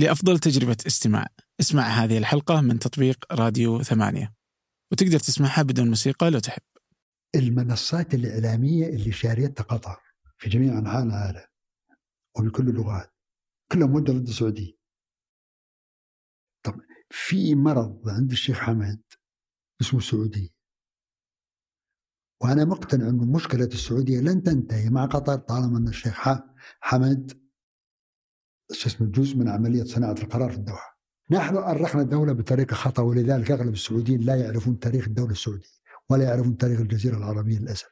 لأفضل تجربة استماع. اسمع هذه الحلقة من تطبيق راديو ثمانية. وتقدر تسمعها بدون موسيقى لو تحب. المنصات الإعلامية اللي شاريتها قطر في جميع أنحاء العالم وبكل اللغات. كلها مودة ضد السعودية. طب في مرض عند الشيخ حمد اسمه السعودية. وأنا مقتنع أن مشكلة السعودية لن تنتهي مع قطر طالما أن الشيخ حمد جزء من عملية صناعة القرار في الدوحة نحن أرخنا الدولة بطريقة خطأ ولذلك أغلب السعوديين لا يعرفون تاريخ الدولة السعودية ولا يعرفون تاريخ الجزيرة العربية للأسف.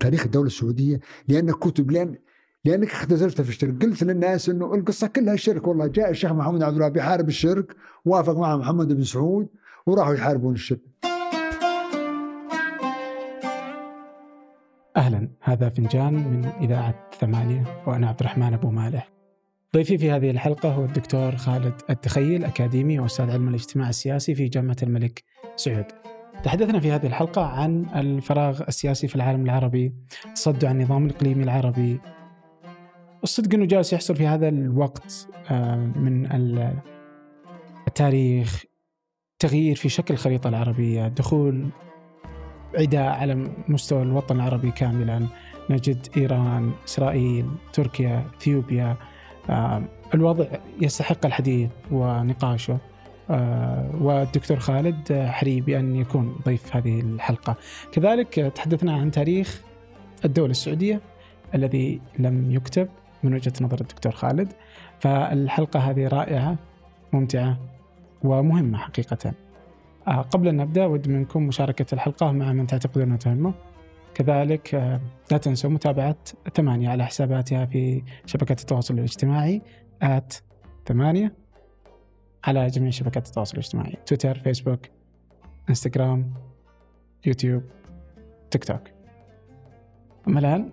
تاريخ الدولة السعودية لأن كتب لأن لأنك اختزلت في الشرك قلت للناس أنه القصة كلها شرك والله جاء الشيخ محمد عبد الله بيحارب الشرك وافق مع محمد بن سعود وراحوا يحاربون الشرك أهلا. هذا فنجان من إذاعة ثمانية وأنا عبد الرحمن أبو مالح. ضيفي في هذه الحلقة هو الدكتور خالد التخيل أكاديمي وأستاذ علم الاجتماع السياسي في جامعة الملك سعود. تحدثنا في هذه الحلقة عن الفراغ السياسي في العالم العربي تصدع النظام الإقليمي العربي. الصدق أنه جالس يحصل في هذا الوقت آه، من التاريخ تغيير في شكل الخريطة العربية دخول عداء على مستوى الوطن العربي كاملا نجد إيران إسرائيل تركيا إثيوبيا آه، الوضع يستحق الحديث ونقاشه. آه، والدكتور خالد حري بأن يكون ضيف هذه الحلقة. كذلك تحدثنا عن تاريخ الدولة السعودية الذي لم يكتب من وجهة نظر الدكتور خالد. فالحلقة هذه رائعة ممتعة ومهمة حقيقة. آه، قبل أن نبدأ ود منكم مشاركة الحلقة مع من تعتقدون تهمه كذلك آه، لا تنسوا متابعة ثمانية على حساباتها في شبكات التواصل الاجتماعي آت ثمانية على جميع شبكات التواصل الاجتماعي. تويتر فيسبوك انستغرام يوتيوب تيك توك أما الآن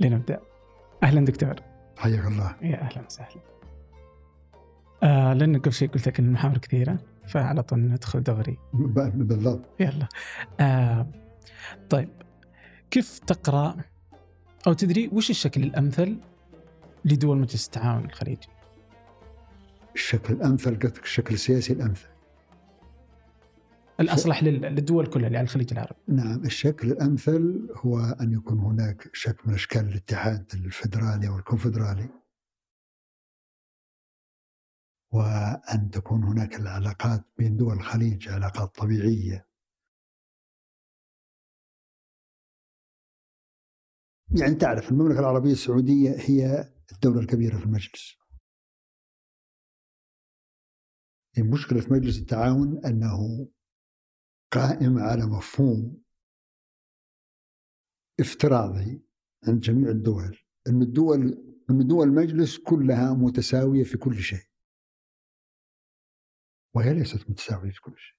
لنبدأ. أهلا دكتور. حياك الله. يا أهلا وسهلا. آه لأن قبل شيء قلت لك أن المحاور كثيرة فعلى طول ندخل دغري. بالضبط. يلا. آه طيب. كيف تقرأ؟ أو تدري وش الشكل الأمثل لدول مجلس التعاون الخليجي؟ الشكل الأمثل قصدك الشكل السياسي الأمثل. الأصلح للدول كلها اللي على الخليج العربي. نعم الشكل الأمثل هو أن يكون هناك شكل من أشكال الاتحاد الفدرالي أو الكونفدرالي وأن تكون هناك العلاقات بين دول الخليج علاقات طبيعية. يعني تعرف المملكة العربية السعودية هي الدولة الكبيرة في المجلس. مشكلة مجلس التعاون أنه قائم على مفهوم افتراضي عند جميع الدول أن الدول أن دول المجلس كلها متساوية في كل شيء. وهي ليست متساوية في كل شيء.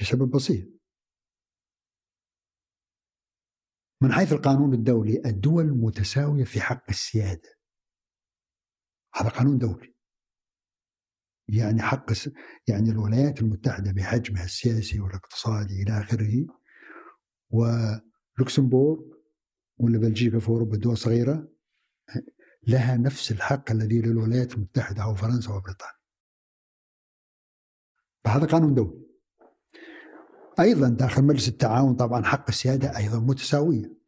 لسبب بسيط. من حيث القانون الدولي الدول متساوية في حق السيادة. هذا قانون دولي. يعني حق يعني الولايات المتحدة بحجمها السياسي والاقتصادي إلى آخره ولوكسمبورغ ولا بلجيكا في أوروبا دول صغيرة لها نفس الحق الذي للولايات المتحدة أو فرنسا وبريطانيا فهذا قانون دولي. أيضا داخل مجلس التعاون طبعا حق السيادة أيضا متساوية.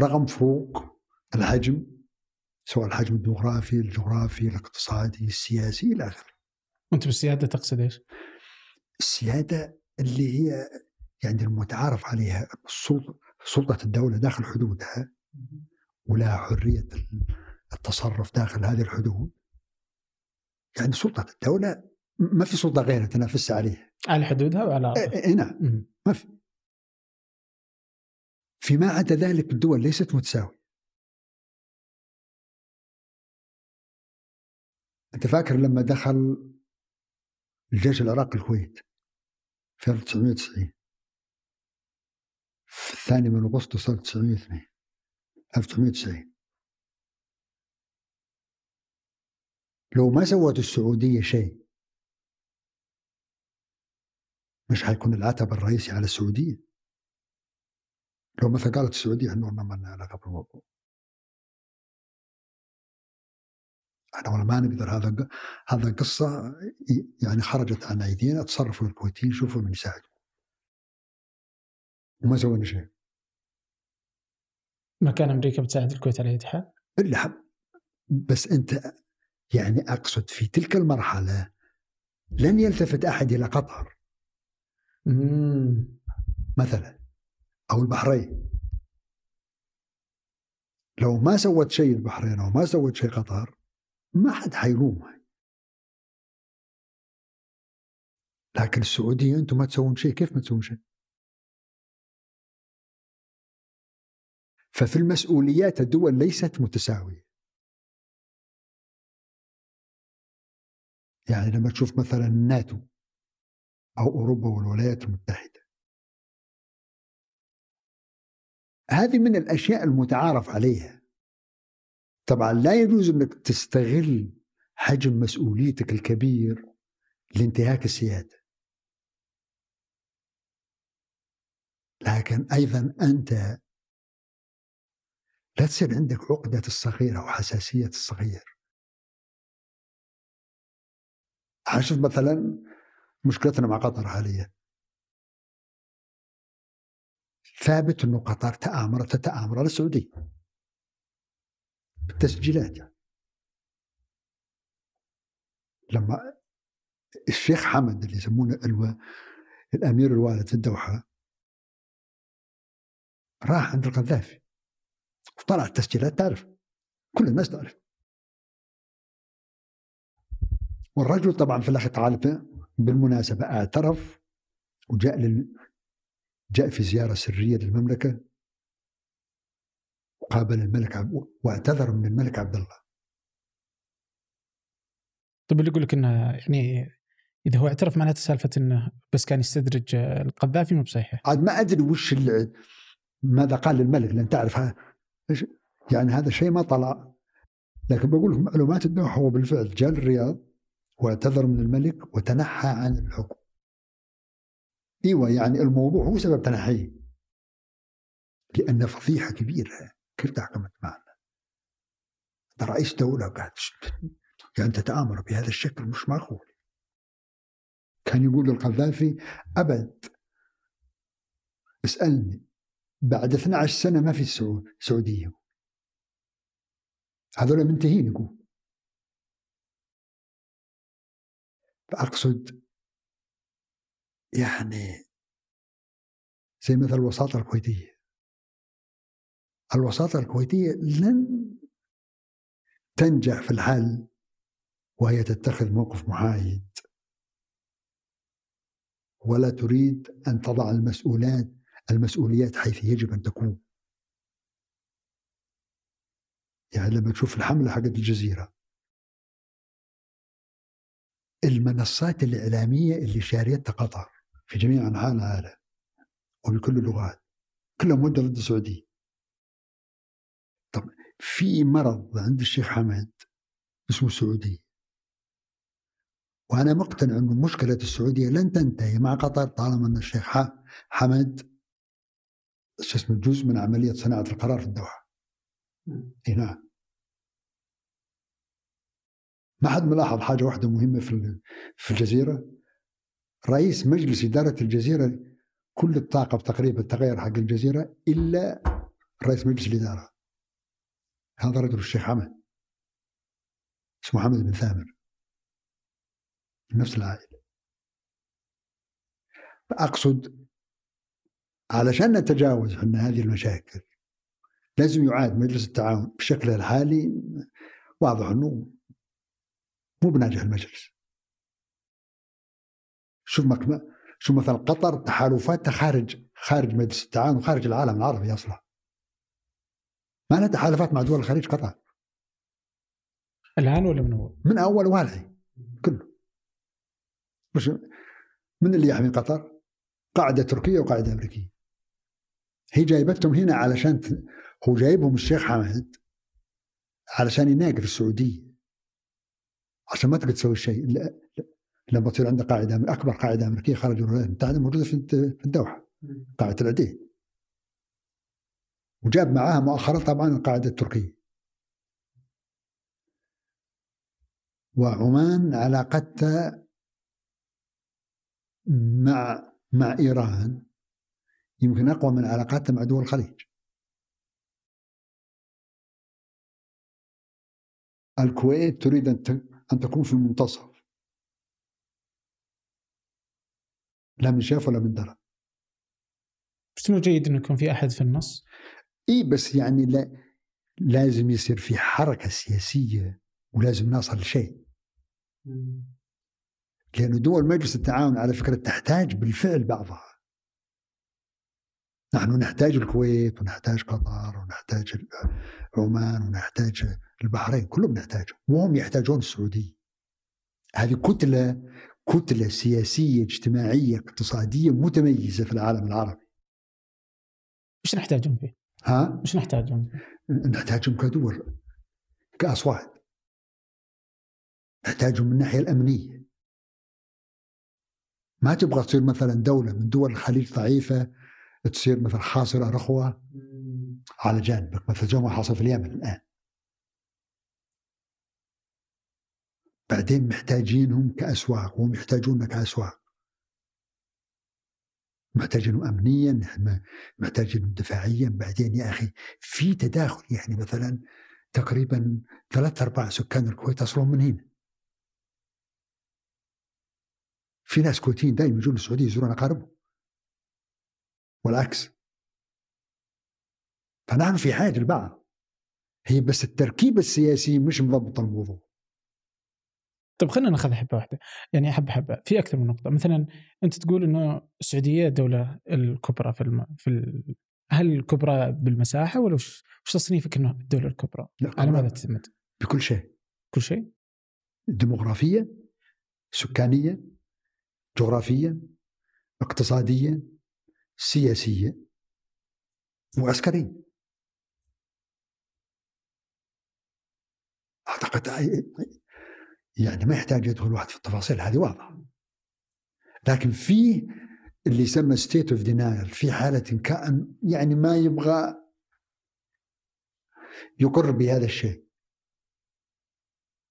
رغم فروق الحجم سواء الحجم الديموغرافي الجغرافي الاقتصادي السياسي إلى آخره. أنت بالسيادة تقصد إيش؟ السيادة اللي هي يعني المتعارف عليها السلطة سلطة الدولة داخل حدودها ولها حرية التصرف داخل هذه الحدود. يعني سلطة الدولة ما في سلطة غيرها تنافس عليه على حدودها وعلى اي إيه نعم ما في. فيما عدا ذلك الدول ليست متساوية. أنت فاكر لما دخل الجيش العراقي الكويت في 1990 في الثاني من أغسطس 1902 1990 لو ما سوت السعودية شيء مش حيكون العتب الرئيسي على السعودية. لو مثلا قالت السعودية إنه ما لنا علاقة بالموضوع إحنا والله ما نقدر هذا هذا قصه يعني خرجت عن أيدينا تصرفوا الكويتيين شوفوا من يساعد وما سوينا شيء. ما كان أمريكا بتساعد الكويت على اي حال؟ لا. بس أنت يعني أقصد في تلك المرحلة لن يلتفت أحد إلى قطر. مثلا أو البحرين. لو ما سوت شيء البحرين أو ما سوت شيء قطر ما حد حيلومها لكن السعودية أنتم ما تسوون شيء كيف ما تسوون شيء؟ ففي المسؤوليات الدول ليست متساوية. يعني لما تشوف مثلا الناتو أو أوروبا والولايات المتحدة. هذه من الأشياء المتعارف عليها. طبعا لا يجوز إنك تستغل حجم مسؤوليتك الكبير لانتهاك السيادة. لكن أيضا أنت لا تصير عندك عقدة الصغير أو حساسية الصغير. شوف مثلا مشكلتنا مع قطر حاليا. ثابت إنه قطر تآمرت تآمر على السعودية. بالتسجيلات. يعني. لما الشيخ حمد اللي يسمونه ألو... الأمير الوالد في الدوحة راح عند القذافي. وطلع التسجيلات تعرف. كل الناس تعرف. والرجل طبعا في الآخر تعالى بالمناسبة اعترف وجاء لل... جاء في زيارة سرية للمملكة وقابل الملك عب... واعتذر من الملك عبد الله. طيب اللي يقول لك إنه يعني إذا هو اعترف معناته سالفة إنه بس كان يستدرج القذافي مو بصحيح. عاد ما أدري وش اللي ماذا قال للملك لأن تعرف يعني هذا شيء ما طلع. لكن بقول لك معلومات الدوحه هو بالفعل جاء الرياض واعتذر من الملك وتنحى عن الحكم. إيوه يعني الموضوع هو سبب تنحيه. لأن فضيحة كبيرة. كيف تحكمت معنا؟ ده رئيس دولة قاعد يعني تتامر بهذا الشكل مش معقول. كان يقول للقذافي أبد اسألني بعد 12 سنة ما في سعودية. هذول منتهين يقول. فأقصد يعني زي مثل الوساطة الكويتية. الوساطة الكويتية لن تنجح في الحل وهي تتخذ موقف محايد. ولا تريد أن تضع المسؤولات المسؤوليات حيث يجب أن تكون. يعني لما تشوف الحملة حقت الجزيرة المنصات الإعلامية اللي شاريتها قطر في جميع أنحاء العالم وبكل اللغات كلها موجهة ضد السعودية. طب في مرض عند الشيخ حمد اسمه السعودية. وأنا مقتنع أن مشكلة السعودية لن تنتهي مع قطر طالما أن الشيخ حمد شو اسمه جزء من عملية صناعة القرار في الدوحة. إي ما حد ملاحظ حاجة واحدة مهمة في في الجزيرة؟ رئيس مجلس إدارة الجزيرة كل الطاقة تقريبا تغير حق الجزيرة إلا رئيس مجلس الإدارة. هذا رجل الشيخ حمد اسمه حمد بن ثامر. نفس العائلة. أقصد علشان نتجاوز عن هذه المشاكل لازم يعاد مجلس التعاون بشكله الحالي. واضح إنه مو بناجح المجلس. شوف شوف مثلا قطر تحالفاتها خارج خارج مجلس التعاون وخارج العالم العربي أصلا. ما لها تحالفات مع دول الخليج قطر. الآن ولا من أول؟ من أول والعي كله. مش من اللي يحمي قطر؟ قاعدة تركية وقاعدة أمريكية. هي جايبتهم هنا علشان هو جايبهم الشيخ حمد علشان يناقر السعودية. عشان ما تقدر تسوي شيء. لما تصير عندك قاعدة أكبر قاعدة أمريكية خارج الولايات المتحدة موجودة في الدوحة قاعدة العديد وجاب معاها مؤخرا طبعا القاعدة التركية. وعمان علاقتها مع مع إيران. يمكن أقوى من علاقاتها مع دول الخليج. الكويت تريد أن أن تكون في المنتصف. لا من شاف ولا من درى. بس مو جيد إنه يكون في أحد في النص؟ إي بس يعني لا لازم يصير في حركة سياسية ولازم نصل لشيء. لأن دول مجلس التعاون على فكرة تحتاج بالفعل بعضها نحن نحتاج الكويت ونحتاج قطر ونحتاج عمان ونحتاج البحرين كلهم نحتاجهم وهم يحتاجون السعودية هذه كتلة كتلة سياسية اجتماعية اقتصادية متميزة في العالم العربي إيش نحتاجهم فيه؟ ها؟ إيش نحتاجهم؟ نحتاجهم كدول كأصوات نحتاجهم من الناحية الأمنية ما تبغى تصير مثلا دولة من دول الخليج ضعيفة تصير مثلا حاصرة رخوة على جانبك مثل زي ما حصل في اليمن الآن. بعدين محتاجينهم كأسواق وهم يحتاجوننا كأسواق. محتاجينهم أمنيا محتاجينهم دفاعيا. بعدين يا أخي في تداخل يعني مثلا تقريبا ثلاث أرباع سكان الكويت أصلهم من هنا. في ناس كويتيين دائما يجون السعودية يزورون أقاربهم. والعكس. فنحن في حاجة لبعض هي بس التركيبه السياسيه مش مضبطه الموضوع. طيب خلينا ناخذ حبة واحدة. يعني حبة حبة في أكثر من نقطة. مثلا أنت تقول إنه السعودية الدولة الكبرى في الم... في ال... هل الكبرى بالمساحة ولا وش, وش تصنيفك إنه الدولة الكبرى؟ على ماذا تعتمد؟ بكل شيء. كل شيء؟ ديموغرافيا سكانيا جغرافيا اقتصاديا. سياسيا وعسكريا أعتقد يعني ما يحتاج يدخل واحد في التفاصيل هذه واضحة. لكن في اللي يسمى state of denial في حالة كأن يعني ما يبغى يقر بهذا الشيء.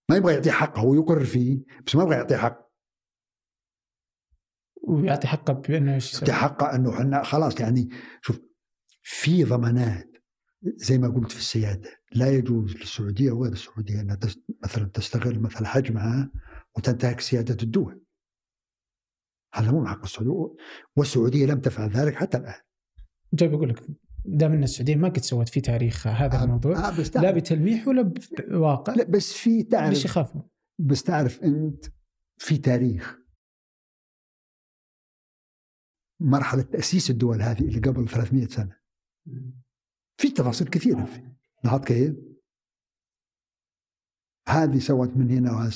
ما يبغى يعطيه حقه هو يقر فيه بس ما يبغى يعطيه حق ويعطي حقه بأنه يعطي حقه أنه إحنا خلاص يعني شوف في ضمانات زي ما قلت في السيادة. لا يجوز للسعودية وغير السعودية إنها مثلا تستغل مثلا حجمها وتنتهك سيادة الدول. هذا مو من حق السعودية والسعودية لم تفعل ذلك حتى الآن. جاي بقول لك دام إن السعودية ما قد سوت في تاريخ هذا آه الموضوع آه بس لا بتلميح ولا بواقع لا بس في تعرف ليش يخافوا؟ بس تعرف أنت في تاريخ مرحلة تأسيس الدول هذه اللي قبل 300 سنة. في تفاصيل كثيرة. فيه لاحظت كيف؟ هذه سوت من هنا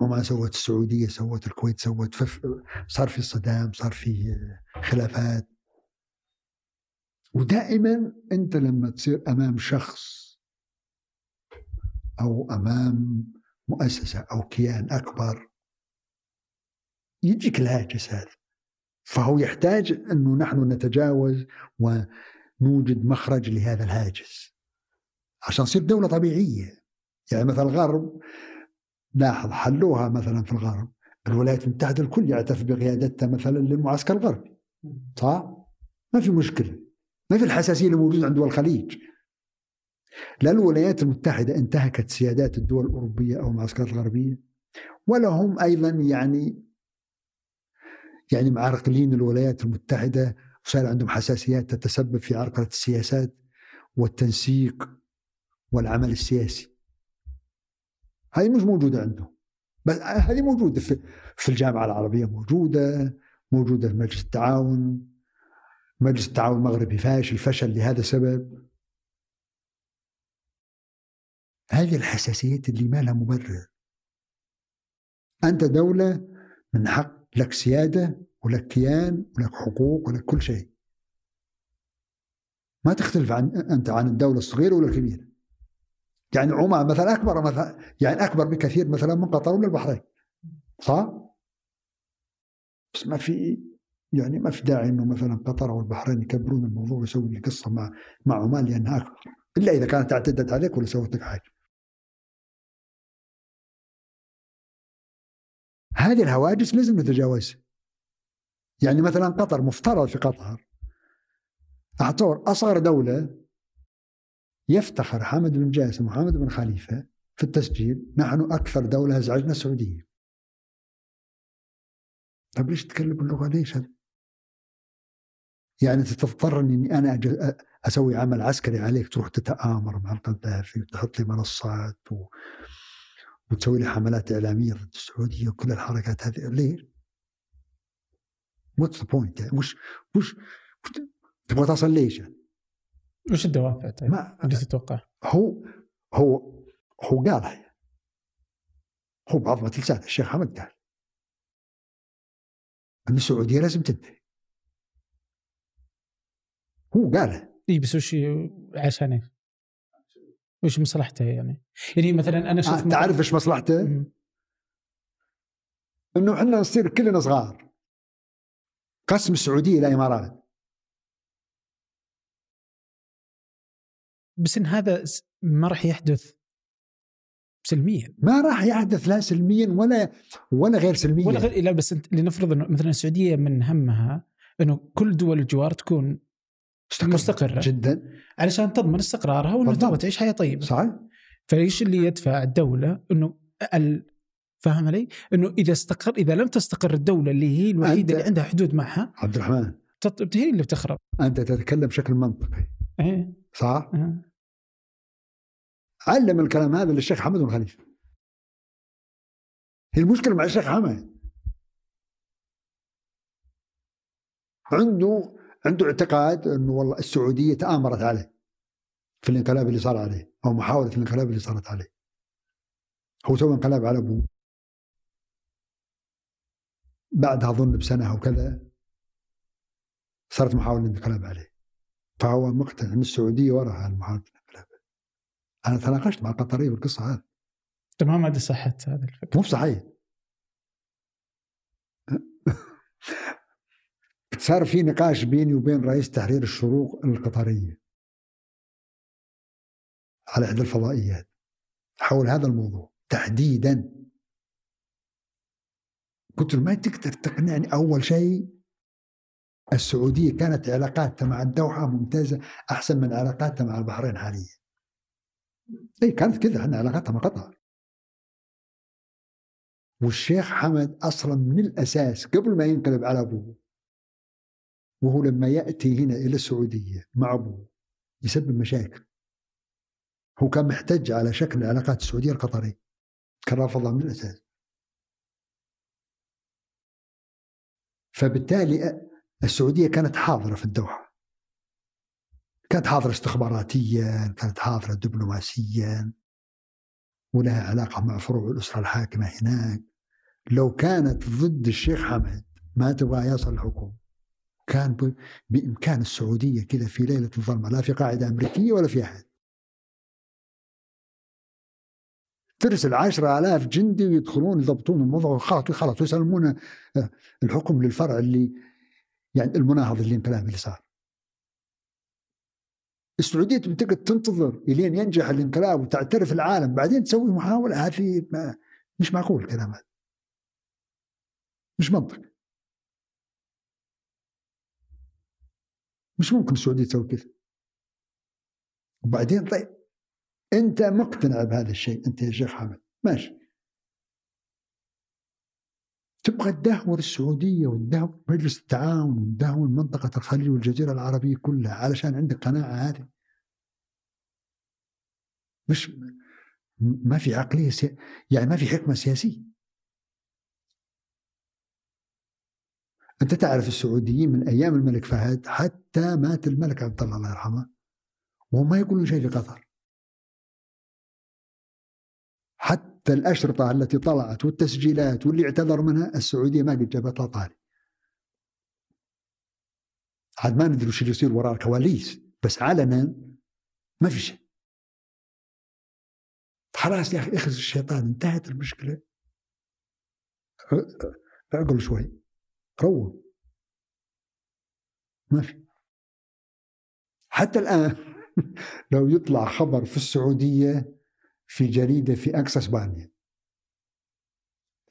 وما سوت السعودية سوت الكويت سوت صار في صدام صار في خلافات. ودائما أنت لما تصير أمام شخص أو أمام مؤسسة أو كيان أكبر يجيك الهاجس هذا. فهو يحتاج أنه نحن نتجاوز ونوجد مخرج لهذا الهاجس. عشان تصير دولة طبيعية. يعني مثلا الغرب لاحظ حلوها مثلا في الغرب. الولايات المتحدة الكل يعترف بقيادتها مثلا للمعسكر الغربي. صح؟ ما في مشكلة. ما في الحساسية اللي موجودة عند دول الخليج. لا الولايات المتحدة انتهكت سيادات الدول الأوروبية أو المعسكرات الغربية ولا هم أيضا يعني يعني معرقلين الولايات المتحدة وصار عندهم حساسيات تتسبب في عرقلة السياسات والتنسيق والعمل السياسي. هذه مش موجودة عندهم. بس هذه موجودة في, في الجامعة العربية موجودة موجودة في مجلس التعاون. مجلس التعاون المغربي فاشل فشل لهذا السبب. هذه الحساسيات اللي ما لها مبرر. أنت دولة من حق لك سيادة ولك كيان ولك حقوق ولك كل شيء. ما تختلف عن أنت عن الدولة الصغيرة ولا الكبيرة. يعني عمان مثلا أكبر مثلا يعني أكبر بكثير مثلا من قطر ولا البحرين. صح؟ بس ما في يعني ما في داعي إنه مثلا قطر أو البحرين يكبرون الموضوع ويسوي لي قصة مع مع عمان لأنها أكبر. إلا إذا كانت اعتدت عليك ولا سوت لك حاجة. هذه الهواجس لازم نتجاوزها يعني مثلا قطر مفترض في قطر. أعتبر أصغر دولة يفتخر حامد بن جاسم وحامد بن خليفة في التسجيل. نحن أكثر دولة أزعجنا السعودية. طيب ليش تتكلم اللغة ليش هذا؟ يعني تضطر إني أنا أسوي عمل عسكري عليك تروح تتآمر مع القذافي وتحط لي منصات و... وتسوي لي حملات إعلامية ضد السعودية وكل الحركات هذه ليه؟ what's the point يعني وش وش تبغى تصل ليش يعني؟ وش الدوافع طيب؟ ما اللي تتوقع؟ هو هو هو قالها هو بعظمة لسان الشيخ حمد قال إن السعودية لازم تنتهي هو قالها إي بس وش عشان إيش؟ وش مصلحته يعني؟ يعني مثلا أنا أشوف آه تعرف إيش مصلحته؟ إنه إحنا نصير كلنا صغار. قسم السعودية إلى إمارات. بس إن هذا ما راح يحدث سلميا. ما راح يحدث لا سلميا ولا ولا غير سلميا. ولا غير لا بس لنفرض إنه مثلا السعودية من همها إنه كل دول الجوار تكون مستقرة, مستقرة. جدا. علشان تضمن استقرارها وإنه تبغى تعيش حياة طيبة. صحيح. فإيش اللي يدفع الدولة؟ إنه ال... فاهم علي؟ إنه إذا استقر إذا لم تستقر الدولة اللي هي الوحيدة اللي عندها حدود معها عبد الرحمن تط... هي اللي بتخرب. أنت تتكلم بشكل منطقي. إيه. صح؟ أه. علم الكلام هذا للشيخ حمد بن خليفه هي المشكلة مع الشيخ حمد. عنده عنده اعتقاد إنه والله السعودية تآمرت عليه في الانقلاب اللي صار عليه أو محاولة الانقلاب اللي صارت عليه. هو سوى انقلاب على أبوه. بعدها اظن بسنة أو كذا صارت محاولة الانقلاب عليه. فهو مقتنع إن السعودية وراها محاوله الانقلاب. أنا تناقشت مع القطري بالقصة هذه. تمام هذه صحة هذا الفكرة؟ مو صحيح صار في نقاش بيني وبين رئيس تحرير الشروق القطرية على إحدى الفضائيات حول هذا الموضوع تحديدا. قلت له ما تقدر تقنعني أول شيء؟ السعودية كانت علاقاتها مع الدوحة ممتازة أحسن من علاقاتها مع البحرين حاليا. أي كانت كذا إحنا علاقاتها مع قطر والشيخ حمد أصلا من الأساس قبل ما ينقلب على أبوه وهو لما يأتي هنا إلى السعودية مع أبوه يسبب مشاكل. هو كان محتج على شكل العلاقات السعودية القطرية. كان رافضها من الأساس. فبالتالي السعودية كانت حاضرة في الدوحة. كانت حاضرة استخباراتيا كانت حاضرة دبلوماسيا. ولها علاقة مع فروع الأسرة الحاكمة هناك. لو كانت ضد الشيخ حمد ما تبغى يصل الحكومة. كان بإمكان السعودية كذا في ليلة الظلمة لا في قاعدة أمريكية ولا في أحد. ترسل عشرة آلاف جندي ويدخلون يضبطون الموضوع خلاص خلاص ويسلمون آه، الحكم للفرع اللي يعني المناهض للانقلاب اللي صار. السعودية تقعد تنتظر إلين ينجح الانقلاب وتعترف العالم بعدين تسوي محاولة هذه مش معقول الكلام هذا. مش منطق. مش ممكن السعودية تسوي كذا. وبعدين طيب أنت مقتنع بهذا الشيء أنت يا شيخ حمد ماشي. تبغى تدهور السعودية وتدهور مجلس التعاون وتدهور منطقة الخليج والجزيرة العربية كلها علشان عندك قناعة هذه. مش ما في عقلية سي... يعني ما في حكمة سياسية. أنت تعرف السعوديين من أيام الملك فهد حتى مات الملك عبد الله الله يرحمه وهم ما يقولون شيء في قطر. حتى الأشرطة التي طلعت والتسجيلات واللي اعتذر منها السعودية ما قد جابت لها طاري. عاد ما ندري وش يصير وراء الكواليس بس علنا ما في شيء. خلاص يا أخي اخذ الشيطان انتهت المشكلة. اعقل شوي. روى ما في. حتى الآن لو يطلع خبر في السعودية في جريدة في أقصى إسبانيا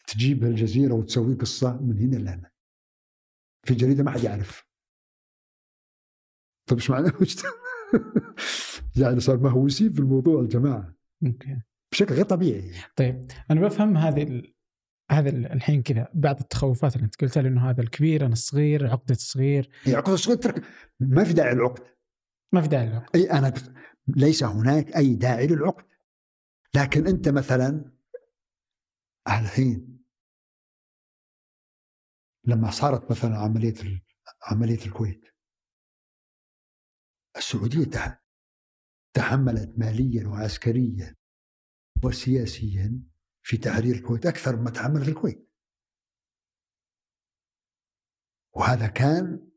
تجيب الجزيرة وتسوي قصة من هنا لهنا. في جريدة ما حد يعرف. طيب إيش معنى؟ يعني صار مهووسين في الموضوع الجماعه أوكي. بشكل غير طبيعي. طيب أنا بفهم هذه. هذا الحين كذا بعض التخوفات اللي انت قلتها لأنه هذا الكبير أنا الصغير عقده الصغير هي عقده الصغير ترك ما في داعي للعقد. ما في داعي للعقد. اي أنا ليس هناك أي داعي للعقد. لكن أنت مثلا الحين لما صارت مثلا عملية عملية الكويت السعودية تحملت ماليا وعسكريا وسياسيا في تحرير الكويت أكثر مما تحملت الكويت. وهذا كان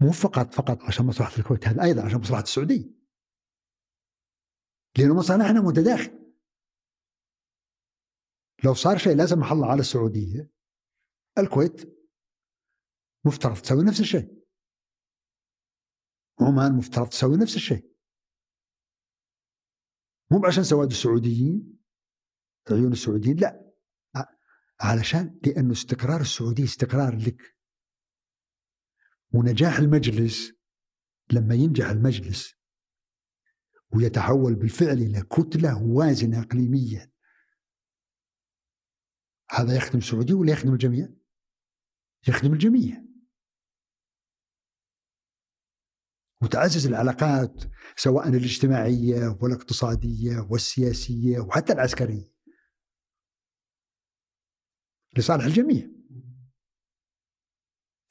مو فقط فقط عشان مصلحة الكويت هذا أيضا عشان مصلحة السعودية. لأنه مصالحنا متداخل. لو صار شيء لازم محل على السعودية الكويت مفترض تسوي نفس الشيء. عمان مفترض تسوي نفس الشيء. مو عشان سواد السعوديين عيون السعوديين لا. علشان لأنه استقرار السعوديه استقرار لك. ونجاح المجلس لما ينجح المجلس ويتحول بالفعل إلى كتلة وازنة اقليميا هذا يخدم السعوديه ولا يخدم الجميع؟ يخدم الجميع. وتعزز العلاقات سواء الاجتماعية والاقتصادية والسياسية وحتى العسكرية. لصالح الجميع.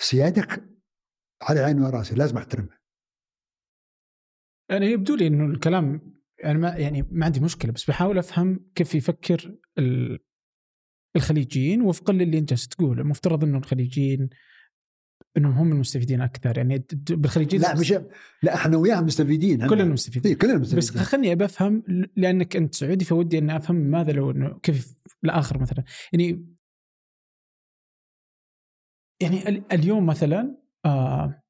سيادك على عيني وراسي لازم أحترمها. يعني يبدو لي إنه الكلام يعني ما يعني ما عندي مشكلة بس بحاول أفهم كيف يفكر الخليجيين وفقا للي أنت جالس تقول المفترض إنه الخليجيين إنهم هم المستفيدين أكثر. يعني بالخليجيين لا مش لا إحنا وياهم مستفيدين كلنا مستفيدين. إيه كلنا مستفيدين. بس خلني ابى أفهم لأنك أنت سعودي فودي أني أفهم ماذا لو إنه كيف الآخر مثلا. يعني يعني اليوم مثلا آه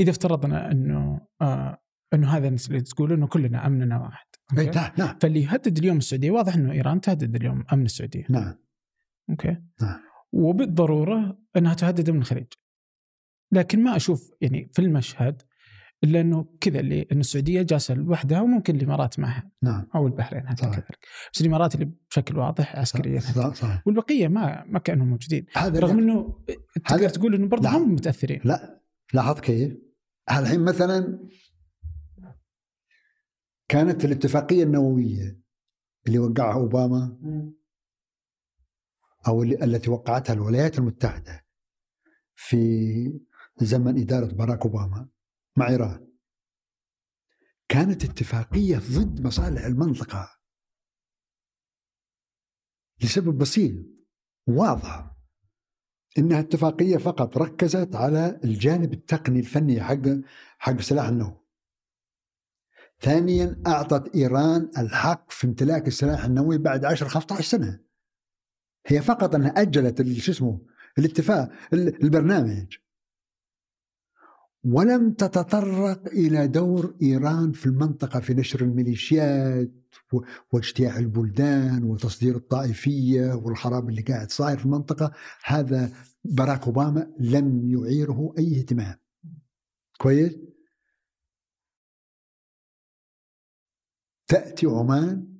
إذا افترضنا إنه آه إنه هذا اللي تقول إنه كلنا أمننا واحد. okay؟ نعم نعم. فاللي يهدد اليوم السعودية واضح إنه إيران تهدد اليوم أمن السعودية. نعم. okay؟ نعم. وبالضرورة إنها تهدد من الخليج. لكن ما أشوف يعني في المشهد إلا إنه كذا اللي إن السعودية جالسة لوحدها وممكن الإمارات معها نعم. أو البحرين حتى كذلك. بس الإمارات اللي بشكل واضح عسكريا صح صح. والبقية ما ما كانوا موجودين. هذا رغم إنه تقدر تقول إنه برضه هم متأثرين. لا. لاحظ كيف؟ الحين مثلا كانت الاتفاقية النووية اللي وقعها أوباما أو اللي التي وقعتها الولايات المتحدة في زمن إدارة باراك أوباما مع ايران كانت اتفاقية ضد مصالح المنطقة. لسبب بسيط واضح. إنها اتفاقية فقط ركزت على الجانب التقني الفني حق حق سلاح النووي. ثانيا أعطت إيران الحق في امتلاك السلاح النووي بعد 10 15 سنة. هي فقط أنها أجلت شو اسمه الاتفاق البرنامج. ولم تتطرق إلى دور إيران في المنطقة في نشر الميليشيات واجتياح البلدان وتصدير الطائفية والخراب اللي قاعد صاير في المنطقة. هذا باراك أوباما لم يعيره أي اهتمام. كويس؟ تأتي عمان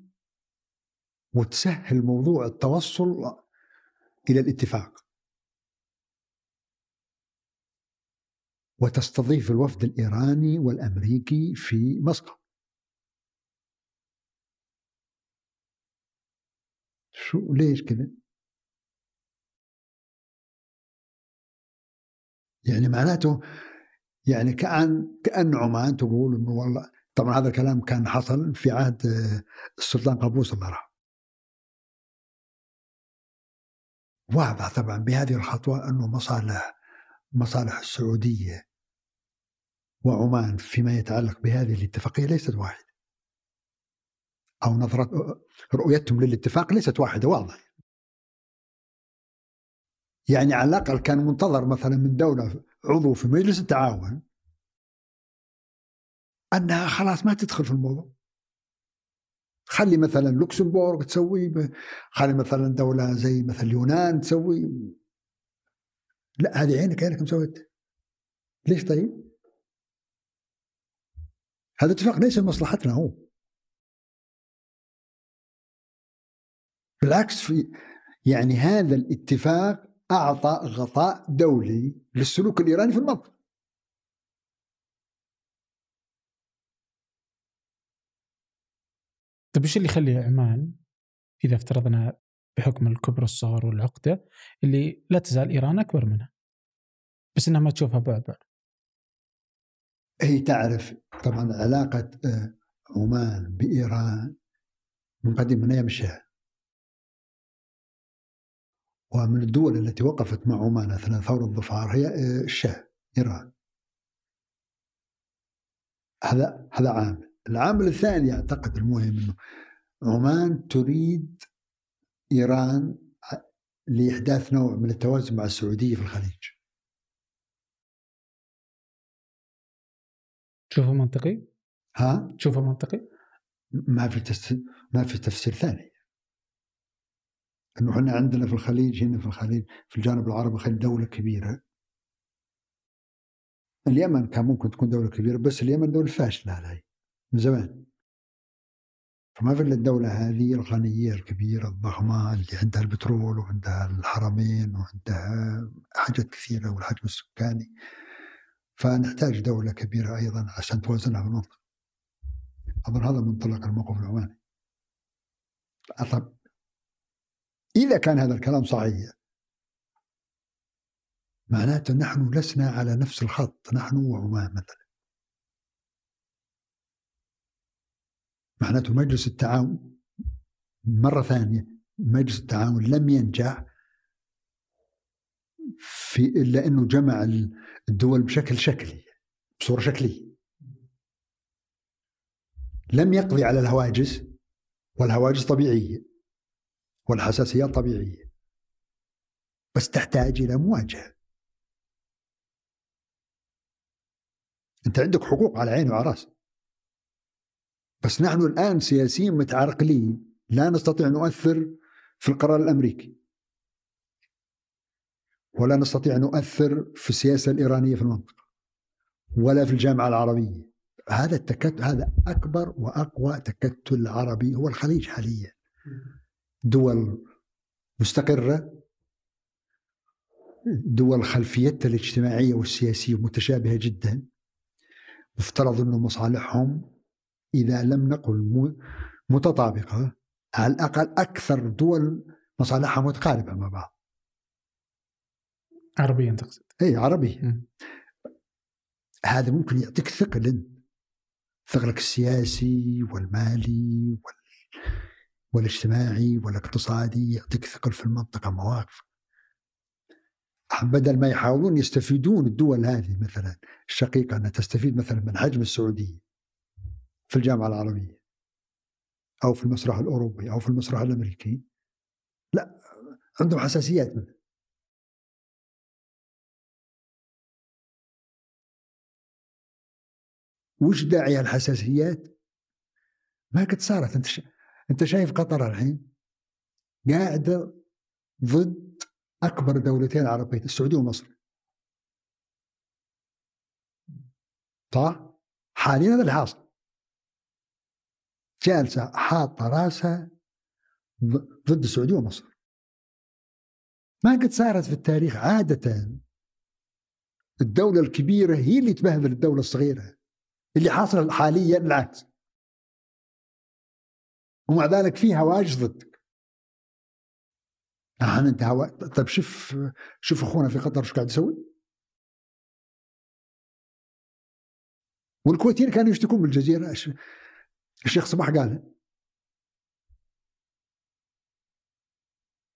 وتسهل موضوع التوصل إلى الاتفاق. وتستضيف الوفد الإيراني والأمريكي في مسقط شو ليش كذا؟ يعني معناته يعني كأن كأن عمان تقول إنه والله طبعا هذا الكلام كان حصل في عهد آه، السلطان قابوس الله يرحمه واضح طبعا بهذه الخطوة أنه مصالح مصالح السعودية وعمان فيما يتعلق بهذه الاتفاقية ليست واحدة. أو نظرة رؤيتهم للاتفاق ليست واحدة واضح. يعني على الأقل كان منتظر مثلا من دولة عضو في مجلس التعاون أنها خلاص ما تدخل في الموضوع. خلي مثلا لوكسمبورغ تسوي خلي مثلا دولة زي مثلا اليونان تسوي. لا هذه عينك عينك مسويت ليش طيب؟ هذا اتفاق ليس لمصلحتنا هو. بالعكس في يعني هذا الاتفاق أعطى غطاء دولي للسلوك الإيراني في المنطقة. طيب إيش اللي يخلي عمان إذا افترضنا بحكم الكبر الصغر والعقدة اللي لا تزال إيران أكبر منها. بس إنها ما تشوفها بعبع هي تعرف طبعا علاقة آه، عمان بإيران من قديم من أيام الشاه ومن الدول التي وقفت مع عمان أثناء ثورة الظفار هي آه، الشاه إيران. هذا هذا عامل. العامل الثاني أعتقد المهم إنه عمان تريد إيران لإحداث نوع من التوازن مع السعودية في الخليج. تشوفه منطقي؟ ها؟ تشوفه منطقي؟ ما في تفسير ما في تفسير ثاني. إنه إحنا عندنا في الخليج هنا في الخليج في الجانب العربي خليج دولة كبيرة. اليمن كان ممكن تكون دولة كبيرة بس اليمن دولة فاشلة هاي من زمان. فما في إلا الدولة هذه الغنية الكبيرة الضخمة اللي عندها البترول وعندها الحرمين وعندها حاجات كثيرة والحجم السكاني. فنحتاج دولة كبيرة أيضا عشان توازنها في المنطقة. أظن هذا منطلق الموقف العماني. طب إذا كان هذا الكلام صحيح معناته نحن لسنا على نفس الخط نحن وعمان مثلا. معناته مجلس التعاون مرة ثانية مجلس التعاون لم ينجح في إلا أنه جمع الدول بشكل شكلي بصورة شكلية. لم يقضي على الهواجس والهواجس طبيعية والحساسيات طبيعية بس تحتاج إلى مواجهة. أنت عندك حقوق على عيني وعلى رأسك. بس نحن الآن سياسيين متعرقلين. لا نستطيع نؤثر في القرار الأمريكي. ولا نستطيع نؤثر في السياسة الإيرانية في المنطقة. ولا في الجامعة العربية. هذا التكتل هذا أكبر وأقوى تكتل عربي هو الخليج حاليا. دول مستقرة. دول خلفيتها الاجتماعية والسياسية متشابهة جدا. مفترض أنه مصالحهم إذا لم نقل متطابقة على الأقل أكثر دول مصالحها متقاربة مع بعض. عربيا تقصد. أي عربي. هذا ممكن يعطيك ثقل. ثقلك السياسي والمالي وال... والاجتماعي والاقتصادي يعطيك ثقل في المنطقة مواقف. بدل ما يحاولون يستفيدون الدول هذه مثلا الشقيقة أنها تستفيد مثلا من حجم السعودية. في الجامعة العربية أو في المسرح الأوروبي أو في المسرح الأمريكي. لا عندهم حساسيات منه وش داعي الحساسيات؟ ما قد صارت. أنت ش... أنت شايف قطر الحين؟ قاعدة ضد أكبر دولتين عربيتين السعودية ومصر. صح؟ حاليا هذا اللي حاصل. جالسة حاطة راسها ضد السعودية ومصر. ما قد صارت في التاريخ عادة. الدولة الكبيرة هي اللي تبهذل الدولة الصغيرة اللي حاصل حاليا العكس. ومع ذلك في هواج ضدك. الحين أنت هوا طيب شوف شوف أخونا في قطر شو قاعد يسوي. والكويتيين كانوا يشتكون بالجزيرة الشيخ صباح قالها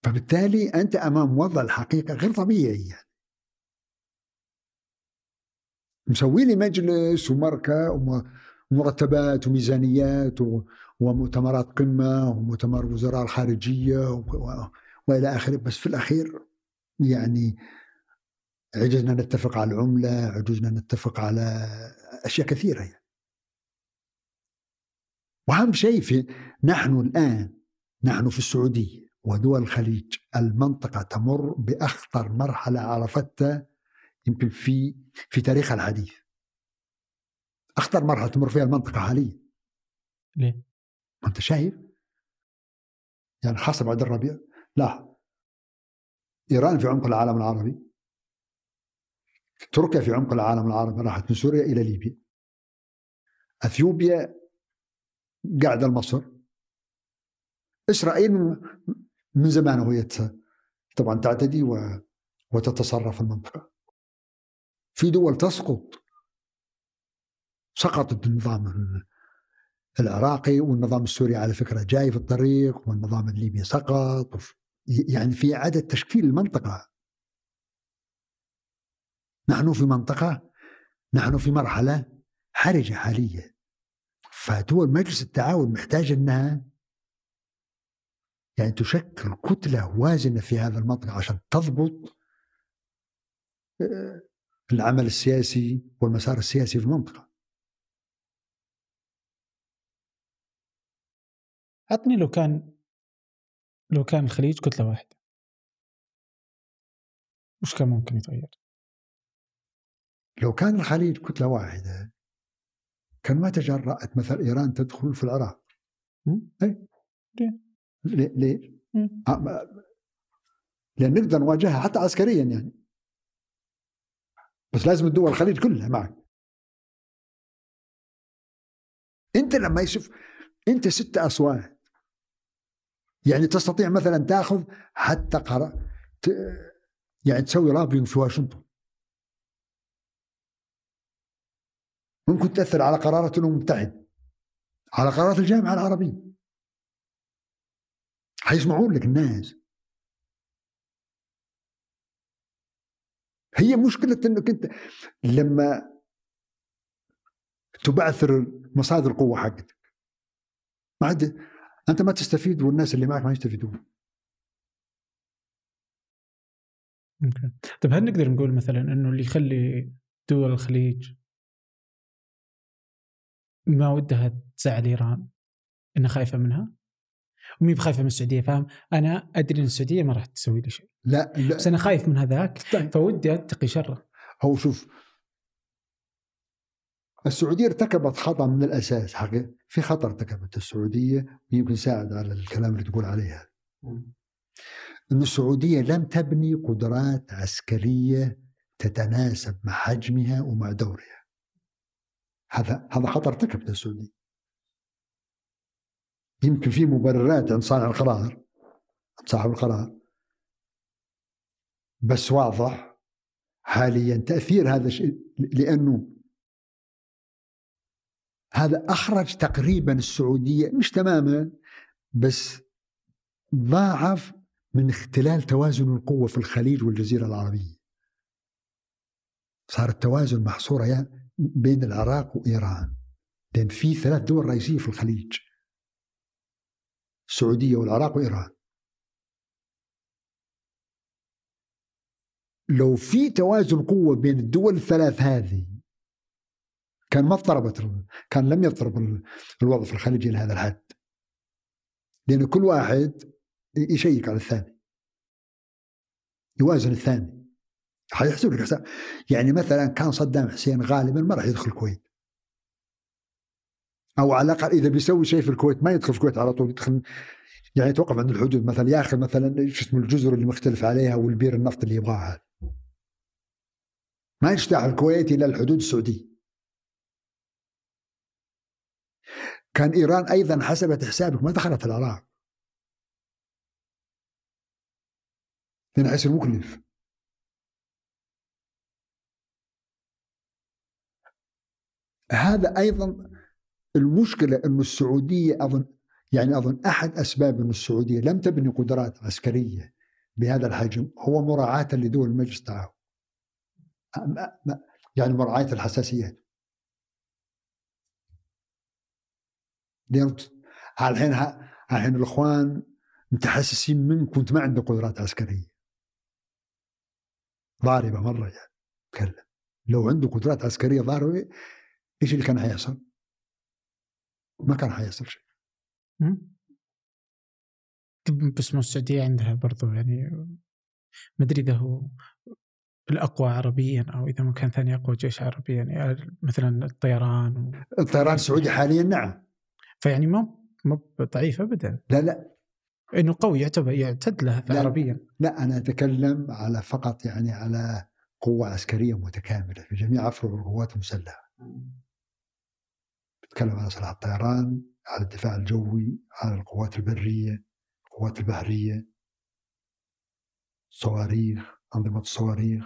فبالتالي أنت أمام وضع الحقيقة غير طبيعي يعني. مسوي لي مجلس ومركة ومرتبات وميزانيات ومؤتمرات قمة ومؤتمر وزراء الخارجية وإلى آخره بس في الأخير يعني عجزنا نتفق على العملة عجزنا نتفق على أشياء كثيرة يعني. واهم شيء في نحن الآن نحن في السعودية ودول الخليج المنطقة تمر بأخطر مرحلة عرفتها يمكن في في تاريخها الحديث. أخطر مرحلة تمر فيها المنطقة حاليا. ليه؟ ما أنت شايف؟ يعني خاصه بعد الربيع. لا. إيران في عمق العالم العربي. تركيا في عمق العالم العربي راحت من سوريا إلى ليبيا. أثيوبيا قاعدة لمصر إسرائيل من زمان وهي طبعا تعتدي وتتصرف المنطقة. في دول تسقط سقطت النظام العراقي والنظام السوري على فكرة جاي في الطريق والنظام الليبي سقط. يعني في إعادة تشكيل المنطقة. نحن في منطقة نحن في مرحلة حرجة حاليا فدول مجلس التعاون محتاج إنها يعني تشكل كتلة وازنة في هذا المنطقة عشان تضبط آه، العمل السياسي والمسار السياسي في المنطقة عطني لو كان لو كان الخليج كتلة واحدة وش كان ممكن يتغير؟ لو كان الخليج كتلة واحدة كان ما تجرأت مثل إيران تدخل في العراق. أي ليه؟ ليه؟ آه، لأن نقدر نواجهها حتى عسكريا يعني. بس لازم الدول الخليج كلها معك. أنت لما يشوف أنت ست أصوات. يعني تستطيع مثلا تأخذ حتى قرار يعني تسوي لابينج في واشنطن. ممكن تاثر على قرارات الأمم المتحدة على قرارات الجامعة العربية. حيسمعون لك الناس. هي مشكلة إنك أنت لما تبعثر مصادر القوة حقتك. ما عاد أنت ما تستفيد والناس اللي معك ما يستفيدون. okay. طيب هل نقدر نقول مثلا إنه اللي يخلي دول الخليج ما ودها تزعل إيران. إنها خايفة منها. وميب خايفة من السعودية؟ فاهم؟ أنا أدري إن السعودية ما راح تسوي لي شيء. لا, لا. بس أنا خايف من هذاك طيب. فودي أتقي شره. هو شوف السعودية ارتكبت خطأ من الأساس حقيقة. في خطأ ارتكبته السعودية ويمكن يساعد على الكلام اللي تقول عليه أن السعودية لم تبني قدرات عسكرية تتناسب مع حجمها ومع دورها. هذا هذا خطر ارتكبته السعودية يمكن في مبررات عند صانع القرار صاحب القرار. بس واضح حاليا تأثير هذا الشيء لأنه هذا أخرج تقريبا السعودية مش تماما بس ضاعف من اختلال توازن القوة في الخليج والجزيرة العربية. صار التوازن محصورة يعني بين العراق وإيران. لأن في ثلاث دول رئيسية في الخليج. السعودية والعراق وإيران. لو في توازن قوة بين الدول الثلاث هذه كان ما اضطربت كان لم يضطرب الوضع في الخليج إلى هذا الحد. لأن كل واحد يشيك على الثاني. يوازن الثاني. حيحسب لك حساب يعني مثلا كان صدام حسين غالبا ما راح يدخل الكويت. أو على الأقل إذا بيسوي شيء في الكويت ما يدخل في الكويت على طول يدخل يعني يتوقف عند الحدود. مثلا ياخذ مثلا شو اسمه الجزر اللي مختلف عليها والبير النفط اللي يبغاها. ما يجتاح الكويت إلى الحدود السعودية. كان إيران أيضا حسبت حسابك ما دخلت العراق. لأن حيصير مكلف. هذا أيضا المشكلة انه السعودية اظن يعني أظن أحد أسباب إن السعودية لم تبني قدرات عسكرية بهذا الحجم هو مراعاة لدول مجلس التعاون. يعني مراعاة الحساسيات. الحين الحين الإخوان متحسسين منك وانت ما عندك قدرات عسكرية. ضاربة مرة يعني تكلم لو عنده قدرات عسكرية ضاربة إيش اللي كان حيحصل؟ ما كان حيصل شيء. بس مو السعودية عندها برضو يعني ما أدري إذا هو الأقوى عربيا أو إذا ما كان ثاني أقوى جيش عربيا يعني مثلا الطيران و... الطيران السعودي حاليا نعم فيعني ما ما ضعيف ابدا لا لا إنه قوي يعتبر يعتد له لا. عربيا لا أنا أتكلم على فقط يعني على قوة عسكرية متكاملة في جميع أفرع القوات المسلحة بتكلم على سلاح الطيران على الدفاع الجوي على القوات البرية القوات البحرية. صواريخ أنظمة الصواريخ.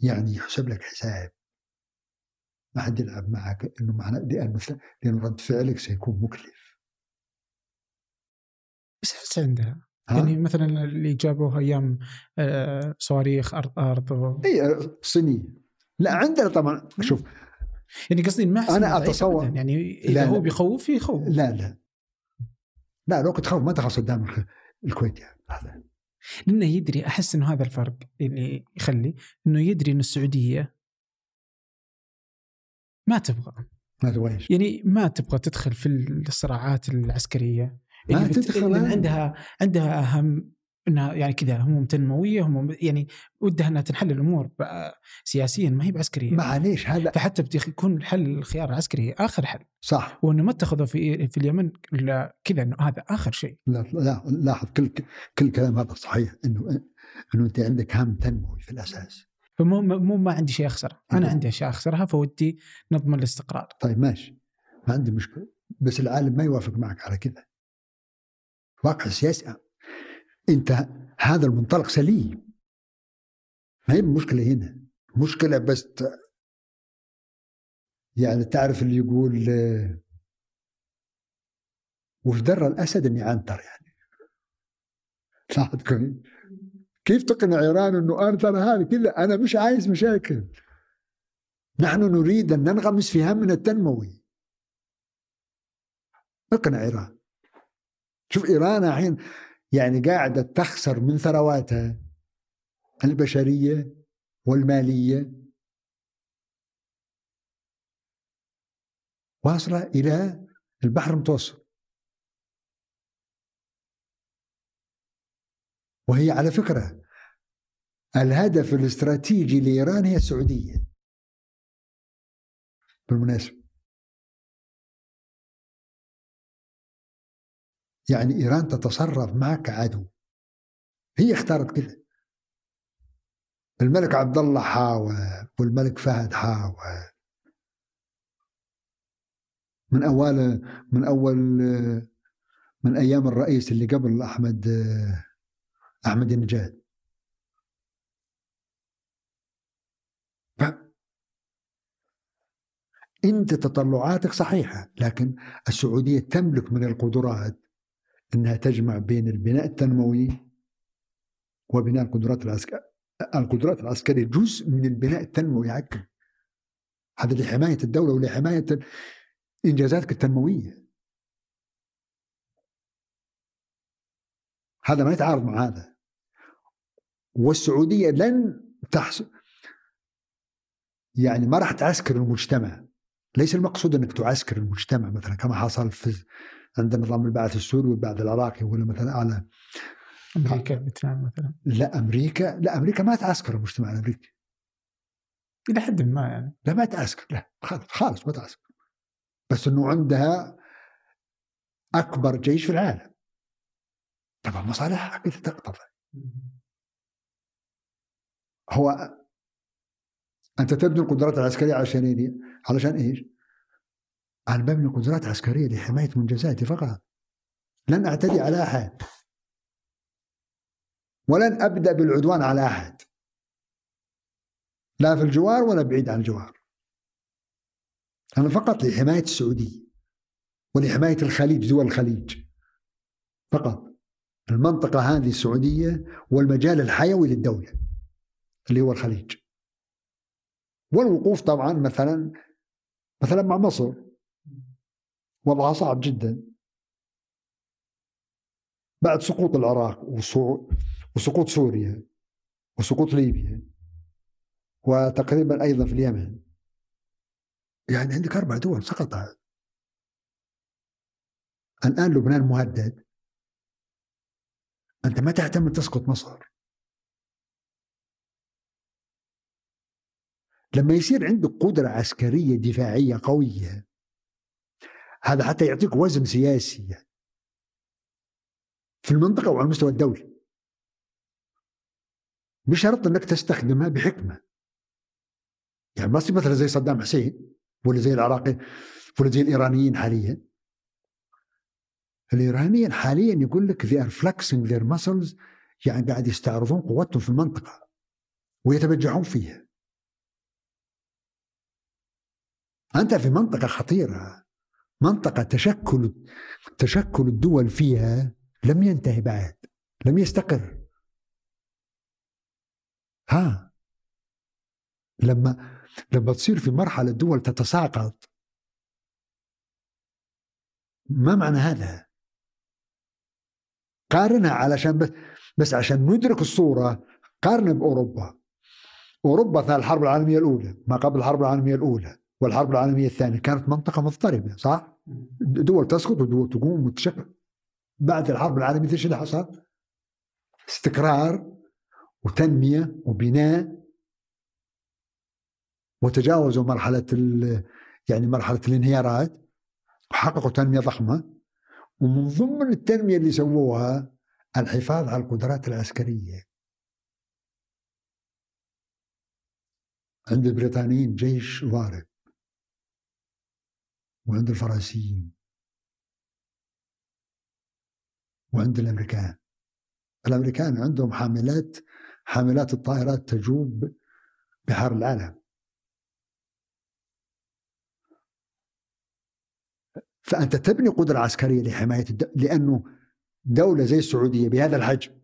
يعني يحسب لك حساب. ما حد يلعب معك إنه معنى لأنه لأنه رد فعلك سيكون مكلف. بس احس عندها يعني مثلا اللي جابوه أيام آه، صواريخ أرض أرض. و... اي صينية. لا عندنا طبعا شوف يعني قصدي ما أنا اتصور يعني إذا لا هو بيخوف يخوف. لا لا. لا لو كنت خوف ما تخلص قدام الكويت يعني هذا لأنه يدري أحس إنه هذا الفرق اللي يخلي إنه يدري إن السعودية ما تبغى. ما تبغى يعني ما تبغى تدخل في الصراعات العسكرية. ما اللي تدخل اللي عندها عندها أهم إنها يعني كذا هموم تنمويه هموم يعني ودها إنها تنحل الأمور سياسيا ما هي بعسكرية. معليش هذا فحتى يكون الحل الخيار العسكري آخر حل. صح. وإنه ما اتخذوا في في اليمن كذا إنه هذا آخر شيء. لا لا لاحظ كل كل كلام هذا صحيح إنه إنه أنت عندك هم تنموي في الأساس. فمو مو ما عندي شيء أخسره. أنا عندي أشياء أخسرها فودي نضمن الاستقرار. طيب ماشي. ما عندي مشكلة. بس العالم ما يوافق معك على كذا. واقع السياسي انت هذا المنطلق سليم. ما هي المشكلة هنا؟ مشكلة بس يعني تعرف اللي يقول وش در الأسد إني عنتر يعني. لاحظ كيف تقنع إيران إنه أنا ترى هذا كذا أنا مش عايز مشاكل. نحن نريد أن ننغمس في همنا التنموي. اقنع إيران. شوف إيران الحين يعني قاعدة تخسر من ثرواتها البشرية والمالية. واصله إلى البحر المتوسط. وهي على فكرة الهدف الاستراتيجي لإيران هي السعودية. بالمناسبة. يعني إيران تتصرف معك كعدو. هي اختارت كذا الملك عبد الله حاول والملك فهد حاول من أول من أول من أيام الرئيس اللي قبل أحمد أحمد النجاد. أنت تطلعاتك صحيحة لكن السعودية تملك من القدرات إنها تجمع بين البناء التنموي وبناء القدرات العسكريه القدرات العسكرية جزء من البناء التنموي حقك هذا لحماية الدولة ولحماية إنجازاتك التنموية. هذا ما يتعارض مع هذا. والسعودية لن تحصل يعني ما راح تعسكر المجتمع. ليس المقصود أنك تعسكر المجتمع مثلا كما حصل في عند نظام البعث السوري والبعث العراقي ولا مثلا على أمريكا فيتنام مثلا. لا أمريكا لا أمريكا ما تعسكر المجتمع الأمريكي. إلى حد ما يعني. لا ما تعسكر لا خالص ما تعسكر. بس إنه عندها أكبر جيش في العالم. طبعا مصالحها كذا تقتضي؟ هو أنت تبني القدرات العسكرية عشان إيه؟ علشان إيش؟ أنا ببني قدرات عسكرية لحماية منجزاتي فقط. لن أعتدي على أحد. ولن أبدأ بالعدوان على أحد. لا في الجوار ولا بعيد عن الجوار. أنا فقط لحماية السعودية ولحماية الخليج دول الخليج. فقط. المنطقة هذه السعودية والمجال الحيوي للدولة اللي هو الخليج. والوقوف طبعا مثلا مثلا مع مصر. وضعها صعب جدا. بعد سقوط العراق وسقوط سوريا وسقوط ليبيا وتقريبا أيضا في اليمن. يعني عندك أربع دول سقطت الآن لبنان مهدد. أنت ما تعتمد تسقط مصر. لما يصير عندك قدرة عسكرية دفاعية قوية هذا حتى يعطيك وزن سياسي في المنطقة وعلى المستوى الدولي بشرط أنك تستخدمها بحكمة. يعني ما مثلا زي صدام حسين ولا زي العراقي ولا زي الإيرانيين حاليا. الإيرانيين حاليا يقول لك they are flexing their muscles يعني قاعد يستعرضون قوتهم في المنطقة ويتبجحون فيها. أنت في منطقة خطيرة. منطقة تشكل تشكل الدول فيها لم ينتهي بعد لم يستقر. ها لما لما تصير في مرحلة الدول تتساقط. ما معنى هذا؟ قارنها علشان بس بس عشان ندرك الصورة قارن بأوروبا. أوروبا في الحرب العالمية الأولى ما قبل الحرب العالمية الأولى. والحرب العالمية الثانية. كانت منطقة مضطربة صح؟ دول تسقط ودول تقوم وتشكل بعد الحرب العالمية إيش اللي حصل؟ استقرار وتنمية وبناء وتجاوزوا مرحلة يعني مرحلة الانهيارات وحققوا تنمية ضخمة. ومن ضمن التنمية اللي سووها الحفاظ على القدرات العسكرية. عند البريطانيين جيش ضارب وعند الفرنسيين. وعند الأمريكان. الأمريكان عندهم حاملات حاملات الطائرات تجوب بحر العالم. فأنت تبني قدرة عسكرية لحماية الد... لأنه دولة زي السعودية بهذا الحجم.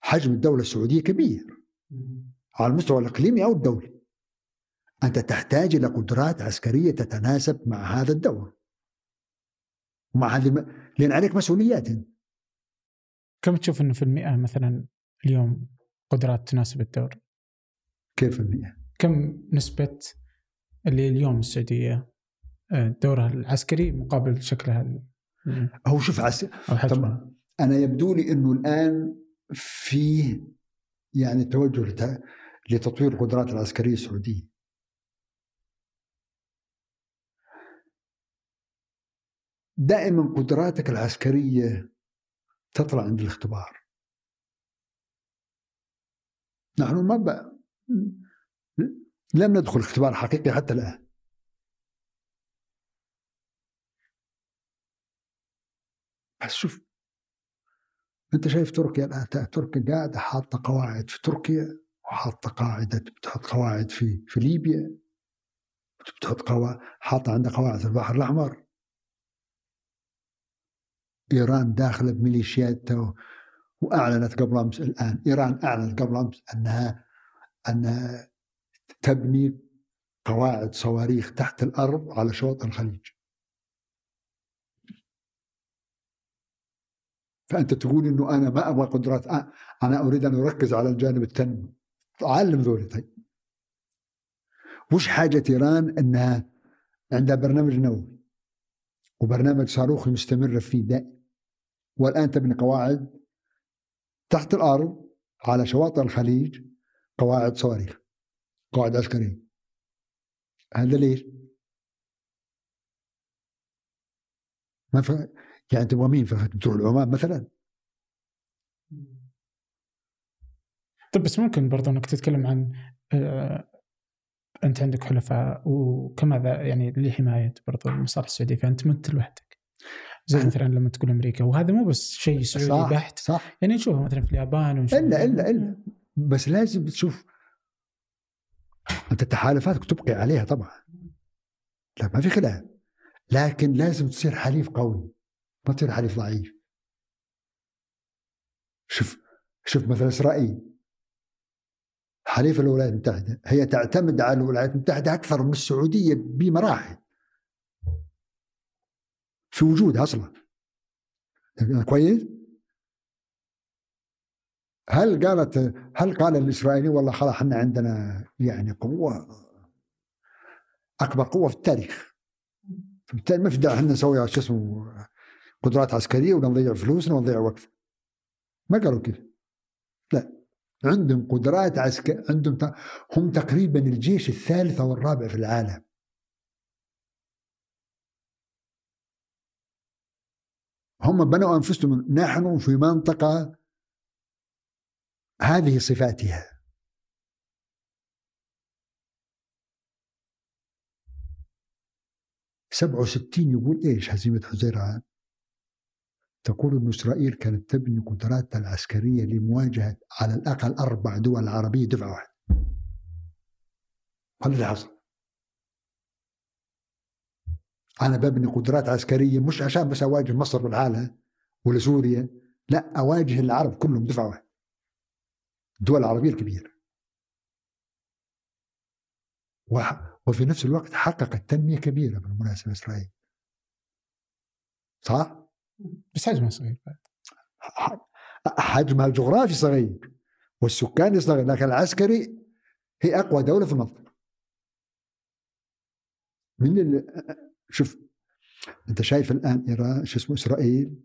حجم الدولة السعودية كبير. على المستوى الإقليمي أو الدولي. أنت تحتاج إلى قدرات عسكرية تتناسب مع هذا الدور. ومع هذه الم... لأن عليك مسؤوليات. كم تشوف إنه في المئة مثلا اليوم قدرات تناسب الدور؟ كيف المئة؟ كم نسبة اللي اليوم السعودية آه، دورها العسكري مقابل شكلها هو شوف عس... طبعا أنا يبدو لي إنه الآن في يعني توجه لت... لتطوير القدرات العسكرية السعودية. دائما قدراتك العسكرية تطلع عند الاختبار. نحن ما ب... لم ندخل اختبار حقيقي حتى الآن. بس شوف أنت شايف تركيا الآن تركيا قاعدة حاطة قواعد في تركيا وحاطة قاعدة بتحط قواعد في في ليبيا بتحط قواعد حاطة عندها قواعد في البحر الأحمر. إيران داخلة بميليشياتها وأعلنت قبل أمس الآن إيران أعلنت قبل أمس أنها انها تبني قواعد صواريخ تحت الأرض على شواطئ الخليج. فأنت تقول إنه أنا ما أبغى قدرات أنا أريد أن أركز على الجانب التنمي علم ذولي طيب. وش حاجة إيران إنها عندها برنامج نووي؟ وبرنامج صاروخي مستمر فيه دائم. والآن تبني قواعد تحت الأرض على شواطئ الخليج قواعد صواريخ قواعد عسكرية. هذا ليش؟ ما ف... يعني تبغى مين تروح العمان مثلا؟ طيب بس ممكن برضه إنك تتكلم عن آه أنت عندك حلفاء وكما يعني لحماية برضه المصالح السعودية فأنت ما انت لوحدك زي مثلا لما تقول أمريكا وهذا مو بس شيء سعودي بحت. صح. يعني نشوفه مثلا في اليابان إلا إلا إلا. بس لازم تشوف أنت تحالفاتك تبقي عليها طبعا. لا ما في خلاف. لكن لازم تصير حليف قوي. ما تصير حليف ضعيف. شوف شوف مثلا إسرائيل. حليف الولايات المتحدة. هي تعتمد على الولايات المتحدة أكثر من السعودية بمراحل. في وجودها أصلا. كويس؟ هل قالت هل قال الإسرائيلي والله خلاص إحنا عندنا يعني قوة أكبر قوة في التاريخ؟ فبالتالي ما في داعي إحنا نسوي شو اسمه قدرات عسكرية ونضيع فلوسنا ونضيع وقت. ما قالوا كذا لا. عندهم قدرات عسكريه عندهم. هم تقريبا الجيش الثالث أو الرابع في العالم. هم بنوا أنفسهم نحن في منطقة هذه صفاتها 67 يقول إيش هزيمة حزيران؟ تقول إن إسرائيل كانت تبني قدراتها العسكرية لمواجهة على الأقل أربع دول عربية دفعه واحدة. هذا اللي حصل. أنا ببني قدرات عسكرية مش عشان بس أواجه مصر والعالم ولا سوريا لا أواجه العرب كلهم دفعه واحدة. الدول العربية الكبيرة. وفي نفس الوقت حققت تنمية كبيرة بالمناسبة إسرائيل صح؟ بس حجمها صغير حجمها الجغرافي صغير والسكاني صغير لكن العسكري هي أقوى دولة في المنطقة من شوف أنت شايف الآن إيران شو اسمه إسرائيل؟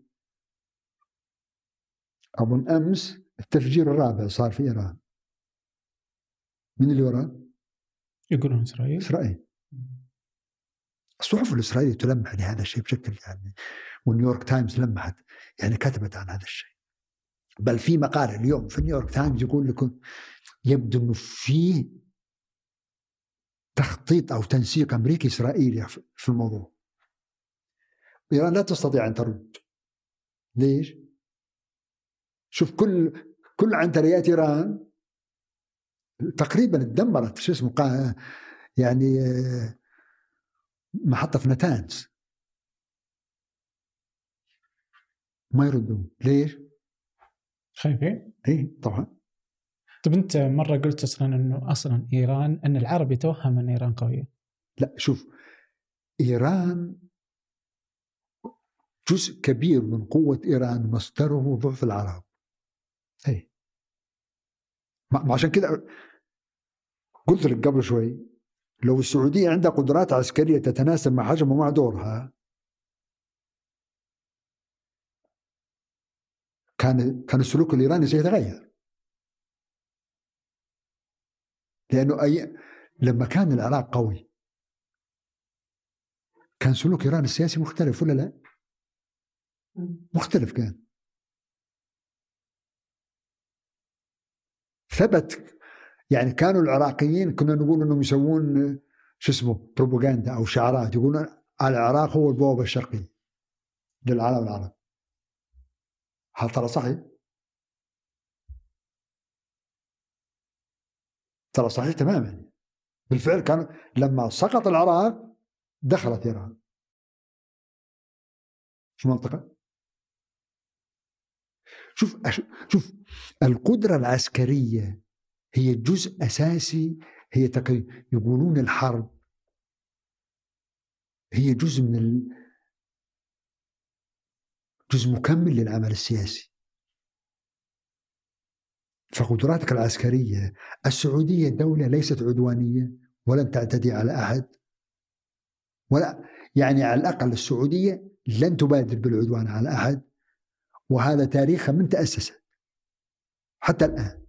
أظن أمس التفجير الرابع صار في إيران. من اللي وراه؟ يقولون إسرائيل. إسرائيل. الصحف الإسرائيلية تلمح لهذا الشيء بشكل يعني ونيويورك تايمز لمحت يعني كتبت عن هذا الشيء. بل في مقال اليوم في نيويورك تايمز يقول لكم يبدو إنه في تخطيط أو تنسيق أمريكي إسرائيلي في الموضوع. إيران لا تستطيع أن ترد. ليش؟ شوف كل كل عنتريات إيران تقريبا تدمرت شو اسمه؟ يعني محطة في نتانز. ما يردون. ليش؟ خايفين؟ اي طبعا. طيب انت مرة قلت أصلا إنه أصلا إيران إن العرب يتوهم إن إيران قوية. لا شوف إيران جزء كبير من قوة إيران مصدره ضعف العرب. أي ما عشان كده قلت لك قبل شوي لو السعودية عندها قدرات عسكرية تتناسب مع حجمها ومع دورها كان كان السلوك الإيراني سيتغير. لأنه أي لما كان العراق قوي كان سلوك إيران السياسي مختلف ولا لا؟ مختلف كان ثبت يعني كانوا العراقيين كنا نقول إنهم يسوون شو اسمه بروباغندا أو شعارات يقولون العراق هو البوابة الشرقية للعالم العربي هل ترى صحيح؟ ترى صحيح تماما. بالفعل كان لما سقط العراق دخلت إيران. في المنطقة شوف شوف القدرة العسكرية هي جزء أساسي هي يقولون الحرب. هي جزء من ال... جزء مكمل للعمل السياسي. فقدراتك العسكرية السعودية دولة ليست عدوانية ولن تعتدي على أحد. ولا يعني على الأقل السعودية لن تبادر بالعدوان على أحد. وهذا تاريخها من تأسست حتى الآن.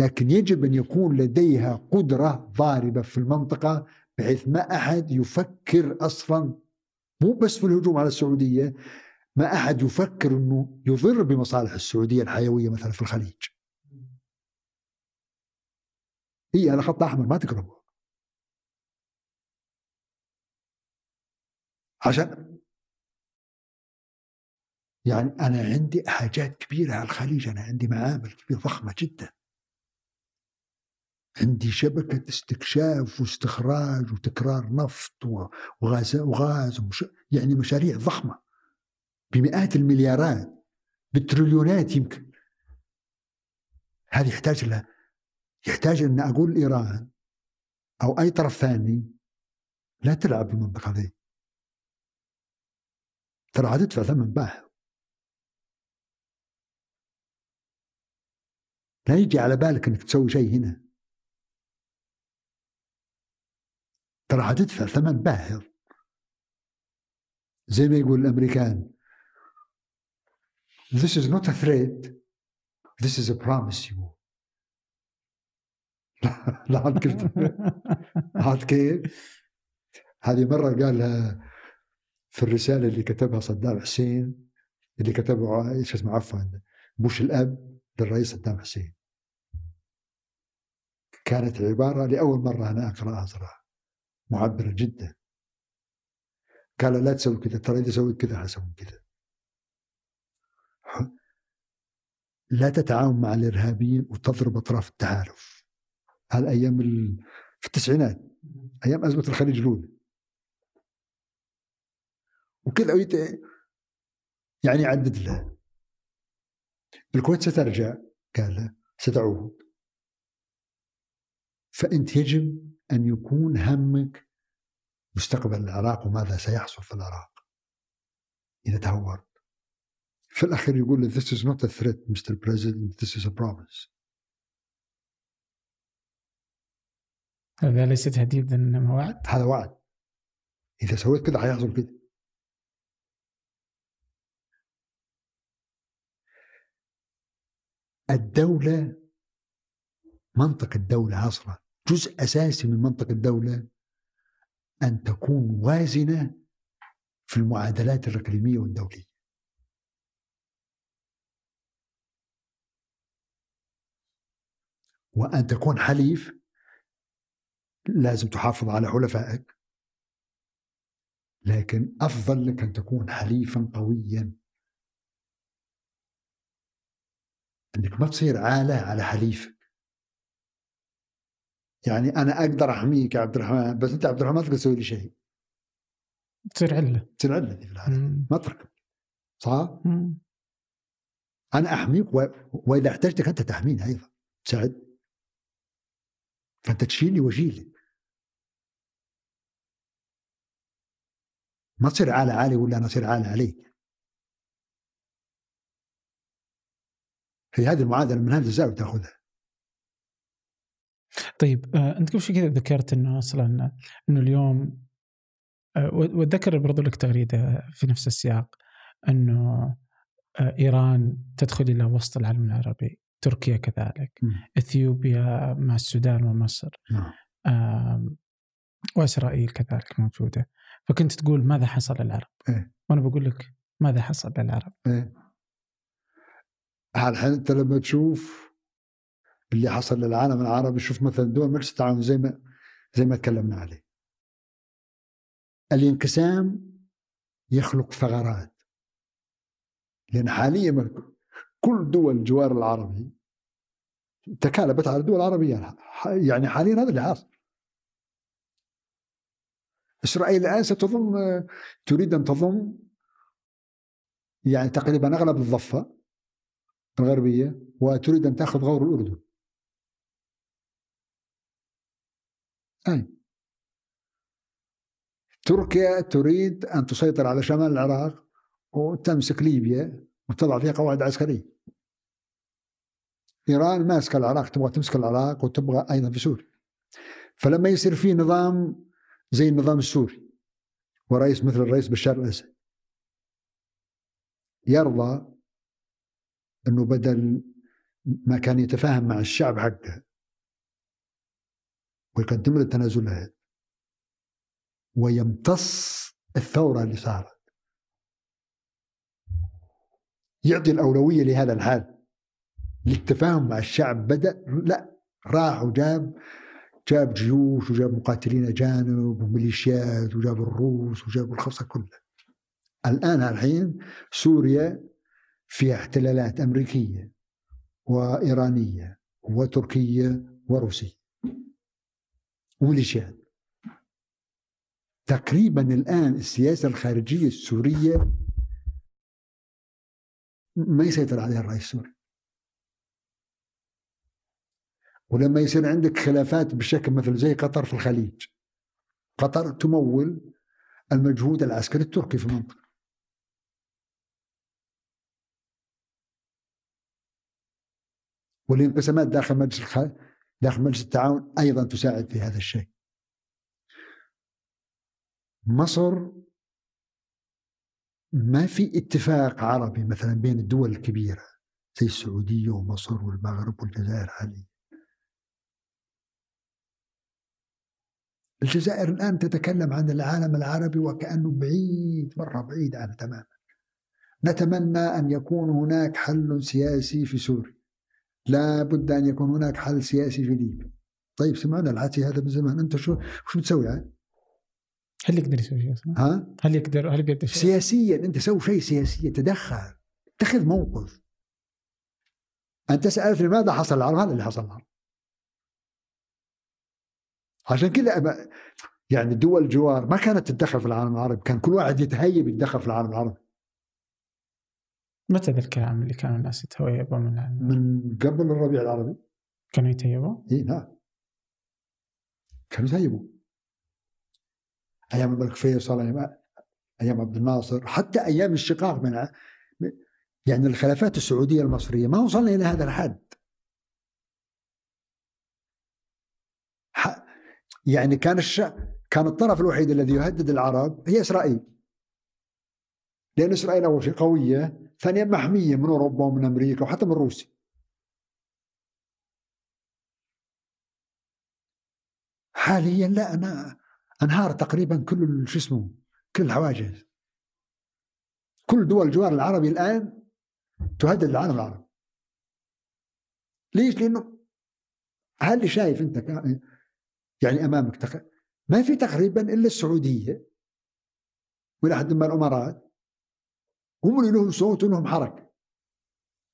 لكن يجب أن يكون لديها قدرة ضاربة في المنطقة بحيث ما أحد يفكر أصلا مو بس في الهجوم على السعودية ما أحد يفكر إنه يضر بمصالح السعودية الحيوية مثلا في الخليج. هي على خط أحمر ما تقربوا. عشان يعني أنا عندي حاجات كبيرة على الخليج أنا عندي معامل كبيرة ضخمه جدا. عندي شبكة استكشاف واستخراج وتكرار نفط وغاز وغاز ومش يعني مشاريع ضخمة بمئات المليارات بالتريليونات يمكن. هذه يحتاج لها يحتاج أن أقول إيران أو أي طرف ثاني لا تلعب بالمنطقة ذي ترى حتدفع ثمن باهظ لا يجي على بالك إنك تسوي شيء هنا. ترى حتدفع ثمن باهظ زي ما يقول الأمريكان This is not a threat. This is a promise you. لا عاد قلت عاد كيف؟ هذه مرة قالها في الرسالة اللي كتبها صدام حسين اللي كتبه إيش اسمه عفوا بوش الأب للرئيس صدام حسين. كانت عبارة لأول مرة أنا أقرأها صراحة. معبرة جدا. قال لا تسوي كذا ترى إذا سويت كذا حسوي كذا. لا تتعاون مع الإرهابيين وتضرب أطراف التحالف هذا أيام في التسعينات أيام أزمة الخليج الأولى. وكذا يعني يعدد له. الكويت سترجع قال ستعود. فأنت يجب أن يكون همك مستقبل العراق وماذا سيحصل في العراق. إذا تهورت. في الأخير يقول this is not a threat Mr. President. This is a promise. هذا ليس تهديدا إنما وعد. هذا وعد. إذا سويت كذا حيحصل كذا الدولة منطق الدولة أصلا جزء أساسي من منطق الدولة أن تكون وازنة في المعادلات الإقليمية والدولية. وأن تكون حليف لازم تحافظ على حلفائك. لكن أفضل لك أن تكون حليفا قويا. أنك ما تصير عالة على حليفك. يعني أنا أقدر أحميك يا عبد الرحمن بس أنت عبد الرحمن ما تقدر تسوي لي شيء. تصير علة. تصير علة في العالم ما تركب. صح؟ مم. أنا أحميك و... وإذا احتجتك أنت تحميني أيضا. تساعد. فانت تشيلني واشيلك ما تصير عالة عالي ولا أنا أصير عالة عليك. هي هذه المعادلة من هذه الزاوية تأخذها. طيب آه أنت قبل شوي كذا ذكرت إنه أصلا إنه اليوم آه وأتذكر برضو لك تغريدة في نفس السياق إنه آه إيران تدخل إلى وسط العالم العربي. تركيا كذلك م. إثيوبيا مع السودان ومصر نعم. وإسرائيل كذلك موجودة فكنت تقول ماذا حصل للعرب؟ إيه؟ وأنا بقول لك ماذا حصل للعرب؟ إيه؟ الحين أنت لما تشوف اللي حصل للعالم العربي شوف مثلا دول مجلس التعاون زي ما زي ما تكلمنا عليه الانقسام يخلق ثغرات لأن حاليا كل دول الجوار العربي تكالبت على الدول العربية يعني حاليا هذا اللي حاصل. إسرائيل الآن ستضم تريد أن تضم يعني تقريبا أغلب الضفة الغربية وتريد أن تأخذ غور الأردن. أي. تركيا تريد أن تسيطر على شمال العراق وتمسك ليبيا. وتضع فيها قواعد عسكرية. إيران ماسكة العراق تبغى تمسك العراق وتبغى أيضا في سوريا. فلما يصير في نظام زي النظام السوري ورئيس مثل الرئيس بشار الأسد يرضى أنه بدل ما كان يتفاهم مع الشعب حقه ويقدم له التنازلات ويمتص الثورة اللي صارت. يعطي الأولوية لهذا الحال. للتفاهم مع الشعب بدأ لا راح وجاب جاب جيوش وجاب مقاتلين أجانب وميليشيات وجاب الروس وجاب الخصة كلها. الآن الحين سوريا فيها احتلالات أمريكية وإيرانية وتركية وروسية وميليشيات. تقريبا الآن السياسة الخارجية السورية ما يسيطر عليها الرئيس السوري ولما يصير عندك خلافات بشكل مثل زي قطر في الخليج. قطر تمول المجهود العسكري التركي في المنطقة والانقسامات داخل مجلس الخ... داخل مجلس التعاون أيضا تساعد في هذا الشيء. مصر ما في اتفاق عربي مثلا بين الدول الكبيرة زي السعودية ومصر والمغرب والجزائر حاليا؟ الجزائر الآن تتكلم عن العالم العربي وكأنه بعيد مرة بعيد عنه تماما. نتمنى أن يكون هناك حل سياسي في سوريا. لا بد أن يكون هناك حل سياسي في ليبيا. طيب سمعنا العتي هذا من زمان. أنت شو شو بتسوي يعني؟ هل يقدر يسوي شيء أصلا؟ ها؟ هل يقدر هل بيقدر شيء؟ سياسيا أنت سوي شيء سياسيا تدخل اتخذ موقف أنت سألت لماذا حصل العرب هذا اللي حصل العرب عشان كذا يعني دول الجوار ما كانت تتدخل في العالم العربي كان كل واحد يتهيب يتدخل في العالم العربي متى ذا الكلام اللي كانوا الناس يتهيبوا من من قبل الربيع العربي كانوا يتهيبوا؟ إي نعم كانوا يتهيبوا أيام الملك فيصل أيام أيام عبد الناصر حتى أيام الشقاق من يعني الخلافات السعودية المصرية ما وصلنا إلى هذا الحد. يعني كان الش... كان الطرف الوحيد الذي يهدد العرب هي إسرائيل. لأن إسرائيل أول شيء قوية ثانيا محمية من أوروبا ومن أمريكا وحتى من روسيا. حاليا لا أنا انهار تقريبا كل شو اسمه كل الحواجز. كل دول الجوار العربي الآن تهدد العالم العربي. ليش؟ لأنه هل شايف أنت يعني أمامك تق... ما في تقريبا إلا السعودية والى حد ما الإمارات. هم اللي لهم صوت ولهم حركة.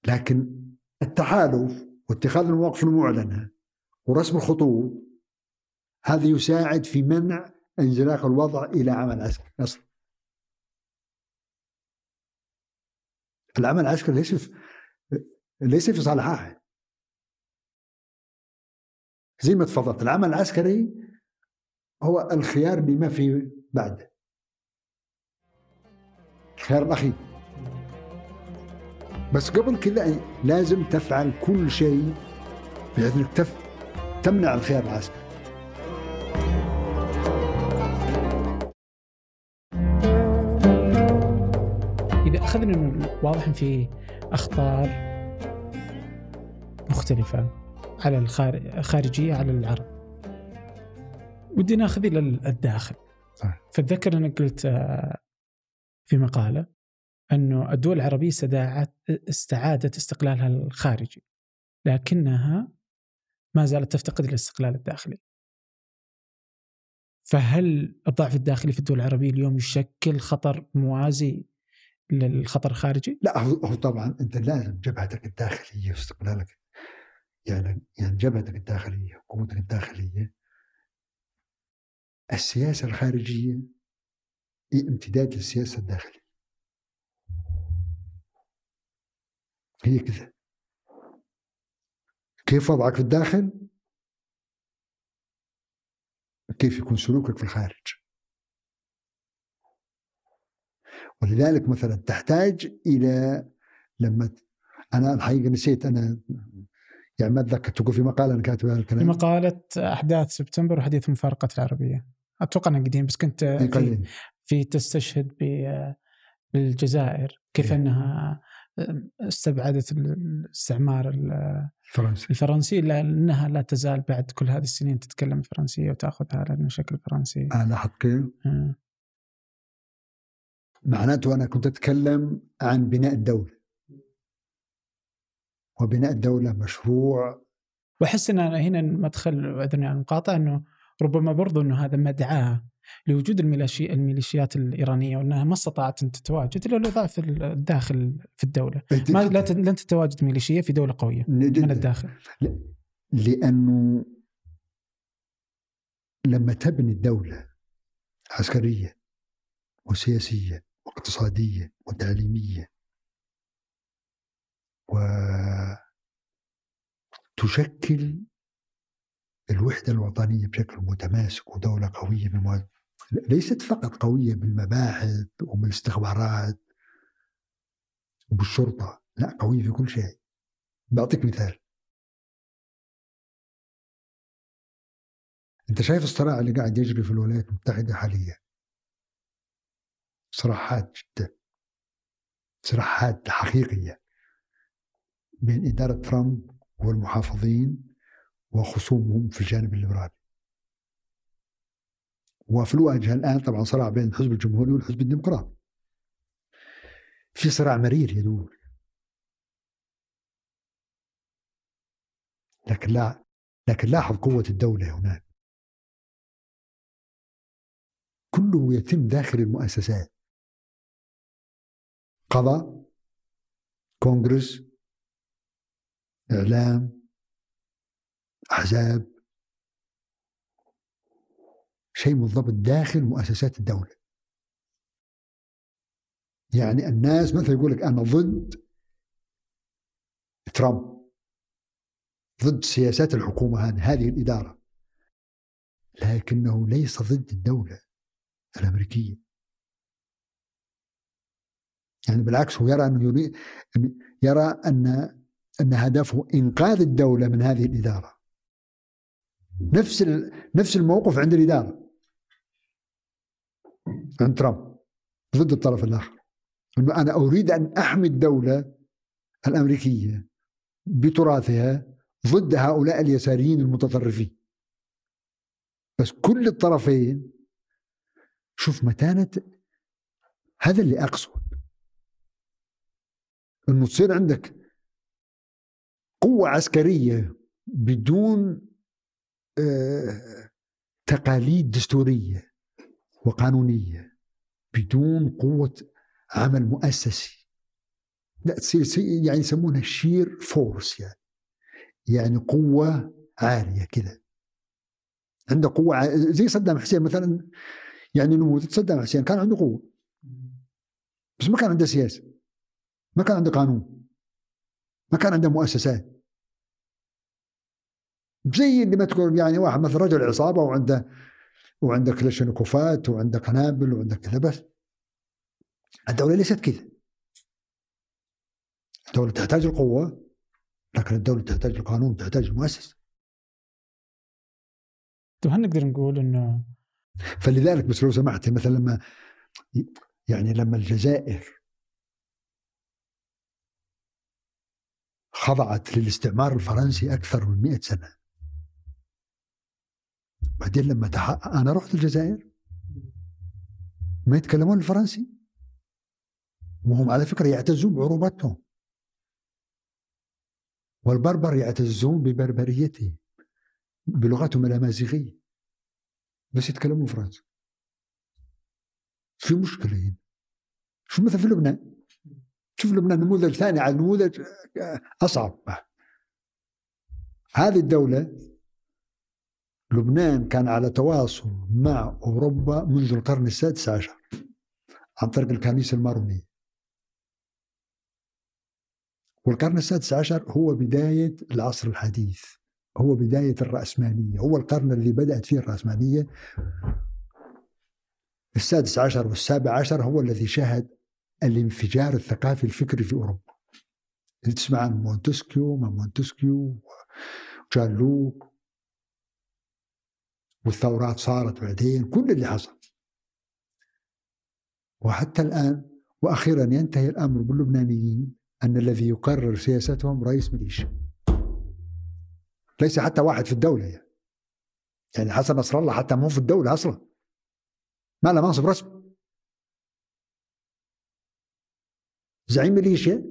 لكن التحالف واتخاذ المواقف المعلنة ورسم الخطوط هذا يساعد في منع انزلاق الوضع إلى عمل عسكري. أصلا العمل العسكري ليس في ليس في صالح احد زي ما تفضلت. العمل العسكري هو الخيار بما في بعده الخيار الأخير بس قبل كذا لازم تفعل كل شيء بحيث انك. تمنع الخيار العسكري. إذا أخذنا أنه واضح أن في أخطار مختلفة على الخارجية على العرب. ودي ناخذ إلى الداخل. فأتذكر أنا قلت آه، في مقالة أنه الدول العربية استعادت استقلالها الخارجي لكنها ما زالت تفتقد الاستقلال الداخلي. فهل الضعف الداخلي في الدول العربية اليوم يشكل خطر موازي للخطر الخارجي؟ لا هو طبعا أنت لازم جبهتك الداخلية واستقلالك يعني يعني جبهتك الداخلية قوتك الداخلية السياسة الخارجية هي امتداد للسياسة الداخلية. هي كذا. كيف وضعك في الداخل؟ كيف يكون سلوكك في الخارج؟ ولذلك مثلا تحتاج إلى لما أنا الحقيقة نسيت أنا يعني ما أتذكر تقول في مقالة أنا كاتبها الكلام. مقالة أحداث سبتمبر وحديث مفارقة العربية. أتوقع انه قديم بس كنت في, في تستشهد بالجزائر كيف أنها استبعدت الاستعمار الفرنسي. الفرنسي لأنها لا تزال بعد كل هذه السنين تتكلم الفرنسيه وتأخذها على شكل فرنسي لاحظت كيف؟ معناته أنا كنت أتكلم عن بناء الدولة. وبناء الدولة مشروع. وأحس إن هنا مدخل اذن عن المقاطعه إنه ربما برضو إنه هذا مدعاه لوجود الميليشي الميليشيات الإيرانية وإنها ما استطاعت أن تتواجد إلا لضعف الداخل في الدولة. ما لن تتواجد ميليشية في دولة قوية من الداخل. لأنه لما تبني الدولة عسكرية وسياسية واقتصاديه وتعليمية. وتشكل الوحدة الوطنية بشكل متماسك ودولة قوية بمو... ليست فقط قوية بالمباحث وبالاستخبارات وبالشرطة لا قوية في كل شيء. بعطيك مثال. أنت شايف الصراع اللي قاعد يجري في الولايات المتحدة حاليا؟ صراع حاد جدا صراع حاد حقيقية. بين إدارة ترامب والمحافظين وخصومهم في الجانب الليبرالي. وفي الواجهة الآن طبعا صراع بين الحزب الجمهوري والحزب الديمقراطي. في صراع مرير يدور. لكن لا لكن لاحظ قوة الدولة هناك. كله يتم داخل المؤسسات. قضاء كونغرس إعلام أحزاب. شيء منضبط داخل مؤسسات الدولة. يعني الناس مثلا يقول لك أنا ضد ترامب ضد سياسات الحكومة هذه هذه الإدارة. لكنه ليس ضد الدولة الأمريكية. يعني بالعكس هو يرى أنه يريد يرى أن أن هدفه إنقاذ الدولة من هذه الإدارة. نفس نفس الموقف عند الإدارة. عند ترامب ضد الطرف الآخر. أنه أنا أريد أن أحمي الدولة الأمريكية بتراثها ضد هؤلاء اليساريين المتطرفين. بس كل الطرفين شوف متانة هذا اللي أقصد أنه تصير عندك قوة عسكرية بدون آه، تقاليد دستورية وقانونية بدون قوة عمل مؤسسي. لا تصير يعني يسمونها sheer force يعني. يعني قوة عالية كذا عنده قوة زي صدام حسين مثلا. يعني نموذج صدام حسين كان عنده قوة. بس ما كان عنده سياسة. ما كان عنده قانون. ما كان عنده مؤسسات. زي اللي ما تقول يعني واحد مثلا رجل عصابة وعنده وعنده كلاشينكوفات وعنده قنابل وعنده كذا بس. الدولة ليست كذا. الدولة تحتاج القوة لكن الدولة تحتاج القانون تحتاج المؤسسة. طيب هل نقدر نقول إنه فلذلك بس لو سمحت مثلا لما يعني لما الجزائر خضعت للاستعمار الفرنسي أكثر من مئة سنة. بعدين لما تح... أنا رحت الجزائر. ما يتكلمون الفرنسي؟ وهم على فكرة يعتزون بعروبتهم. والبربر يعتزون ببربريتهم بلغتهم الأمازيغية. بس يتكلمون فرنسي. في مشكلة هنا. شو مثل في لبنان؟ شوف لبنان نموذج ثاني على نموذج أصعب. هذه الدولة لبنان كان على تواصل مع أوروبا منذ القرن السادس عشر عن طريق الكنيسة المارونية. والقرن السادس عشر هو بداية العصر الحديث هو بداية الرأسمالية هو القرن الذي بدأت فيه الرأسمالية. السادس عشر والسابع عشر هو الذي شهد الانفجار الثقافي الفكري في أوروبا. تسمع عن مونتسكيو ما مونتسكيو وجون لوك والثورات صارت بعدين كل اللي حصل. وحتى الآن وأخيرا ينتهي الأمر باللبنانيين أن الذي يقرر سياستهم رئيس ميليشيا. ليس حتى واحد في الدولة يعني. يعني حسن نصر الله حتى مو في الدولة أصلا. ما له منصب رسمي. زعيم ميليشيا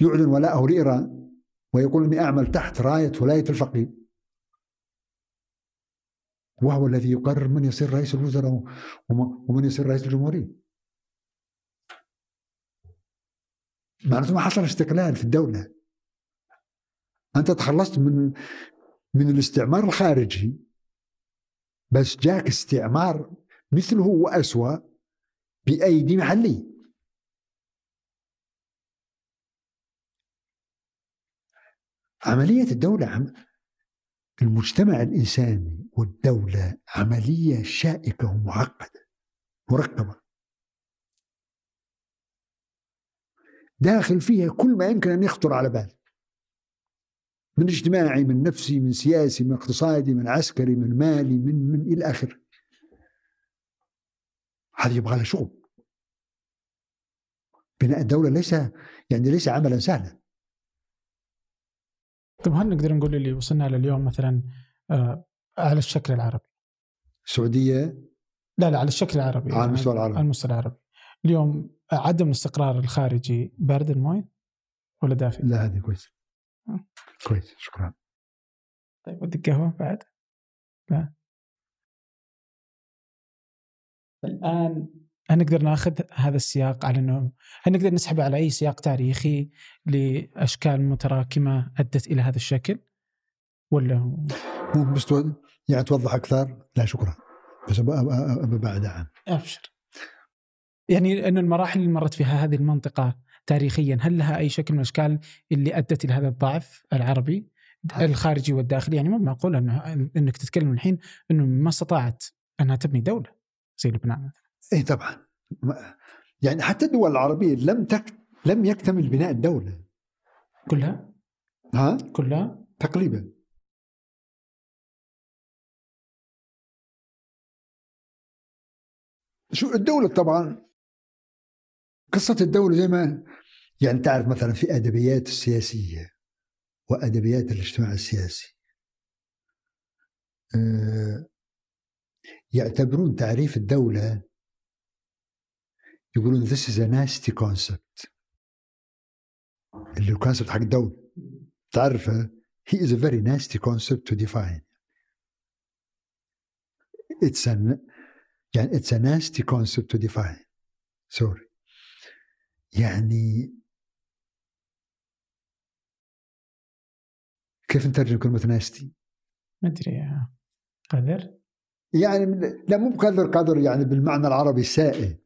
يعلن ولاءه لإيران ويقول إني أعمل تحت راية ولاية الفقيه وهو الذي يقرر من يصير رئيس الوزراء ومن يصير رئيس الجمهورية. معناته ما حصل استقلال في الدولة. أنت تخلصت من من الاستعمار الخارجي بس جاك استعمار مثله وأسوأ بأيدي محلية. عملية الدولة المجتمع الإنساني والدولة عملية شائكة ومعقدة مركبة داخل فيها كل ما يمكن أن يخطر على بال من اجتماعي من نفسي من سياسي من اقتصادي من عسكري من مالي من من إلى آخره. هذه يبغى لها شغل. بناء الدولة ليس يعني ليس عملا سهلا. طيب هل نقدر نقول اللي وصلنا له اليوم مثلا آه على الشكل العربي؟ السعوديه لا لا على الشكل العربي على المستوى العربي. على المستوى العربي. اليوم عدم الاستقرار الخارجي بارد الموية ولا دافئ؟ لا هذه كويس آه. كويس شكرا. طيب ودك قهوه بعد؟ لا. الآن هل نقدر ناخذ هذا السياق على انه هل نقدر نسحبه على أي سياق تاريخي لأشكال متراكمة أدت إلى هذا الشكل؟ ولا مو بس يعني توضح أكثر؟ لا شكرا. بس أبى- أبى أبى بعد عام أبشر. يعني إنه المراحل اللي مرت فيها هذه المنطقة تاريخيا هل لها أي شكل من الأشكال اللي أدت إلى هذا الضعف العربي؟ الخارجي والداخلي؟ يعني مو معقول انه إنك تتكلم الحين إنه ما استطاعت أنها تبني دولة زي لبنان. مثلا اي طبعا. يعني حتى الدول العربية لم تك لم يكتمل بناء الدولة. كلها؟ ها؟ كلها؟ تقريبا. شو الدولة طبعا؟ قصة الدولة زي ما يعني تعرف مثلا في أدبيات السياسية وأدبيات الاجتماع السياسي. آه، يعتبرون تعريف الدولة يقولون this is a nasty concept. اللي الكونسبت حق الدولة. تعرفه he is a very nasty concept to define. It's a يعني it's a nasty concept to define. Sorry. يعني كيف نترجم كلمة ناستي؟ ما أدري يا قدر يعني لا مو بقدر قدر يعني بالمعنى العربي آه.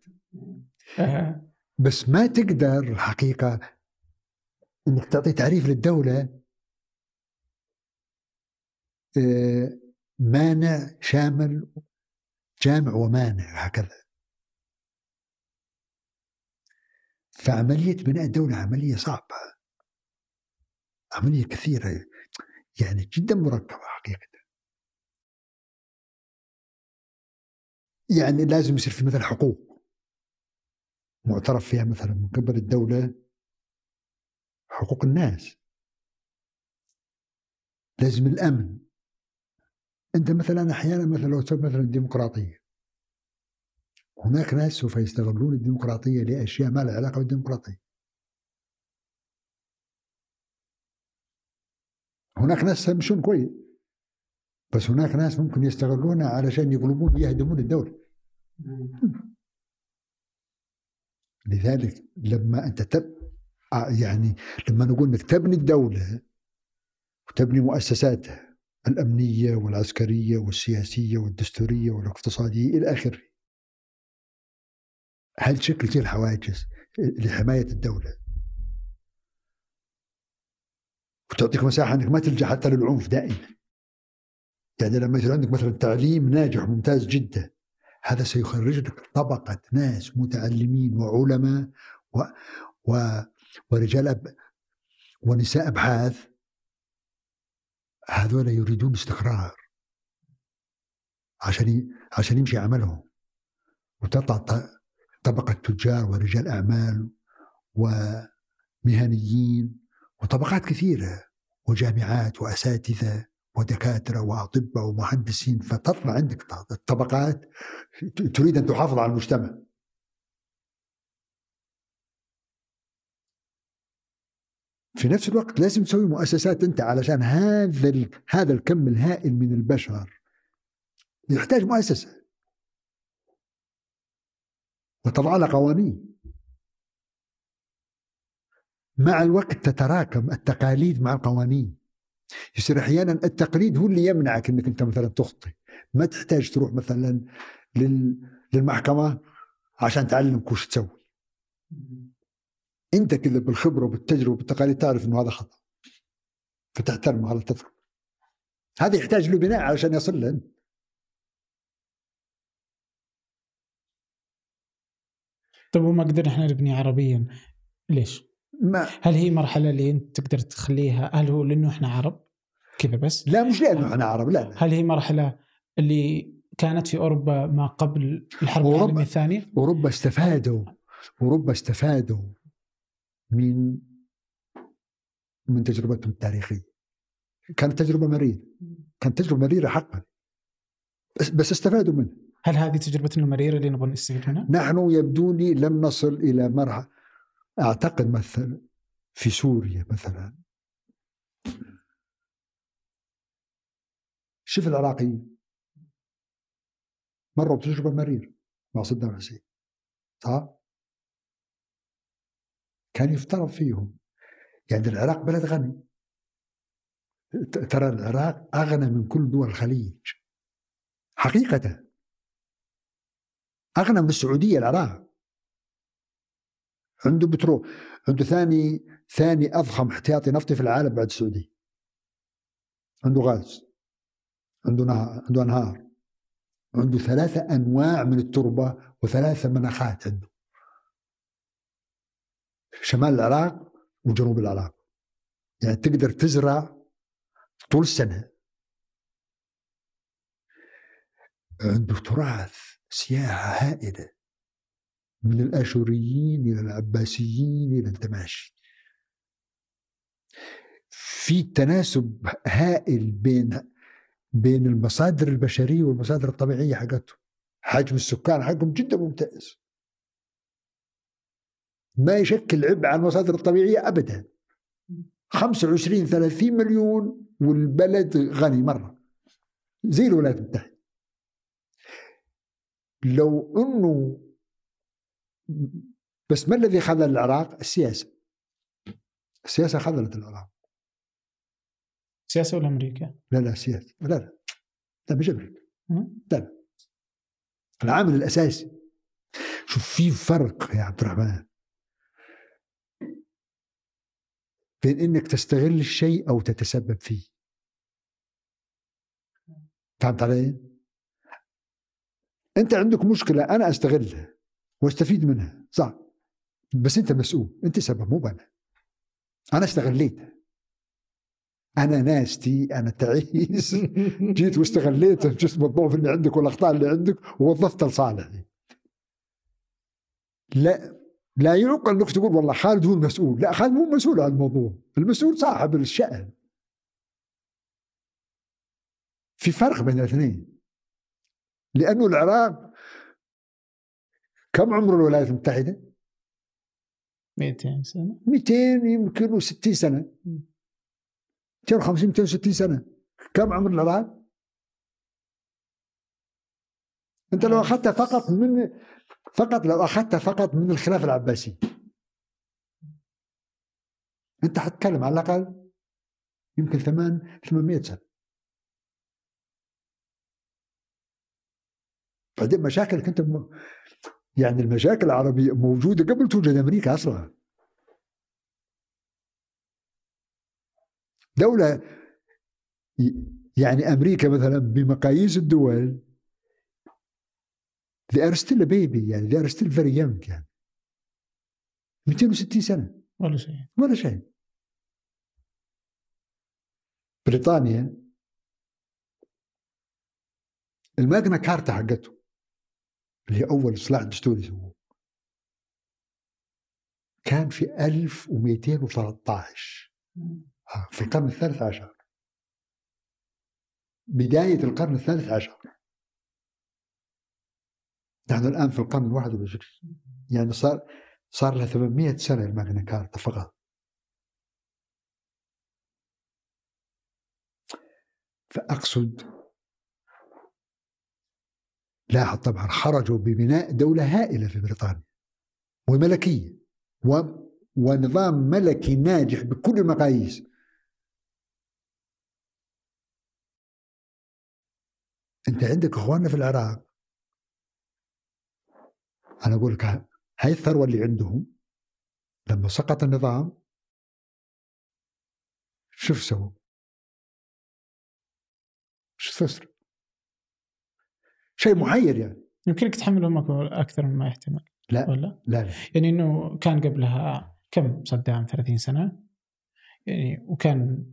بس ما تقدر الحقيقة إنك تعطي تعريف للدولة آه، مانع شامل جامع ومانع هكذا. فعملية بناء الدولة عملية صعبة عملية كثيرة يعني جدا مركبة حقيقة. يعني لازم يصير في مثل حقوق. معترف فيها مثلا من قبل الدولة حقوق الناس. لازم الأمن. أنت مثلا أحيانا مثلا لو تسوي مثلا الديمقراطية هناك ناس سوف يستغلون الديمقراطية لأشياء ما لها علاقة بالديمقراطية. هناك ناس يمشون كويس بس هناك ناس ممكن يستغلونها علشان يقلبون يهدمون الدولة. لذلك لما أنت تب آه يعني لما نقول إنك تبني الدولة وتبني مؤسساتها الأمنية والعسكرية والسياسية والدستورية والاقتصادية إلى آخره هل شكل زي الحواجز لحماية الدولة؟ وتعطيك مساحة إنك ما تلجأ حتى للعنف دائما. يعني لما يصير عندك مثلا تعليم ناجح ممتاز جدا هذا سيخرج لك طبقة ناس متعلمين وعلماء و و ورجال أب ونساء أبحاث. هذول يريدون استقرار عشان عشان يمشي عملهم. وتطلع طبقة تجار ورجال أعمال ومهنيين وطبقات كثيرة وجامعات وأساتذة. ودكاترة وأطباء ومهندسين فتطلع عندك ط- طبقات ت- تريد أن تحافظ على المجتمع. في نفس الوقت لازم تسوي مؤسسات أنت علشان هذا هذا الكم الهائل من البشر يحتاج مؤسسة. وتضع لها قوانين. مع الوقت تتراكم التقاليد مع القوانين. يصير أحيانا التقليد هو اللي يمنعك إنك أنت مثلا تخطي ما تحتاج تروح مثلا لل... للمحكمة عشان تعلمك وش تسوي. أنت كذا بالخبرة وبالتجربة وبالتقاليد تعرف إنه هذا خطأ. فتحترمه على تذكر هذا يحتاج له بناء علشان يصل له. طيب وما قدرنا إحنا نبني عربيا؟ ليش؟ ما هل هي مرحلة اللي أنت تقدر تخليها هل هو لأنه إحنا عرب كذا بس؟ لا مش لأنه إحنا عرب لا, لا. هل هي مرحلة اللي كانت في أوروبا ما قبل الحرب العالمية الثانية؟ أوروبا استفادوا أوروبا استفادوا من من تجربتهم التاريخية كانت تجربة مريرة كانت تجربة مريرة حقا بس, بس استفادوا منها هل هذه تجربتنا المريره اللي نبغى نستفيد منها؟ نحن يبدو لي لم نصل إلى مرحله أعتقد مثلا في سوريا مثلا. شوف العراقيين. مروا بتجربة مريره مع صدام حسين صح؟ كان يفترض فيهم. يعني العراق بلد غني. ترى العراق أغنى من كل دول الخليج. حقيقة. أغنى من السعودية العراق. عنده بترول عنده ثاني ثاني أضخم احتياطي نفطي في العالم بعد السعودية. عنده غاز عنده نهار عنده أنهار عنده ثلاثة أنواع من التربة وثلاثة مناخات عنده. شمال العراق وجنوب العراق. يعني تقدر تزرع طول السنة عنده تراث سياحة هائلة. من الآشوريين إلى العباسيين إلى الدماشق. في تناسب هائل بين بين المصادر البشرية والمصادر الطبيعية حقتهم. حجم السكان حقهم جدا ممتاز. ما يشكل عبء على المصادر الطبيعية أبدا. 25 30 مليون والبلد غني مرة. زي الولايات المتحدة. لو أنه بس ما الذي خذل العراق؟ السياسة. السياسة خذلت العراق. سياسة ولا أمريكا؟ لا لا سياسة. لا لا. لا مش أمريكا. لا لا. العامل الأساسي. شوف في فرق يا عبد الرحمن. بين إنك تستغل الشيء أو تتسبب فيه. فهمت علي؟ أنت عندك مشكلة أنا أستغلها. واستفيد منها. صح. بس أنت مسؤول. أنت سبب مو أنا أنا استغليتها أنا ناستي. أنا تعيس. جيت واستغليت. جسم الضعف اللي عندك والأخطاء اللي عندك ووظفت لصالحي. لا. لا يعقل أنك تقول والله خالد هو المسؤول. لا خالد مو مسؤول عن الموضوع. المسؤول صاحب الشأن. في فرق بين الاثنين. لأنه العراق كم عمر الولايات المتحدة؟ 200 سنة. 200 يمكن 60 سنة. 250 260 سنة. كم عمر العراق انت لو اخذتها فقط من فقط لو اخذتها فقط من الخلافه العباسي. انت حتتكلم على الأقل يمكن ثمان 800 سنة. بعدين مشاكلك انت م... يعني المشاكل العربية موجودة قبل توجد أمريكا أصلا. دولة يعني أمريكا مثلا بمقاييس الدول they are still a baby يعني they are still very young يعني. 260 سنة. ولا شيء. ولا شيء. بريطانيا الماجنا كارتا حقته. اللي هي أول إصلاح دستوري سووه. كان في 1213 في القرن الثالث عشر. بداية القرن الثالث عشر. نحن الآن في القرن الواحد والعشرين. يعني صار صار لها 800 سنة الماجنا كارتا فقط فأقصد لاحظ طبعا خرجوا ببناء دولة هائلة في بريطانيا وملكية و... ونظام ملكي ناجح بكل المقاييس. أنت عندك إخواننا في العراق. أنا أقول لك هاي الثروه اللي عندهم لما سقط النظام شوف سووا؟ شو خسر شيء محير يعني. يمكنك تحملهم أكثر مما يحتمل لا ولا؟ لا؟ لا يعني إنه كان قبلها كم صدام؟ 30 سنة؟ يعني وكان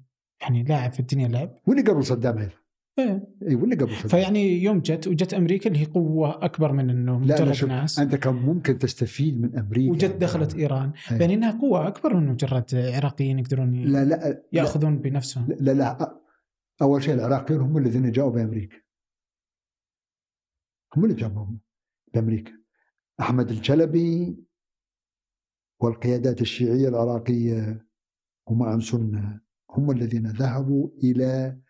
يعني لاعب في الدنيا لعب. واللي قبل صدام هيك إيه. اي ولا قبل صدام. فيعني يوم جت وجت أمريكا اللي هي قوة أكبر من إنه لا لا مجرد ناس. أنت كان ممكن تستفيد من أمريكا. وجت دخلت إيران. إيه. يعني إنها قوة أكبر من مجرد عراقيين يقدرون لا لا لا. يأخذون بنفسهم. لا, لا أول شيء العراقيين هم الذين جاءوا بأمريكا. هم اللي جابوا بأمريكا. أحمد الجلبي والقيادات الشيعية العراقية ومعهم سنة هم الذين ذهبوا إلى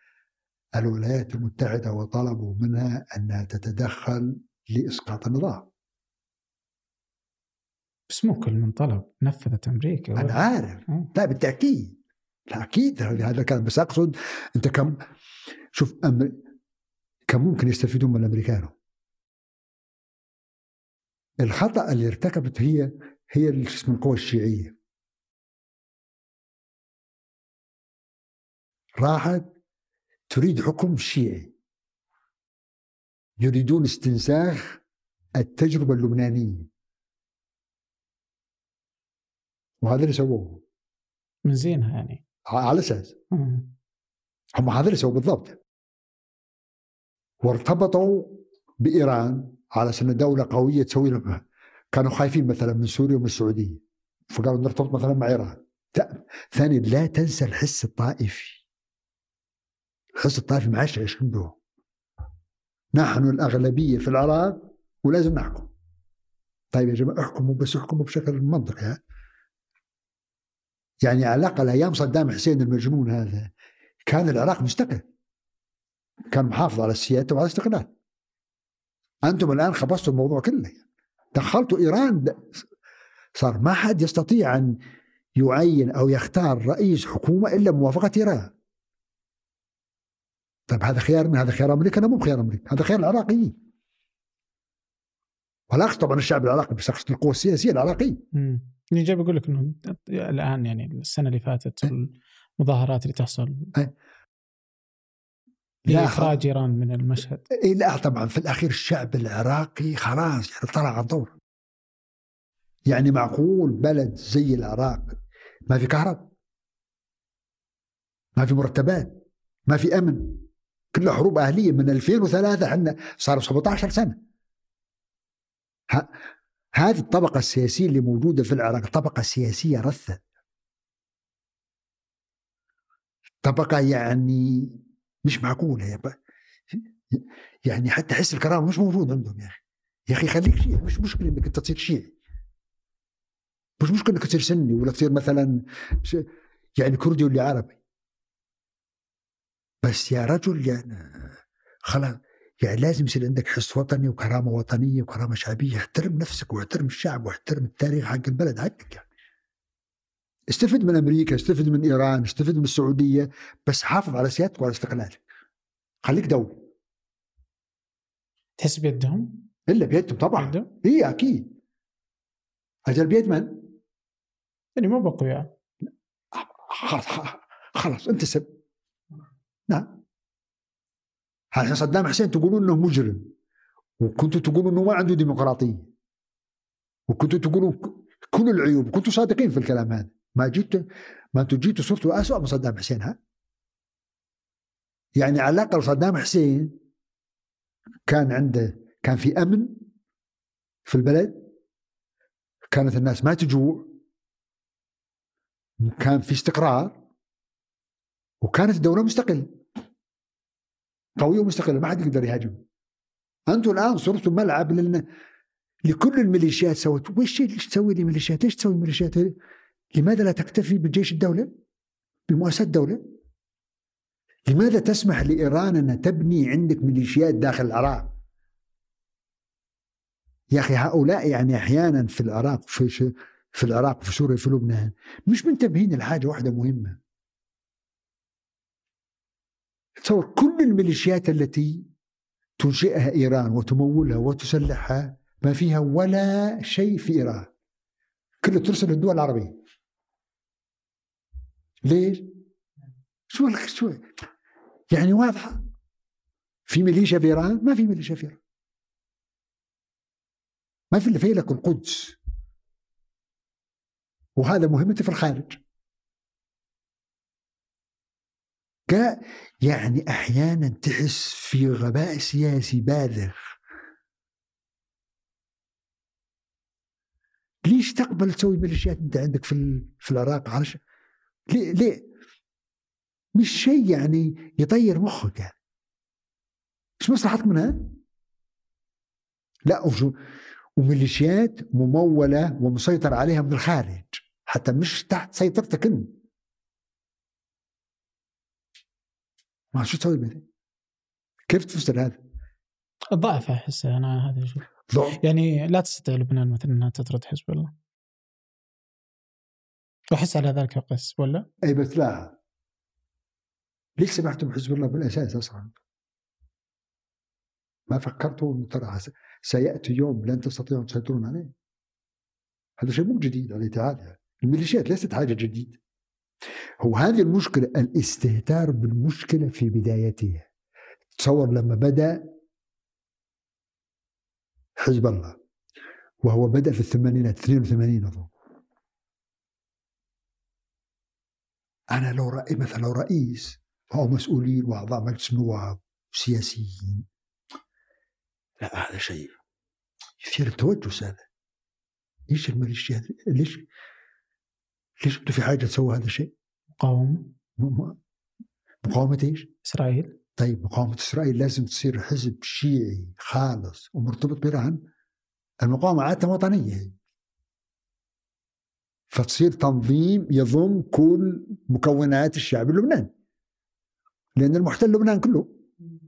الولايات المتحدة وطلبوا منها أنها تتدخل لإسقاط النظام. بس مو كل من طلب نفذت أمريكا. أنا عارف. آه. لا بالتأكيد. لا أكيد. هذا كان بس أقصد أنت كم شوف أم... كان ممكن يستفيدون من الامريكان الخطأ اللي ارتكبت هي هي اسمه القوى الشيعية. راحت تريد حكم شيعي. يريدون استنساخ التجربة اللبنانية. وهذا اللي سووه. من زينها يعني. على أساس. هم هذا اللي سووا بالضبط. وارتبطوا بإيران. على أساس انها دولة قوية تسوي لهم. كانوا خايفين مثلا من سوريا ومن السعودية. فقالوا نرتبط مثلا مع إيران. ت- ثانيا لا تنسى الحس الطائفي. الحس الطائفي ما عادش عندهم نحن الأغلبية في العراق ولازم نحكم. طيب يا جماعة احكموا بس احكموا بشكل منطقي ها؟ يعني على الأقل أيام صدام حسين المجنون هذا كان العراق مستقل. كان محافظ على السيادة وعلى الاستقلال. أنتم الآن خبصتوا الموضوع كله. دخلتوا إيران صار ما حد يستطيع أن يعين أو يختار رئيس حكومة إلا بموافقه إيران. طيب هذا خيار من هذا خيار أمريكا؟ مو خيار أمريكا هذا خيار العراقيين ولا طبعا الشعب العراقي بس اقصد القوى السياسية العراقيه. اللي جاي بقول لك إنه الآن يعني السنة اللي فاتت المظاهرات اللي تحصل. لا، لاخراج إيران من المشهد. إيه لا طبعا في الأخير الشعب العراقي خلاص يعني طلع على الدور. يعني معقول بلد زي العراق؟ ما في كهرباء ما في مرتبات ما في أمن. كلها حروب أهلية من 2003 إحنا صار 17 سنة. ه- هذه الطبقة السياسية اللي موجودة في العراق طبقة سياسية رثة. طبقة يعني مش معقولة يا ب- يعني حتى حس الكرامة مش موجود عندهم يا أخي. يا أخي خليك شيعي مش مشكلة إنك أنت تصير شيعي. مش مشكلة إنك تصير سني ولا تصير مثلا يعني كردي ولا عربي. بس يا رجل يعني خلاص يعني لازم يصير عندك حس وطني وكرامة وطنية وكرامة شعبية. احترم نفسك واحترم الشعب واحترم التاريخ حق البلد. حقك يعني. استفد من أمريكا استفد من إيران استفد من السعودية بس حافظ على سيادتك وعلى استقلالك. خليك دوله تحس بيدهم؟ إلا بيدهم طبعا. بيدهم؟ اي أكيد. أجل بيد من؟ يعني مو بقوياء خلاص خلاص أنت سب. نعم. عشان صدام حسين تقولون إنه مجرم. وكنتوا تقولون إنه ما عنده ديمقراطية. وكنتوا تقولون كل العيوب. كنتوا صادقين في الكلام هذا. ما جيتوا ما أنتوا جيتوا صرتوا اسوء من صدام حسين ها؟ يعني على الأقل صدام حسين كان عنده كان في أمن في البلد كانت الناس ما تجوع كان في استقرار وكانت الدولة مستقلة قوية ومستقلة ما حد يقدر يهاجم. أنتم الآن صرتوا ملعب لأن لكل الميليشيات سوت وش تسوي لي ميليشيات؟ ليش تسوي ميليشيات؟ لماذا لا تكتفي بجيش الدولة؟ بمؤسسات الدولة لماذا تسمح لإيران أن تبني عندك ميليشيات داخل العراق؟ يا أخي هؤلاء يعني أحيانا في العراق في في العراق في سوريا في لبنان مش منتبهين لحاجة واحدة مهمة. تصور كل الميليشيات التي تنشئها إيران وتمولها وتسلحها ما فيها ولا شيء في إيران. كله ترسل الدول العربية. ليش؟ شو شو؟ يعني واضحة. في ميليشيا في إيران؟ ما في ميليشيا في إيران. ما في إلا فيلق القدس وهذا مهمته في الخارج. يعني أحيانا تحس في غباء سياسي باذخ ليش تقبل تسوي ميليشيات أنت عندك في في العراق؟ عرش ليه ليه؟ مش شيء يعني يطير مخك يعني. إيش مصلحتك منها؟ لا وميليشيات ممولة ومسيطر عليها من الخارج حتى مش تحت سيطرتك أنت. ما شو تسوي به كيف تفسر هذا؟ ضعف احس أنا هذا الشيء يعني لا تستطيع لبنان مثلا إنها تطرد حزب الله. واحس على ذلك قس ولا؟ إي بس لا ليش سمحتم حزب الله بالأساس أصلا؟ ما فكرتوا انه ترى سيأتي يوم لن تستطيعوا تسيطرون عليه هذا شيء مو جديد على تعالى. الميليشيات ليست حاجة جديدة هو هذه المشكلة الاستهتار بالمشكلة في بدايتها تصور لما بدأ حزب الله وهو بدأ في الثمانينات 82 أظن أنا لو رأي مثلا لو رئيس أو مسؤولين وأعضاء مجلس النواب وسياسيين لا هذا شيء يثير التوجس هذا ليش الميليشيا ليش ليش أنتم في حاجة تسووا هذا الشيء؟ مقاومة. مقاومة إيش؟ إسرائيل. طيب مقاومة إسرائيل لازم تصير حزب شيعي خالص ومرتبط بإيران. المقاومة عادة وطنية فتصير تنظيم يضم كل مكونات الشعب اللبناني لأن المحتل لبنان كله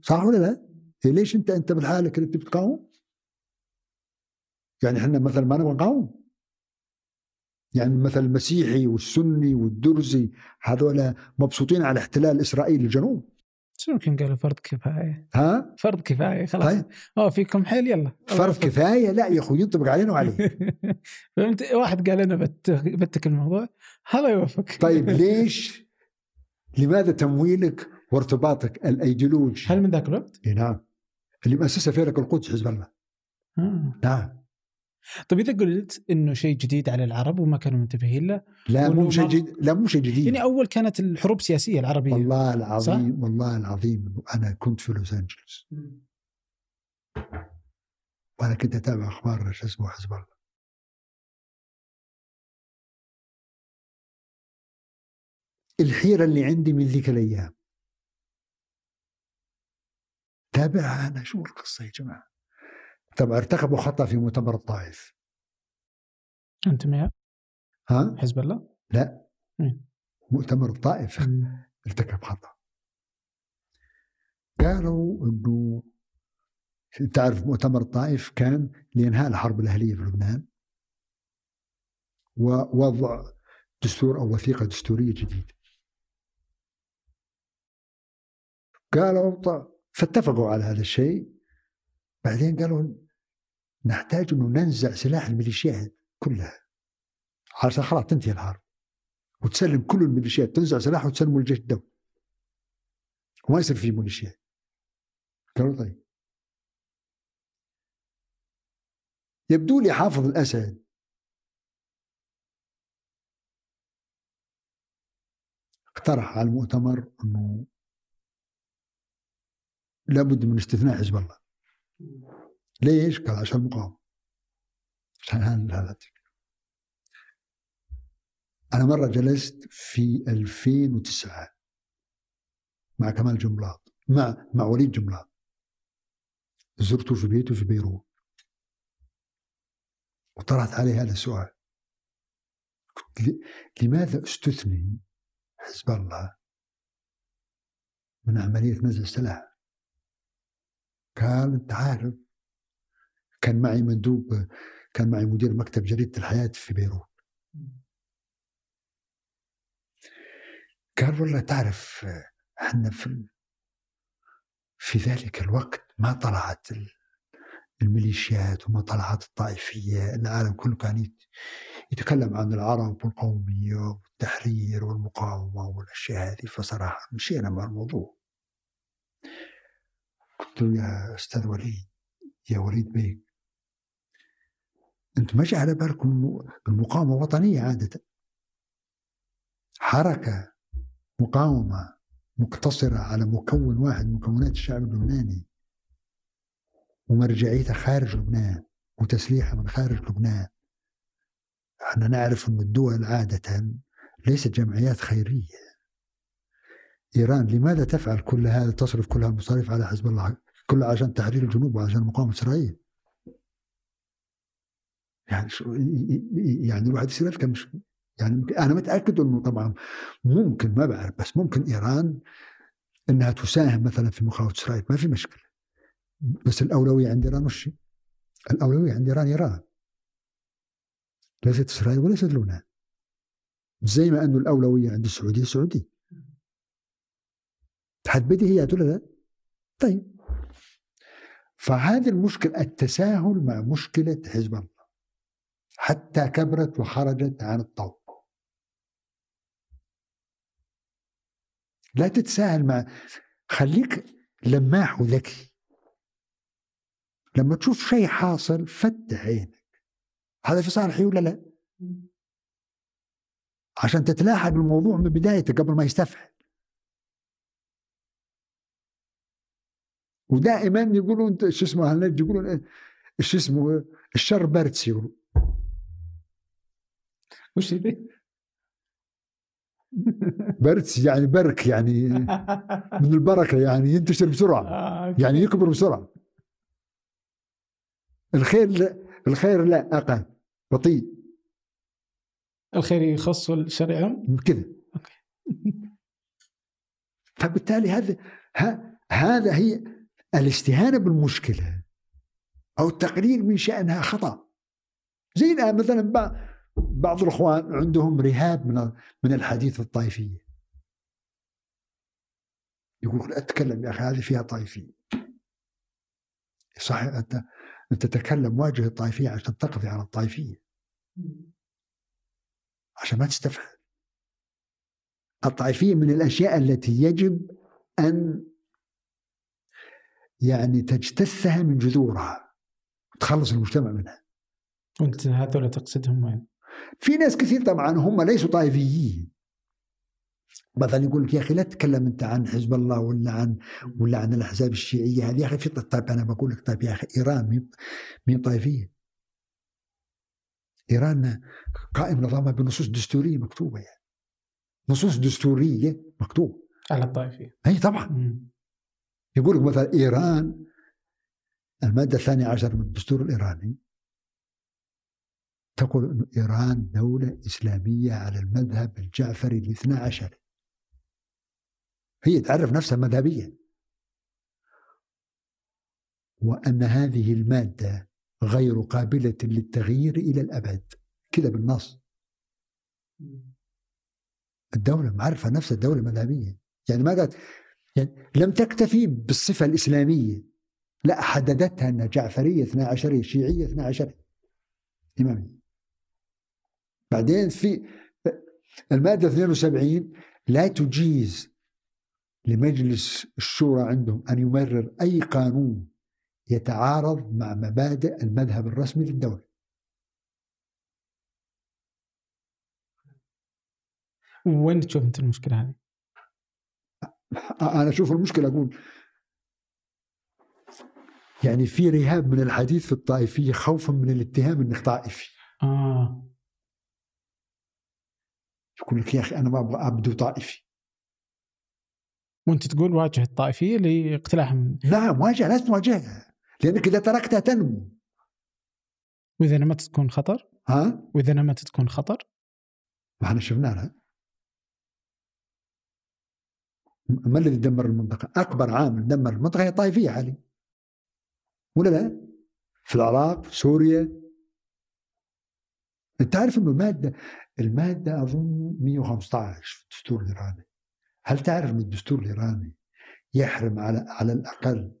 صح ولا لا؟ إيه ليش أنت أنت بالحالك اللي بتقاوم؟ يعني إحنا مثلا ما نبغى نقاوم يعني مثلا المسيحي والسني والدرزي هذول مبسوطين على احتلال إسرائيل الجنوب شو يمكن قالوا؟ فرض كفاية. ها؟ فرض كفاية خلاص. طيب. آه فيكم حيل؟ يلا. فرض كفاية؟ لا يا أخوي ينطبق علينا وعليه فهمت؟ واحد قال أنا بتك الموضوع. هذا يوافق. طيب ليش؟ لماذا تمويلك وارتباطك الأيديولوجي؟ هل من ذاك الوقت؟ اي نعم. اللي مؤسسة فيلق القدس حزب الله. آه. نعم. طيب إذا قلت إنه شيء جديد على العرب وما كانوا منتبهين له لا مو شيء جديد لا مو شيء جديد. يعني أول كانت الحروب السياسية العربية والله العظيم صح؟ والله العظيم أنا كنت في لوس انجلوس وأنا كنت أتابع أخبار شو اسمه حزب الله. الحيرة اللي عندي من ذيك الأيام. تابعها أنا شو القصة يا جماعة؟ طبعا ارتكبوا خطأ في مؤتمر الطائف أنتم يا ها حزب الله؟ لا مم. مؤتمر الطائف مم. ارتكب خطأ قالوا إنه تعرف مؤتمر الطائف كان لإنهاء الحرب الأهلية في لبنان ووضع دستور أو وثيقة دستورية جديدة. قالوا فاتفقوا على هذا الشيء بعدين قالوا نحتاج انه ننزع سلاح الميليشيات كلها. عشان خلاص تنتهي الحرب. وتسلم كل الميليشيات تنزع سلاح وتسلمه للجيش الدولي وما يصير في ميليشيات قالوا طيب يبدو لي حافظ الأسد. اقترح على المؤتمر أنه لابد من استثناء حزب الله. ليش؟ قال عشان المقاومة. عشان هذا أنا مرة جلست في 2009 مع كمال جملاط مع مع وليد جملاط. زرته في بيته في بيروت. وطرحت عليه هذا السؤال. قلت لماذا استثني حزب الله من عملية نزل السلاح قال أنت عارف كان معي مندوب كان معي مدير مكتب جريدة الحياة في بيروت. قال والله تعرف إحنا في في ذلك الوقت ما طلعت الميليشيات وما طلعت الطائفية العالم كله كان يتكلم عن العرب والقومية والتحرير والمقاومة والأشياء هذه. فصراحة مشينا مع الموضوع. قلت له يا أستاذ وليد يا وليد بيك انت ما على بالكم المقاومة وطنية عادة. حركة مقاومة مقتصرة على مكون واحد مكونات الشعب اللبناني ومرجعيتها خارج لبنان وتسليحها من خارج لبنان. إحنا نعرف أن الدول عادة ليست جمعيات خيرية. إيران لماذا تفعل كل هذا تصرف كل المصاريف على حزب الله كلها عشان تحرير الجنوب وعشان مقاومة إسرائيل؟ يعني شو يعني الواحد يصير يفهم مش يعني أنا متأكد إنه طبعا ممكن ما بعرف بس ممكن إيران إنها تساهم مثلا في مقاومه إسرائيل ما في مشكلة. بس الأولوية عند إيران وش الأولوية عند إيران إيران. ليست إسرائيل وليست لبنان. زي ما إنه الأولوية عند السعودية السعودية. حد بديهيات ولا لا؟ طيب. فهذه المشكلة التساهل مع مشكلة حزب الله. حتى كبرت وخرجت عن الطوق. لا تتساهل مع خليك لماح وذكي. لما تشوف شيء حاصل فتح عينك. هذا في صالحي ولا لا؟ عشان تتلاحق الموضوع من بدايته قبل ما يستفحل. ودائما يقولون شو اسمه يقولون شو اسمه الشر بارتس يقولوا وش يبي؟ برتس يعني برك يعني من البركة يعني ينتشر بسرعة آه، يعني يكبر بسرعة. الخير لا الخير لا أقل بطيء. الخير يخص الشريعة كذا. فبالتالي هذا هذا هي الاستهانه بالمشكلة أو التقليل من شأنها خطأ. زي الآن مثلا بعض الإخوان عندهم رهاب من من الحديث الطائفية. يقول أتكلم يا أخي هذه فيها طائفية. صحيح أنت أنت تتكلم واجه الطائفيه عشان تقضي على الطائفية. عشان ما تستفهم الطائفية من الأشياء التي يجب أن يعني تجتثها من جذورها. تخلص المجتمع منها. وانت هذول تقصدهم وين؟ في ناس كثير طبعا هم ليسوا طائفيين. مثلا يقول لك يا أخي لا تتكلم أنت عن حزب الله ولا عن ولا عن الأحزاب الشيعية هذه. يا أخي في طيب أنا بقول لك طيب يا أخي إيران مين طائفية؟ إيران قائم نظامها بنصوص دستورية مكتوبة يعني. نصوص دستورية مكتوب. على الطائفية. إي طبعا. يقول لك مثلا إيران المادة الثانية عشر من الدستور الإيراني. تقول أن إيران دولة إسلامية على المذهب الجعفري الاثنى عشر. هي تعرف نفسها مذهبيا. وأن هذه المادة غير قابلة للتغيير إلى الأبد. كده بالنص. الدولة معرفة نفسها دولة مذهبية. يعني ما قالت يعني لم تكتفي بالصفة الإسلامية. لا حددتها أنها جعفرية 12 شيعية 12 إمامية. بعدين في المادة 72 لا تجيز لمجلس الشورى عندهم أن يمرر أي قانون يتعارض مع مبادئ المذهب الرسمي للدولة. وين تشوف أنت المشكلة هذه؟ أنا أشوف المشكلة أقول يعني في رهاب من الحديث في الطائفية خوفا من الاتهام أنك طائفي آه. يقول لك يا أخي أنا ما أبغى ابدو طائفي وأنت تقول واجه الطائفية لاقتلاعهم نعم واجه لازم تواجهها لأنك إذا تركتها تنمو وإذا نمت تكون خطر؟ ها؟ وإذا نمت تكون خطر؟ ما إحنا شفناها ما الذي دمر المنطقة؟ أكبر عامل دمر المنطقة هي الطائفية حاليا ولا لا؟ في العراق سوريا أنت عارف أنه المادة المادة أظن 115 في الدستور الإيراني. هل تعرف أن الدستور الإيراني يحرم على على الأقل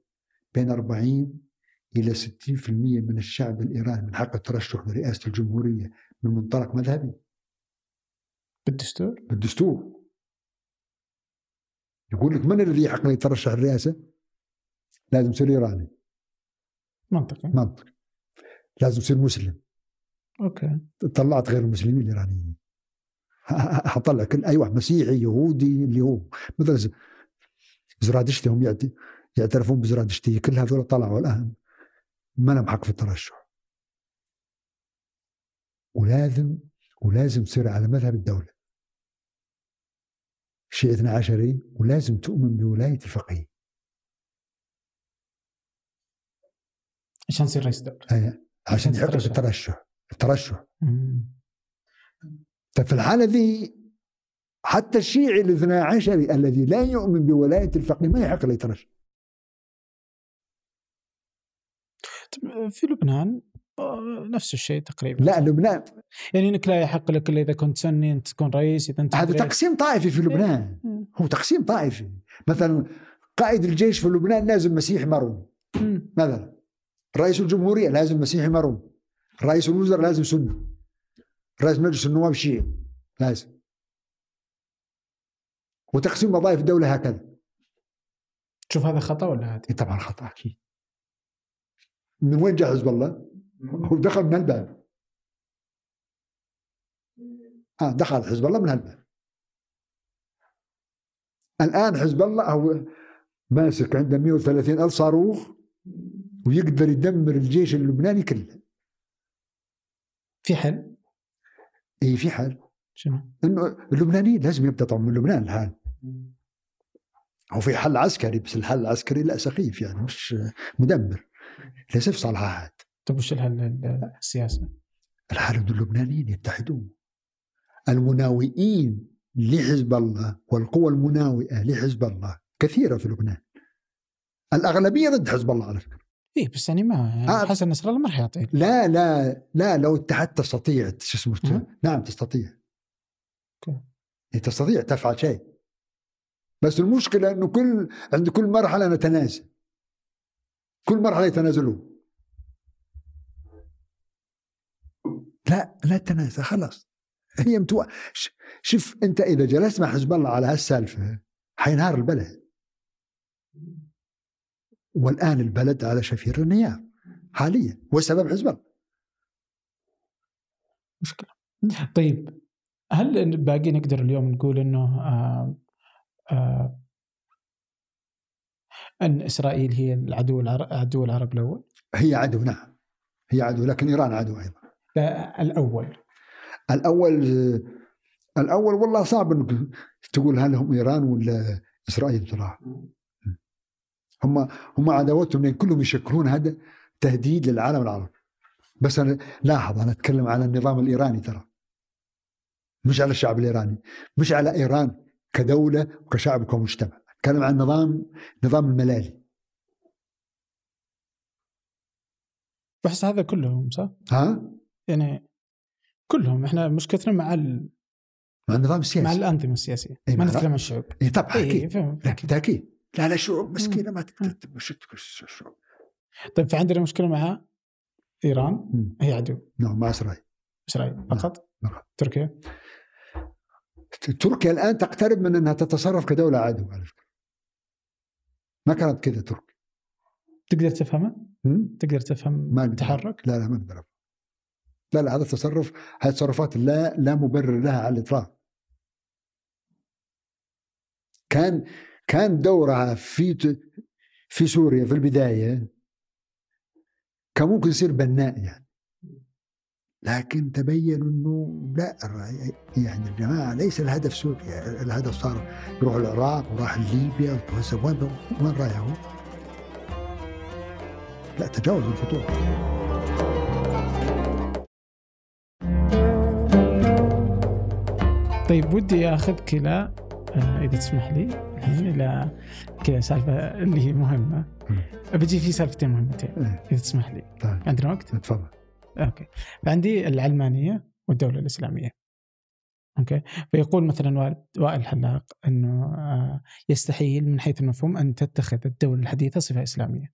بين 40 إلى 60% من الشعب الإيراني من حق الترشح لرئاسة الجمهورية من منطلق مذهبي؟ بالدستور؟ بالدستور. يقول لك من الذي يحق يترشح الرئاسة؟ لازم يصير إيراني. منطقي. منطقي. لازم يصير مسلم. أوكي. طلعت غير المسلمين الإيرانيين. حطلع كل أي واحد مسيحي يهودي اللي هو مثلا زرادشتي هم يعت- يعترفون بزرادشتي كل هذول طلعوا الآن. ما لهم حق في الترشح. ولازم ولازم تصير على مذهب الدولة. شيء اثنى عشري ولازم تؤمن بولاية الفقيه. عشان تصير رئيس دوله أي، عشان عشان يحق. الترشح. الترشح. مم. طيب في الحالة ذي حتى الشيعي الاثنى عشري الذي لا يؤمن بولاية الفقيه ما يحق له يترشح. في لبنان آه، نفس الشيء تقريبا. لا لبنان. يعني إنك لا يحق لك إلا إذا كنت سني إنت تكون رئيس إذا أنت هذا رئيس. تقسيم طائفي في لبنان. مم. هو تقسيم طائفي. مثلا قائد الجيش في لبنان لازم مسيحي مرون. مثلا. رئيس الجمهورية لازم مسيحي مرون رئيس الوزراء لازم سني رئيس مجلس النواب شيعي لازم. وتقسيم وظائف الدولة هكذا. تشوف هذا خطأ ولا عادي؟ إيه طبعا خطأ أكيد. من وين جاء حزب الله؟ هو دخل من الباب آه دخل حزب الله من الباب الآن حزب الله هو ماسك عنده 130 ألف صاروخ ويقدر يدمر الجيش اللبناني كله. في حل. اي في حل. شنو؟ إنه اللبنانيين لازم يبدأ طبعا من لبنان الحال هو في حل عسكري بس الحل العسكري لا سخيف يعني مش مدمر. ليس في صلاحات طب وش الحل ال- السياسي؟ الحل إنه اللبنانيين يتحدون. المناوئين لحزب الله والقوى المناوئة لحزب الله كثيرة في لبنان. الأغلبية ضد حزب الله على فكرة. إيه بس يعني ما يعني آه. حسن نصر الله ما راح يعطي لا لا لا لو اتحدت تستطيع شو اسمه. نعم تستطيع. أوكي. إيه، تستطيع تفعل شيء. بس المشكلة إنه كل عند كل مرحلة نتنازل. كل مرحلة يتنازلون. لا لا تنازل خلاص. هي متو... ش- شوف أنت إذا جلست مع حزب الله على هالسالفة حينهار البلد. والآن البلد على شفير النيار حاليا والسبب حزب الله مشكلة. طيب هل باقي نقدر اليوم نقول إنه آه آه إن إسرائيل هي العدو العرب عدو العرب الأول؟ هي عدو نعم. هي عدو لكن إيران عدو أيضا. لا الأول. الأول الأول والله صعب إنك تقول هل هم إيران ولا إسرائيل صراحة هم هم عداوتهم لأن كلهم يشكلون هذا تهديد للعالم العربي. بس أنا لاحظ أنا أتكلم على النظام الإيراني ترى. مش على الشعب الإيراني. مش على إيران كدولة وكشعب وكمجتمع. أتكلم عن نظام نظام الملالي بحس هذا كلهم صح؟ ها؟ يعني كلهم. إحنا مشكلتنا مع ال... مع النظام مع السياسي الأنظمة السياسية. إيه، ما مع- نتكلم عن الشعوب اي طبعا اي أكيد. بالتأكيد. لا لا شعوب مسكينة ما تقدر تمشي الشعوب طيب فعندنا مشكلة مع إيران مم. هي عدو نعم مع إسرائيل إسرائيل فقط نعم. تركيا تركيا الآن تقترب من إنها تتصرف كدولة عدو على فكرة ما كانت كذا تركيا تقدر تفهمها؟ هم؟ تقدر تفهم ما. التحرك؟ لا لا ما أقدر. لا لا هذا تصرف هذه تصرفات لا لا مبرر لها على الإطلاق كان كان دورها في في سوريا في البداية كان ممكن يصير بناء يعني لكن تبين إنه لا يعني الجماعة ليس الهدف سوريا الهدف صار يروح العراق وراح ليبيا وين وين رايح هو؟ لا تجاوز الخطوط طيب ودي اخذك إلى إذا تسمح لي الحين إلى كذا سالفة اللي هي مهمة. بجي في سالفتين مهمتين. إذا تسمح لي. طيب. عندنا وقت؟ تفضل. okay. فعندي العلمانية والدولة الإسلامية. okay. فيقول مثلا وائل- وائل حلاق إنه آه، يستحيل من حيث المفهوم أن تتخذ الدولة الحديثة صفة إسلامية.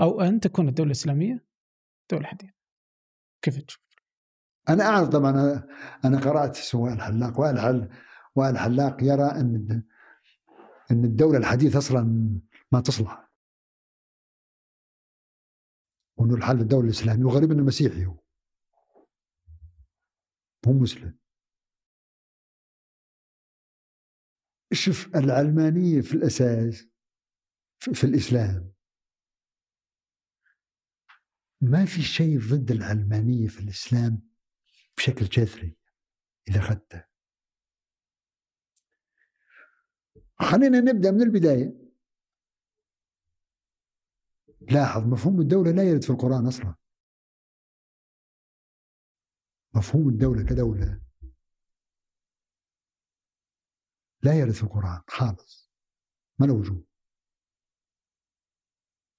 أو أن تكون الدولة الإسلامية دولة حديثة. كيف تشوف؟ أنا أعرف طبعا أنا أنا قرأت سواء الحلاق وائل حل وائل حلاق يرى أن أن الدولة الحديثه أصلا ما تصلح. وانه الحل الدولة الإسلامية وغريب انه مسيحي هو. هو مسلم. شوف العلمانية في الأساس في الإسلام. ما في شيء ضد العلمانية في الإسلام بشكل جذري إذا اخذته خلينا نبدأ من البداية. لاحظ مفهوم الدولة لا يرد في القرآن أصلا. مفهوم الدولة كدولة لا يرد في القرآن. خالص. ما له وجود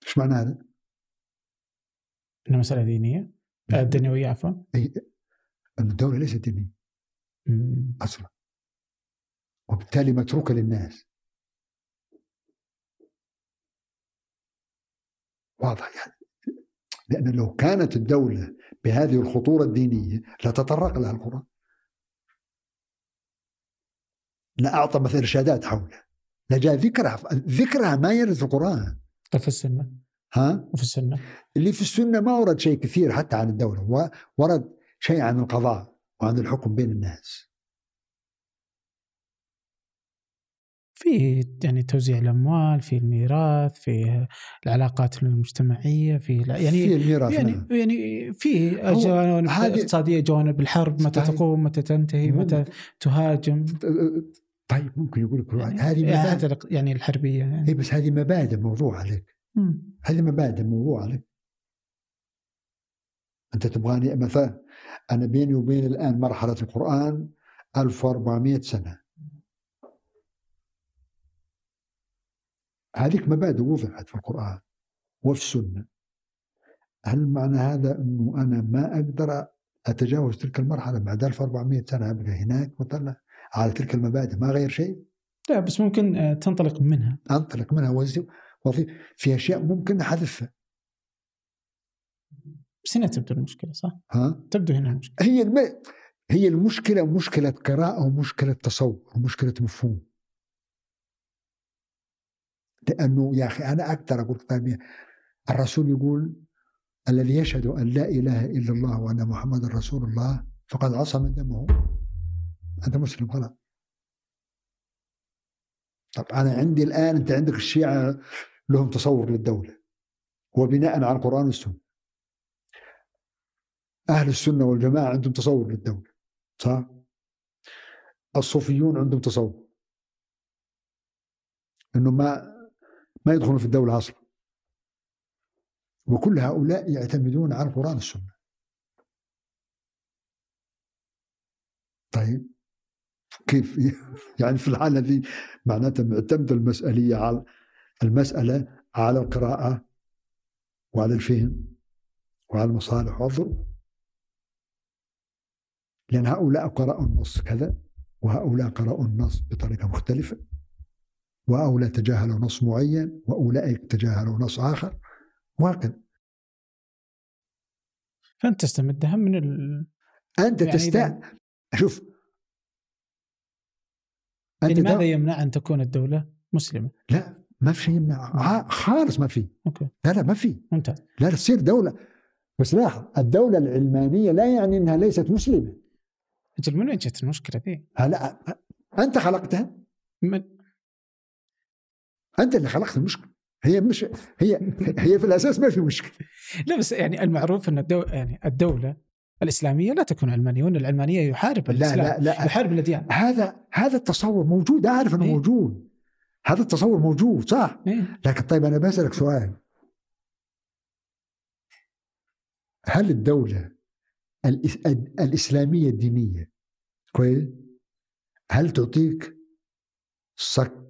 إيش معنى هذا؟ إنها مسألة دينية. آه، دنيوية عفوا. أي أن الدولة ليست دينية. أصلا. وبالتالي متروكة للناس. واضح يعني. لأن لو كانت الدولة بهذه الخطورة الدينية لتطرق لها القرآن. لأعطى مثلا إرشادات حولها. لجاء ذكرها ذكرها ما يرد في القرآن. في السنة. ها؟ وفي السنة. اللي في السنة ما ورد شيء كثير حتى عن الدولة. ورد شيء عن القضاء وعن الحكم بين الناس. في يعني توزيع الأموال في الميراث في العلاقات المجتمعية في يعني في الميراث يعني نعم. يعني في جوانب اقتصادية جوانب الحرب متى تقوم متى تنتهي متى تهاجم. طيب ممكن يقول لك يعني هذه مبادئ. يعني الحربية يعني. إي بس هذه مبادئ موضوع عليك. هذه مبادئ موضوع عليك. أنت تبغاني مثلا أنا بيني وبين الآن مرحلة القرآن 1400 سنة. هذيك مبادئ وضعت في القرآن وفي السنة. هل معنى هذا أنه أنا ما أقدر أتجاوز تلك المرحلة بعد 1400 سنة أبقى هناك وطلع على تلك المبادئ ما غير شيء؟ لا بس ممكن آه، تنطلق منها. أنطلق منها وفي في أشياء ممكن أحذفها. بس هنا تبدو المشكلة صح؟ ها؟ تبدو هنا المشكلة. هي الم... هي المشكلة مشكلة قراءة ومشكلة تصور ومشكلة مفهوم. لأنه يا أخي أنا أكثر أقول طيب الرسول يقول الذي يشهد أن لا إله إلا الله وأن محمد رسول الله فقد عصم دمه. أنت مسلم خلاص طب أنا عندي الآن أنت عندك الشيعة لهم تصور للدولة وبناء على القرآن والسنة. أهل السنة والجماعة عندهم تصور للدولة صح؟ الصوفيون عندهم تصور. إنه ما ما يدخلون في الدولة أصلا. وكل هؤلاء يعتمدون على القرآن والسنة. طيب كيف؟ يعني في الحالة دي معناتها معتمدة المسألية على المسألة على القراءة وعلى الفهم وعلى المصالح والظروف لأن هؤلاء قرأوا النص كذا وهؤلاء قرأوا النص بطريقة مختلفة. وهؤلاء تجاهلوا نص معين وأولئك تجاهلوا نص آخر. وهكذا فأنت تستمدها من ال... أنت يعني تست شوف. أنت يعني ماذا يمنع أن تكون الدولة مسلمة؟ لا ما في شيء يمنع. خالص ما في. أوكي. لا لا ما في. ممتاز. لا تصير دولة. بس لاحظ الدولة العلمانية لا يعني أنها ليست مسلمة. أجل من وين جت المشكلة ذي؟ هلا أنت خلقتها؟ من أنت اللي خلقت المشكلة. هي مش هي هي في الأساس ما في مشكلة. لا بس يعني المعروف إن الدو يعني الدولة الإسلامية لا تكون علمانيه وإن العلمانيه يحارب الإسلام لا لا. لا يحارب الأديان. هذا هذا التصور موجود أعرف إنه إيه؟ موجود. هذا التصور موجود صح؟ إيه؟ لكن طيب أنا بسألك سؤال. هل الدولة الإسلامية الدينية كويس؟ هل تعطيك صك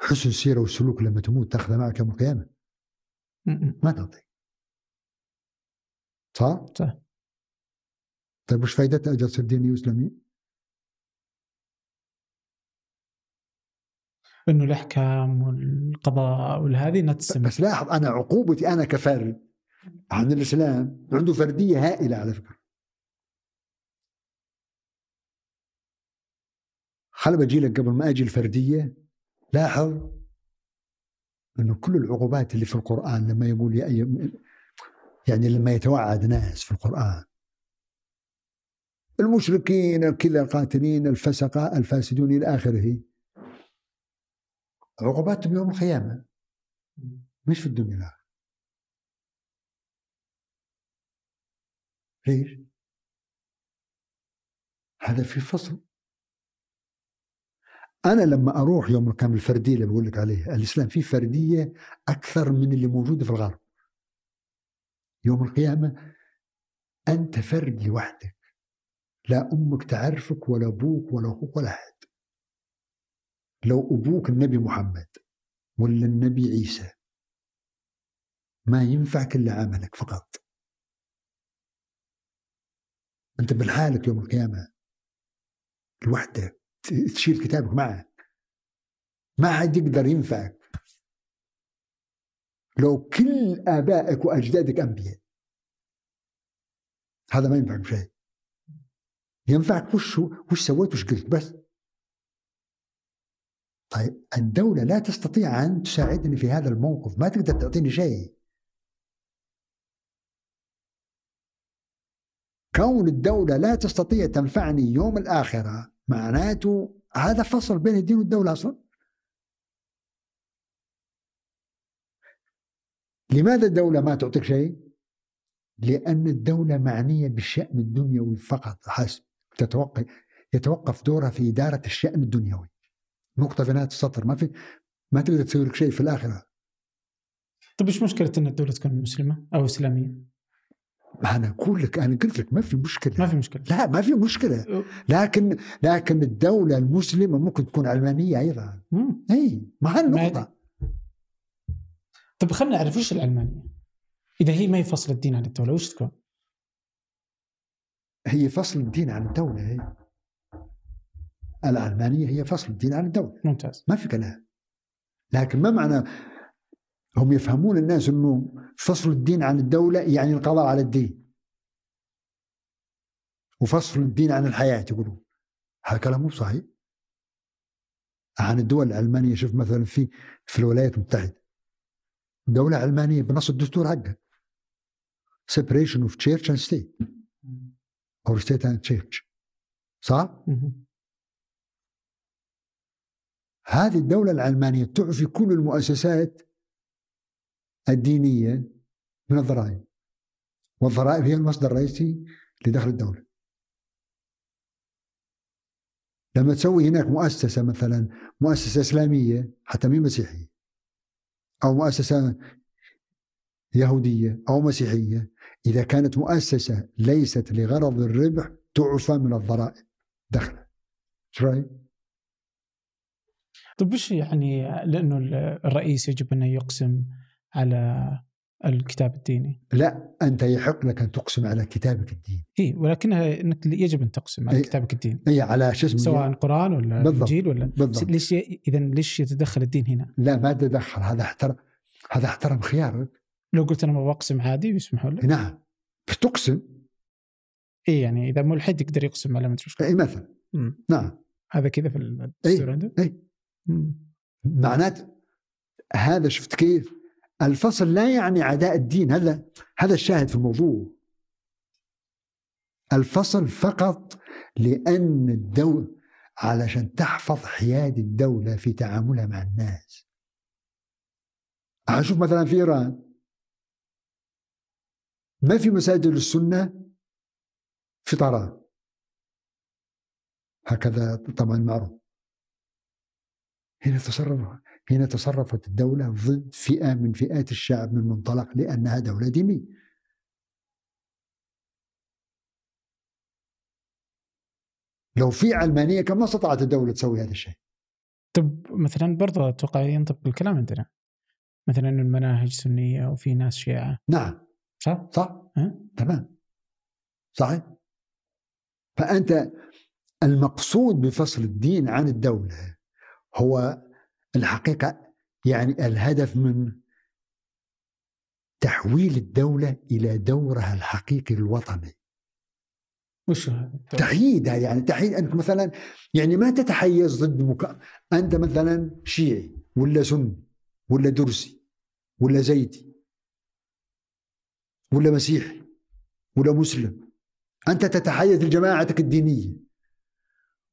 حسن سيره وسلوك لما تموت تاخذها معك يوم القيامة. ما تعطي صح؟ صح. طيب وش فائدتها أجل تصير ديني واسلامي؟ إنه الأحكام والقضاء والهذه انها تستمر بس لاحظ أنا عقوبتي أنا كفرد عن الإسلام عنده فردية هائلة على فكرة. خل بجي لك قبل ما أجي الفردية. لاحظ أنه كل العقوبات اللي في القرآن لما يقول يا أي يعني لما يتوعد ناس في القرآن. المشركين كذا القاتلين الفسقة الفاسدون إلى آخره. عقوباتهم يوم القيامة. مش في الدنيا الآخرة ليش؟ هذا في فصل. أنا لما أروح يوم كان الفردية اللي بقول لك عليها الإسلام فيه فردية أكثر من اللي موجودة في الغرب. يوم القيامة أنت فرد لوحدك. لا أمك تعرفك ولا أبوك ولا أخوك ولا أحد. لو أبوك النبي محمد ولا النبي عيسى ما ينفعك إلا عملك فقط. أنت بالحالك يوم القيامة لوحدك. تشيل كتابك معك. ما حد يقدر ينفعك. لو كل آبائك وأجدادك أنبياء. هذا ما ينفعك بشيء ينفعك وش وش سويت وش قلت بس. طيب الدولة لا تستطيع أن تساعدني في هذا الموقف. ما تقدر تعطيني شيء. كون الدولة لا تستطيع تنفعني يوم الآخرة معناته هذا فصل بين الدين والدولة أصلا لماذا الدولة ما تعطيك شيء؟ لأن الدولة معنية بالشأن الدنيوي فقط حسب تتوقف يتوقف دورها في إدارة الشأن الدنيوي نقطة في نهاية السطر ما في ما تقدر تسوي لك شيء في الآخرة طيب إيش مشكلة أن الدولة تكون مسلمة أو إسلامية؟ أنا أقول لك أنا قلت لك ما في مشكلة. ما في مشكلة. لا ما في مشكلة. لكن لكن الدولة المسلمة ممكن تكون علمانية أيضا. مم. أي ما هالنقطة طيب خلينا نعرف وش العلمانية؟ إذا هي ما هي فصل الدين عن الدولة وش تكون؟ هي فصل الدين عن الدولة هي. العلمانية هي فصل الدين عن الدولة. ممتاز. ما في كلام. لكن ما معنى هم يفهمون الناس إنه فصل الدين عن الدولة يعني القضاء على الدين. وفصل الدين عن الحياة يقولون. هذا كلام مو صحيح. عن الدول العلمانية شوف مثلا في في الولايات المتحدة. دولة علمانية بنص الدستور حقها. Separation of church and state. Or state and church. صح؟ هذه الدولة العلمانية تعفي كل المؤسسات الدينية من الضرائب والضرائب هي المصدر الرئيسي لدخل الدولة لما تسوي هناك مؤسسة مثلا مؤسسة إسلامية حتى مين مسيحية أو مؤسسة يهودية أو مسيحية إذا كانت مؤسسة ليست لغرض الربح تعفى من الضرائب دخلها إيش رأيك؟ طيب وش يعني لأنه الرئيس يجب أنه يقسم على الكتاب الديني لا أنت يحق لك أن تقسم على كتابك الدين إيه ولكنها إنك يجب أن تقسم على إيه. كتابك الديني أي على شو اسمه سواء قران ولا بالضبط. انجيل ولا بالضبط. ليش اذا ليش يتدخل الدين هنا؟ لا ما تدخل هذا احترم هذا احترم خيارك لو قلت أنا ما بقسم عادي بيسمحوا لي؟ نعم بتقسم إي يعني إذا ملحد يقدر يقسم على ما أدري إيش إي مثلا مم. نعم هذا كذا في الدستور عنده؟ إي مم. معناته هذا شفت كيف؟ الفصل لا يعني عداء الدين هذا هذا الشاهد في الموضوع. الفصل فقط لأن الدولة علشان تحفظ حياد الدولة في تعاملها مع الناس. أشوف مثلا في إيران. ما في مساجد للسنة؟ في طهران هكذا طبعا معروف. هنا تصرف هنا تصرفت الدولة ضد فئة من فئات الشعب من منطلق لأنها دولة دينية. لو في علمانية كان ما استطاعت الدولة تسوي هذا الشيء؟ طب مثلا برضه أتوقع ينطبق الكلام عندنا. مثلا المناهج سنية وفي ناس شيعة. نعم. صح؟ صح. ها؟ تمام. صحيح. فأنت المقصود بفصل الدين عن الدولة هو الحقيقة يعني الهدف من تحويل الدولة إلى دورها الحقيقي الوطني. وش؟ تحييدها يعني تحييد أنك مثلا يعني ما تتحيز ضد مك... أنت مثلا شيعي ولا سني ولا درزي ولا زيدي ولا مسيحي ولا مسلم. أنت تتحيز لجماعتك الدينية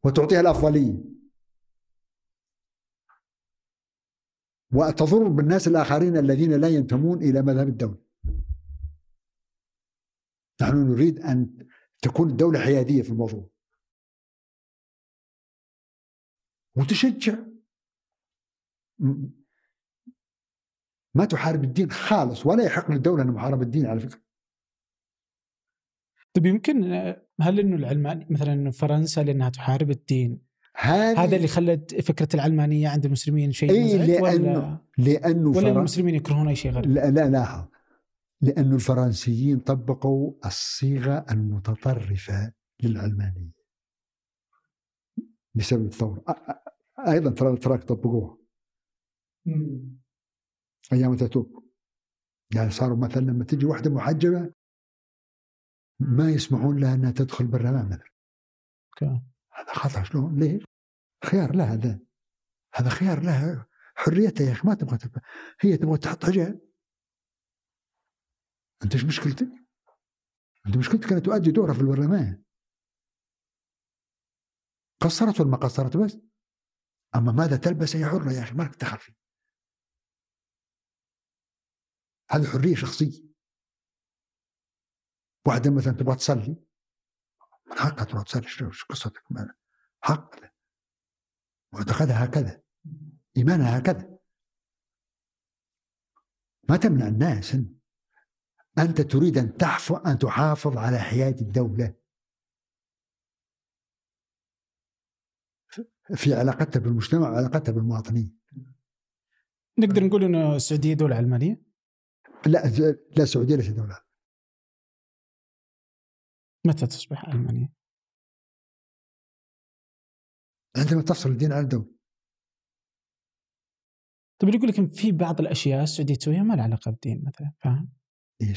وتعطيها الأفضلية. وتضر بالناس الآخرين الذين لا ينتمون إلى مذهب الدولة. نحن نريد أن تكون الدولة حيادية في الموضوع. وتشجع. ما تحارب الدين خالص ولا يحق للدولة أن محاربة الدين على فكرة. طيب يمكن هل إنه العلماني مثلا فرنسا لأنها تحارب الدين هذا هذا اللي خلت فكرة العلمانية عند المسلمين شيء إيه مزعج ولا لأنه ولا فرن- المسلمين يكرهون أي شيء غير؟ لا لا لاحظ لأن الفرنسيين طبقوا الصيغة المتطرفة للعلمانية. بسبب الثورة. أيضا ترى تراك طبقوها. أيام أتاتورك. يعني صاروا مثلا لما تجي واحدة محجبة ما يسمحون لها أنها تدخل برلمان مثلا. هذا شلون؟ ليه؟ خيار لها هذا هذا خيار لها حريتها يا أخي ما تبغى تبغى هي تبغى تحط حجاب أنت إيش مشكلتك؟ أنت مشكلتك أنها تؤدي دورها في البرلمان. قصرت ولا ما قصرت بس؟ أما ماذا تلبس هي حرة يا أخي؟ ما لك دخل فيه. هذه حرية شخصية. واحدة مثلا تبغى تصلي. من حقها تروح شو شو قصتك حق. معتقدها هكذا. إيمانها هكذا. ما تمنع الناس أنت تريد أن تحفظ أن تحافظ على حياة الدولة. في علاقتها بالمجتمع وعلاقتها بالمواطنين. نقدر نقول إنه السعودية دولة علمانية؟ لا لا السعودية ليست دولة. متى تصبح علمانيه؟ عندما تفصل الدين عن الدولة طيب يقول لك في بعض الأشياء السعودية تسويها ما لها علاقة بالدين مثلا فاهم؟ إيه،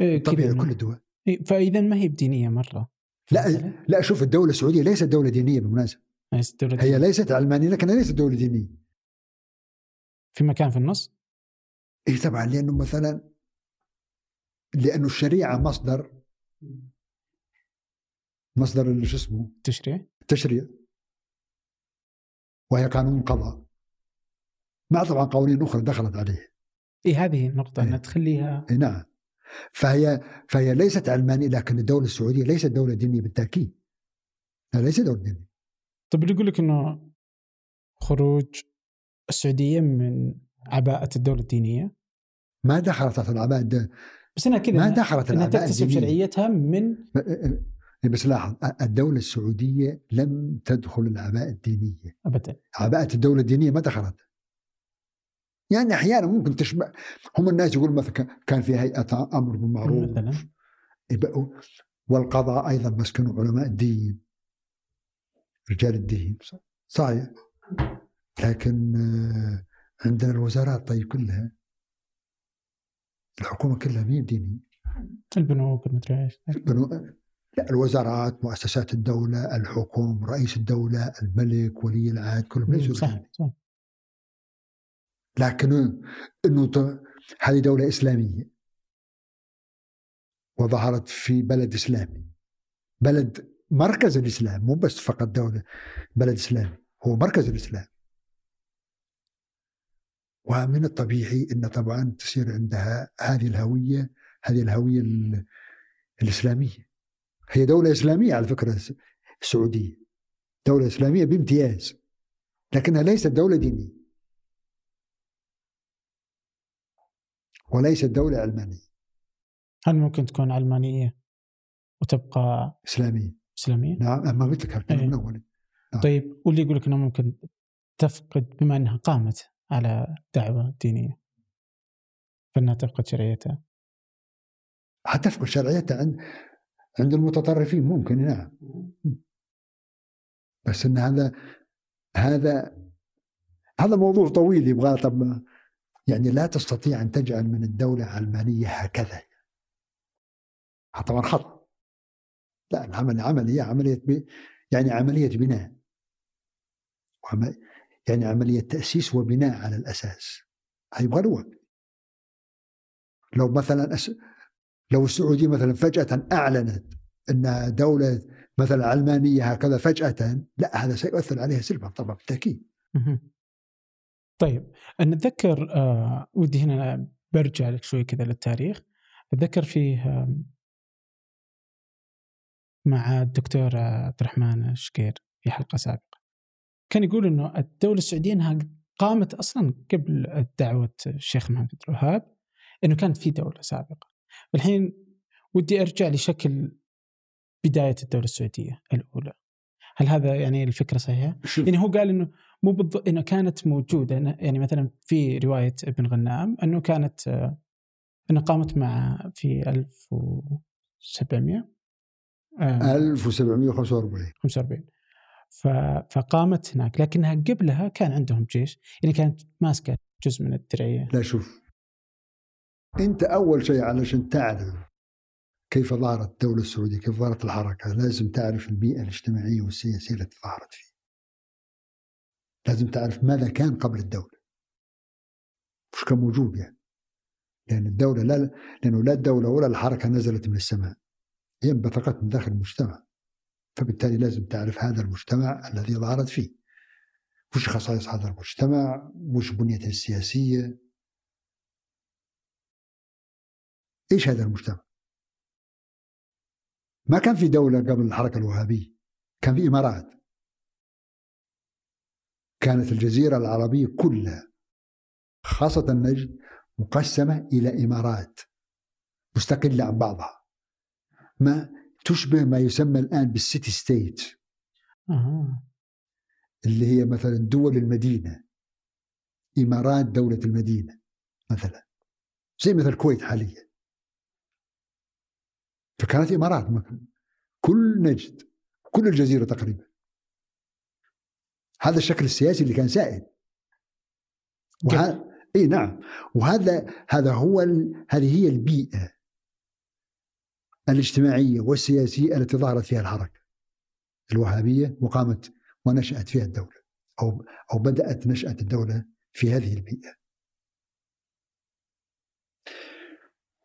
إيه، طبيعي كل الدول إيه، فاذا ما هي بدينية مرة لا مثلاً؟ لا شوف الدولة السعودية ليست دولة دينية بالمناسبة ليست دولة هي ليست علمانية لكنها ليست دولة دينية في مكان في النص اي طبعا لأنه مثلا لأنه الشريعة مصدر مصدر اللي شو اسمه؟ تشريع؟ التشريع وهي قانون قضاء. مع طبعا قوانين أخرى دخلت عليه. اي هذه النقطه إيه. انها تخليها اي نعم. فهي فهي ليست علمانيه لكن الدولة السعودية ليست دولة دينية بالتأكيد. لا ليست دولة دينية. طيب يقول لك إنه خروج السعودية من عباءة الدولة الدينية. ما دخلت تحت العباء الد- بس انها كذا ما دخلت إنها تكتسب شرعيتها من بس لاحظ الدولة السعودية لم تدخل العباءة الدينية. ابدا. عباءة الدولة الدينية ما دخلت. يعني أحيانا ممكن تشبه هم الناس يقولون مثلا كان- في هيئة أمر بالمعروف. مثلا. والقضاء أيضا مسكنوا علماء الدين. رجال الدين. صحيح. لكن آه، عندنا الوزارات طيب كلها. الحكومة كلها مين دينية. البنوك المدري إيش بنو- لا الوزارات مؤسسات الدولة الحكومة رئيس الدولة الملك ولي العهد كلهم ليسوا صح دينيين. صح. لكن إنه ت- هذه دولة إسلامية وظهرت في بلد إسلامي. بلد مركز الإسلام مو بس فقط دولة بلد إسلامي. هو مركز الإسلام. ومن الطبيعي إن طبعا تصير عندها هذه الهوية هذه الهوية ال- الإسلامية. هي دولة إسلامية على فكرة الس- السعودية دولة إسلامية بامتياز لكنها ليست دولة دينية وليست دولة علمانيه هل ممكن تكون علمانيه وتبقى إسلامية إسلامية؟ نعم ما قلت لك هالكلام إيه. من اول نعم. طيب واللي يقول لك إنه ممكن تفقد بما إنها قامت على دعوة دينية فإنها تفقد شرعيتها حتفقد شرعيتها عند عند المتطرفين ممكن نعم بس إن هذا هذا هذا موضوع طويل يبغى طب يعني لا تستطيع أن تجعل من الدولة علمانيه هكذا طبعا خطأ لا العمل عملية عمليه. يعني عملية بناء. يعني عملية تأسيس وبناء على الأساس هيبغى له لو مثلا. لو السعودية مثلا فجأة أعلنت انها دولة مثلا علمانيه هكذا فجأة لا هذا سيؤثر عليها سلبا طبعا بالتأكيد. مهم. طيب نتذكر آه ودي هنا برجع لك شوي كذا للتاريخ. اتذكر فيه آه مع الدكتور عبد الرحمن الشقير في حلقة سابقة. كان يقول إنه الدولة السعودية إنها قامت أصلا قبل دعوة الشيخ محمد الوهاب إنه كانت في دولة سابقة. الحين ودي أرجع لشكل بداية الدولة السعودية الأولى. هل هذا يعني الفكرة صحيحة؟ يعني هو قال إنه مو بالضبط إنه كانت موجودة يعني مثلا في رواية ابن غنام إنه كانت إنه قامت مع في 1700 1745 45 فقامت هناك لكنها قبلها كان عندهم جيش يعني كانت ماسكة جزء من الدرعية. لا شوف أنت أول شيء علشان تعرف كيف ظهرت الدولة السعودية كيف ظهرت الحركة لازم تعرف البيئة الاجتماعية والسياسية التي ظهرت فيه. لازم تعرف ماذا كان قبل الدولة. مش كان موجود يعني. لأن الدولة لا لأنه لا الدولة ولا الحركة نزلت من السماء. هي انبثقت من داخل المجتمع. فبالتالي لازم تعرف هذا المجتمع الذي ظهرت فيه. وش خصائص هذا المجتمع؟ وش بنيته السياسية؟ إيش هذا المجتمع؟ ما كان في دولة قبل الحركة الوهابية كان في إمارات. كانت الجزيرة العربية كلها خاصة النجد مقسمة إلى إمارات مستقلة عن بعضها. ما تشبه ما يسمى الآن بالسيتي ستيت. اللي هي مثلا دول المدينة إمارات دولة المدينة مثلا. زي مثل الكويت حاليا. فكانت إمارات كل نجد كل الجزيرة تقريبا. هذا الشكل السياسي اللي كان سائد. وهذا إي نعم. وهذا هذا هو ال... هذه هي البيئة الاجتماعية والسياسية التي ظهرت فيها الحركة الوهابية وقامت ونشأت فيها الدولة أو أو بدأت نشأة الدولة في هذه البيئة.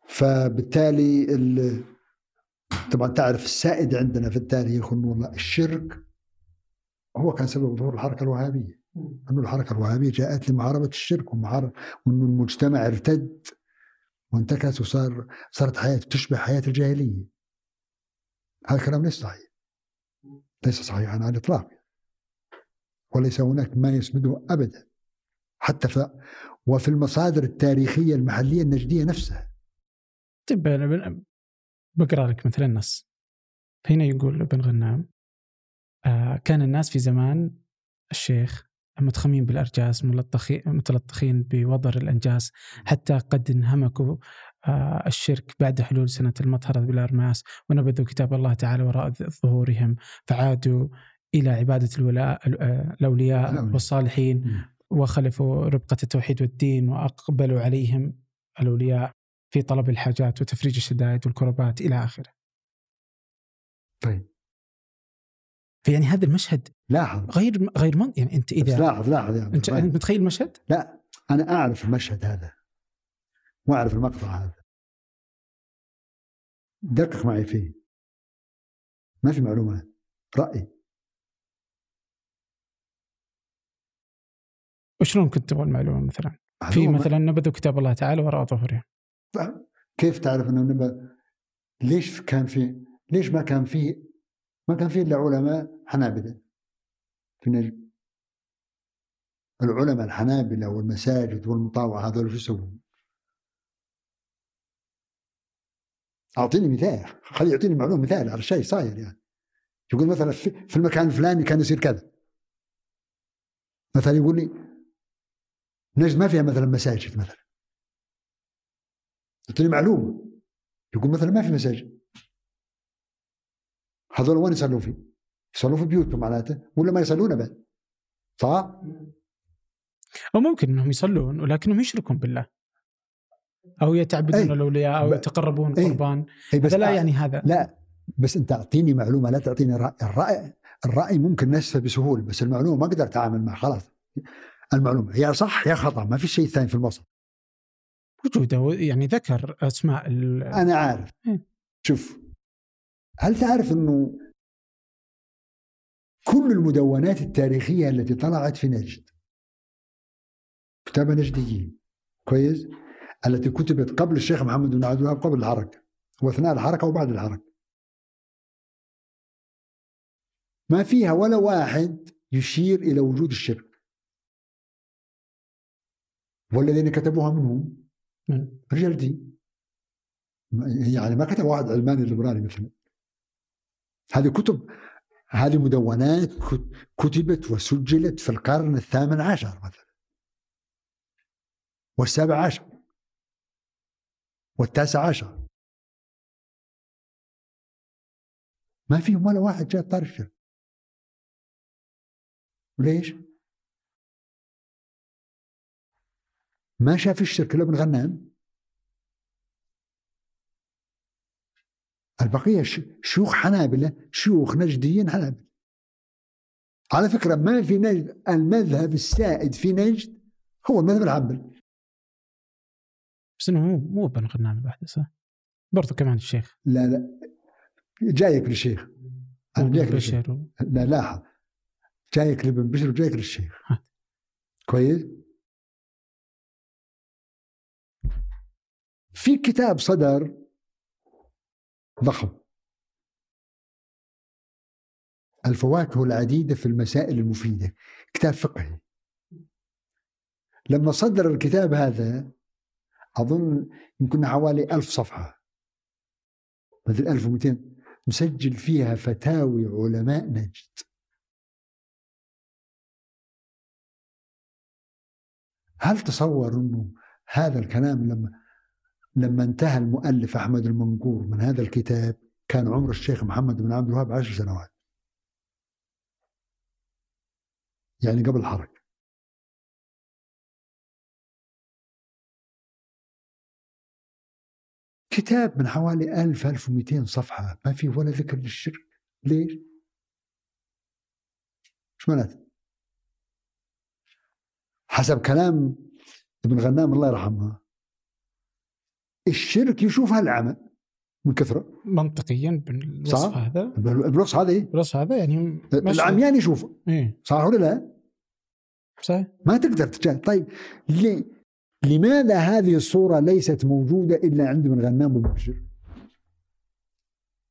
فبالتالي ال... طبعا تعرف السائد عندنا في التاريخ إنه والله الشرك هو كان سبب ظهور الحركة الوهابية. إنه الحركة الوهابية جاءت لمحاربة الشرك ومحاربة وإنه المجتمع ارتد وانتكس وصار صارت حياته تشبه حياة الجاهلية. هذا الكلام ليس صحيح. ليس صحيحا على الإطلاق. وليس هناك ما يسنده ابدا. حتى ف وفي المصادر التاريخية المحلية النجدية نفسها. طيب أنا بقرأ لك مثلا النص. هنا يقول ابن غنام آه كان الناس في زمان الشيخ متخمين بالأرجاس متلطخين بوضر الأنجاس حتى قد انهمكوا آه الشرك بعد حلول سنة المطهرة بالأرماس ونبذوا كتاب الله تعالى وراء ظهورهم فعادوا إلى عبادة الولاء الأولياء والصالحين وخلفوا ربقة التوحيد والدين وأقبلوا عليهم الأولياء. في طلب الحاجات وتفريج الشدائد والكربات إلى آخره. طيب. فيعني هذا المشهد لاحظ. غير غير من يعني أنت إذا لاحظ لاحظ يعني أنت متخيل المشهد؟ لا أنا أعرف المشهد هذا. واعرف المقطع هذا. دقق معي فيه. ما في معلومات. رأي. وشلون كنت تبغى المعلومة مثلا؟ في مثلا نبذوا كتاب الله تعالى وراء ظهورهم كيف تعرف إنه نبذ ليش كان في ليش ما كان في ما كان في إلا علماء حنابلة؟ في نجد العلماء الحنابلة والمساجد والمطاوعة هذول شو يسوون؟ أعطيني مثال خلي يعطيني معلومة مثال على شيء صاير يعني. يقول مثلا في المكان الفلاني كان يصير كذا. مثلا يقول لي نجد ما فيها مثلا مساجد مثلا. اعطيني معلومه يقول مثلا ما في مساجد. هذول وين يصلوا فيه؟ يصلوا في بيوتهم معناته ولا ما يصلون أبد. صح؟ أو ممكن أنهم يصلون ولكنهم يشركون بالله. أو يتعبدون أي. الأولياء أو يتقربون قربان. أي بس لا يعني هذا. لا بس أنت أعطيني معلومة لا تعطيني رأي. الرأي الرأي ممكن نسفه بسهولة بس المعلومة ما أقدر أتعامل معها خلاص. المعلومة يا صح يا خطأ ما في شيء ثاني في الوسط وجوده يعني ذكر أسماء أنا عارف. شوف هل تعرف أنه كل المدونات التاريخية التي طلعت في نجد كتابة نجديين كويس؟ التي كتبت قبل الشيخ محمد بن عبد الوهاب قبل الحركة وأثناء الحركة وبعد الحركة. ما فيها ولا واحد يشير إلى وجود الشرك. والذين كتبوها منهم رجال دين. يعني ما كتب واحد علماني ليبرالي مثلا. هذه كتب هذه مدونات كتبت وسجلت في القرن الثامن عشر مثلا. والسابع عشر. والتاسع عشر. ما فيهم ولا واحد جاء الشرك. ليش؟ ما شاف الشرك إلا ابن غنام. البقية شيوخ حنابلة شيوخ نجديين حنابلة. على فكرة ما في نجد المذهب السائد في نجد هو المذهب الحنبلي بس إنه مو مو ابن غنام لوحده صح؟ برضه كمان الشيخ. لا لا. جايك للشيخ. أنا جايك للشيخ. لا لاحظ جايك لابن بشر وجايك للشيخ. كويس؟ في كتاب صدر ضخم. الفواكه العديدة في المسائل المفيدة. كتاب فقهي. لما صدر الكتاب هذا أظن يمكن حوالي ألف صفحة. مثل 1200 مسجل فيها فتاوي علماء نجد. هل تصور أنه هذا الكلام لما لما انتهى المؤلف أحمد المنقور من هذا الكتاب كان عمر الشيخ محمد بن عبد الوهاب عشر سنوات يعني قبل الحركة كتاب من حوالي ألف ألف ومئتين صفحة ما فيه ولا ذكر للشرك ليش؟ إيش معناته؟ حسب كلام ابن غنام الله يرحمه الشرك يشوفها العمى من كثرة. منطقيا بالوصف هذا. بالوصف هذا إيه؟ بالوصف هذا يعني العميان يشوفه. إيه. صح ولا لا؟ صحيح. ما تقدر تجاه طيب ليه؟ لماذا هذه الصورة ليست موجودة إلا عند من غنام ومبشر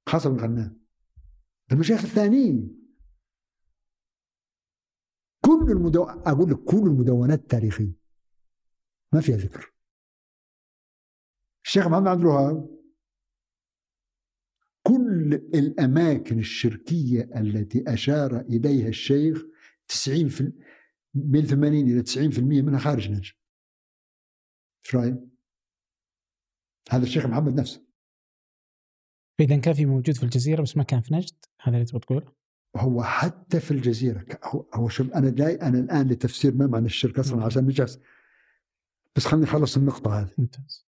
خاصة من غنام. المشايخ الثانيين. كل المدو... أقول لك كل المدونات التاريخية ما فيها ذكر. الشيخ محمد عبد الوهاب كل الأماكن الشركية التي أشار إليها الشيخ 90 في بين 80 إلى 90% منها خارج نجد إيش رأيك؟ هذا الشيخ محمد نفسه. إذا كان في موجود في الجزيرة بس ما كان في نجد هذا اللي تبغى تقول؟ هو حتى في الجزيرة هو, هو شوف أنا جاي أنا الآن لتفسير ما معنى الشرك أصلا عشان نجلس. بس خليني أخلص النقطة هذه. ممتاز.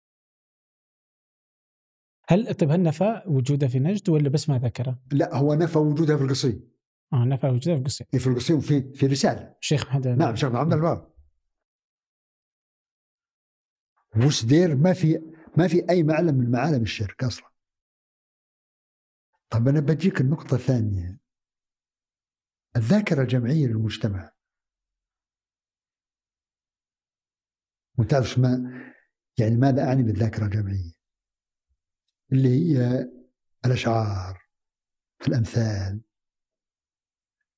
هل طيب هل نفى وجوده في نجد ولا بس ما ذكره؟ لا هو نفى وجودها في القصيم آه نفى وجودها في القصيم في القصيم في في رسالة الشيخ محمد نعم الشيخ محمد الباب وسدير ما في ما في أي معلم من معالم الشرك أصلا. طب أنا بجيك النقطة الثانية. الذاكرة الجمعية للمجتمع. وتعرف ما يعني ماذا أعني بالذاكرة الجمعية؟ اللي هي الأشعار الأمثال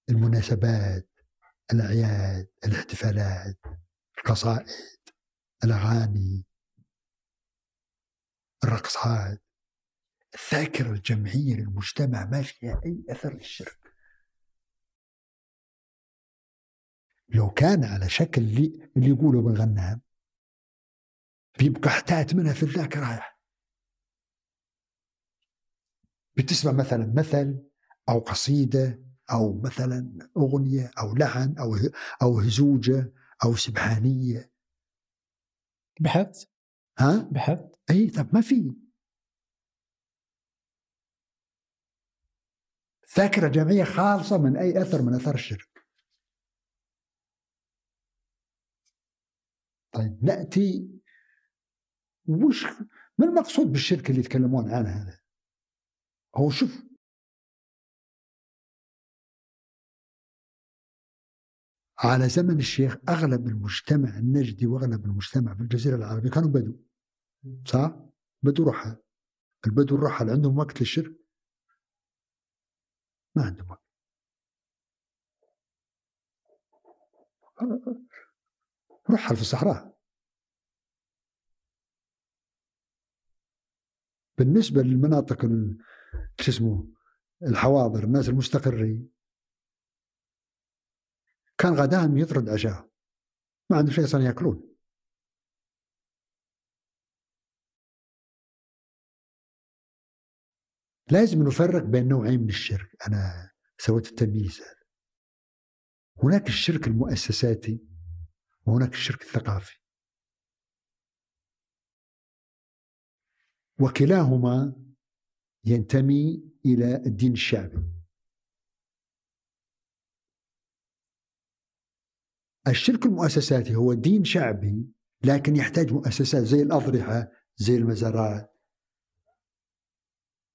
المناسبات الأعياد الاحتفالات القصائد الأغاني الرقصات الذاكرة الجمعية للمجتمع ما فيها أي أثر للشرك. لو كان على شكل اللي, يقولوا بالغنام بيبقى احتاج منها في الذاكرة. بتسمع مثلا مثل أو قصيدة أو مثلا أغنية أو لحن أو أو هزوجة أو سبحانية. بحث؟ ها؟ بحث؟ اي طب ما في. ذاكرة جمعية خالصة من أي أثر من أثر الشرك. طيب نأتي وش ما المقصود بالشرك اللي يتكلمون عنه هذا؟ هو شوف. على زمن الشيخ أغلب المجتمع النجدي وأغلب المجتمع في الجزيرة العربية كانوا بدو صح؟ بدو رحل البدو الرحل عندهم وقت للشرك؟ ما عندهم وقت. رحل في الصحراء. بالنسبة للمناطق شو اسمه الحواضر الناس المستقرين. كان غداهم يطرد عشاء. ما عندهم شيء أصلا يأكلون. لازم نفرق بين نوعين من الشرك. أنا سويت التمييز هذا. هناك الشرك المؤسساتي وهناك الشرك الثقافي. وكلاهما ينتمي إلى الدين الشعبي. الشرك المؤسساتي هو دين شعبي لكن يحتاج مؤسسات زي الأضرحة زي المزارات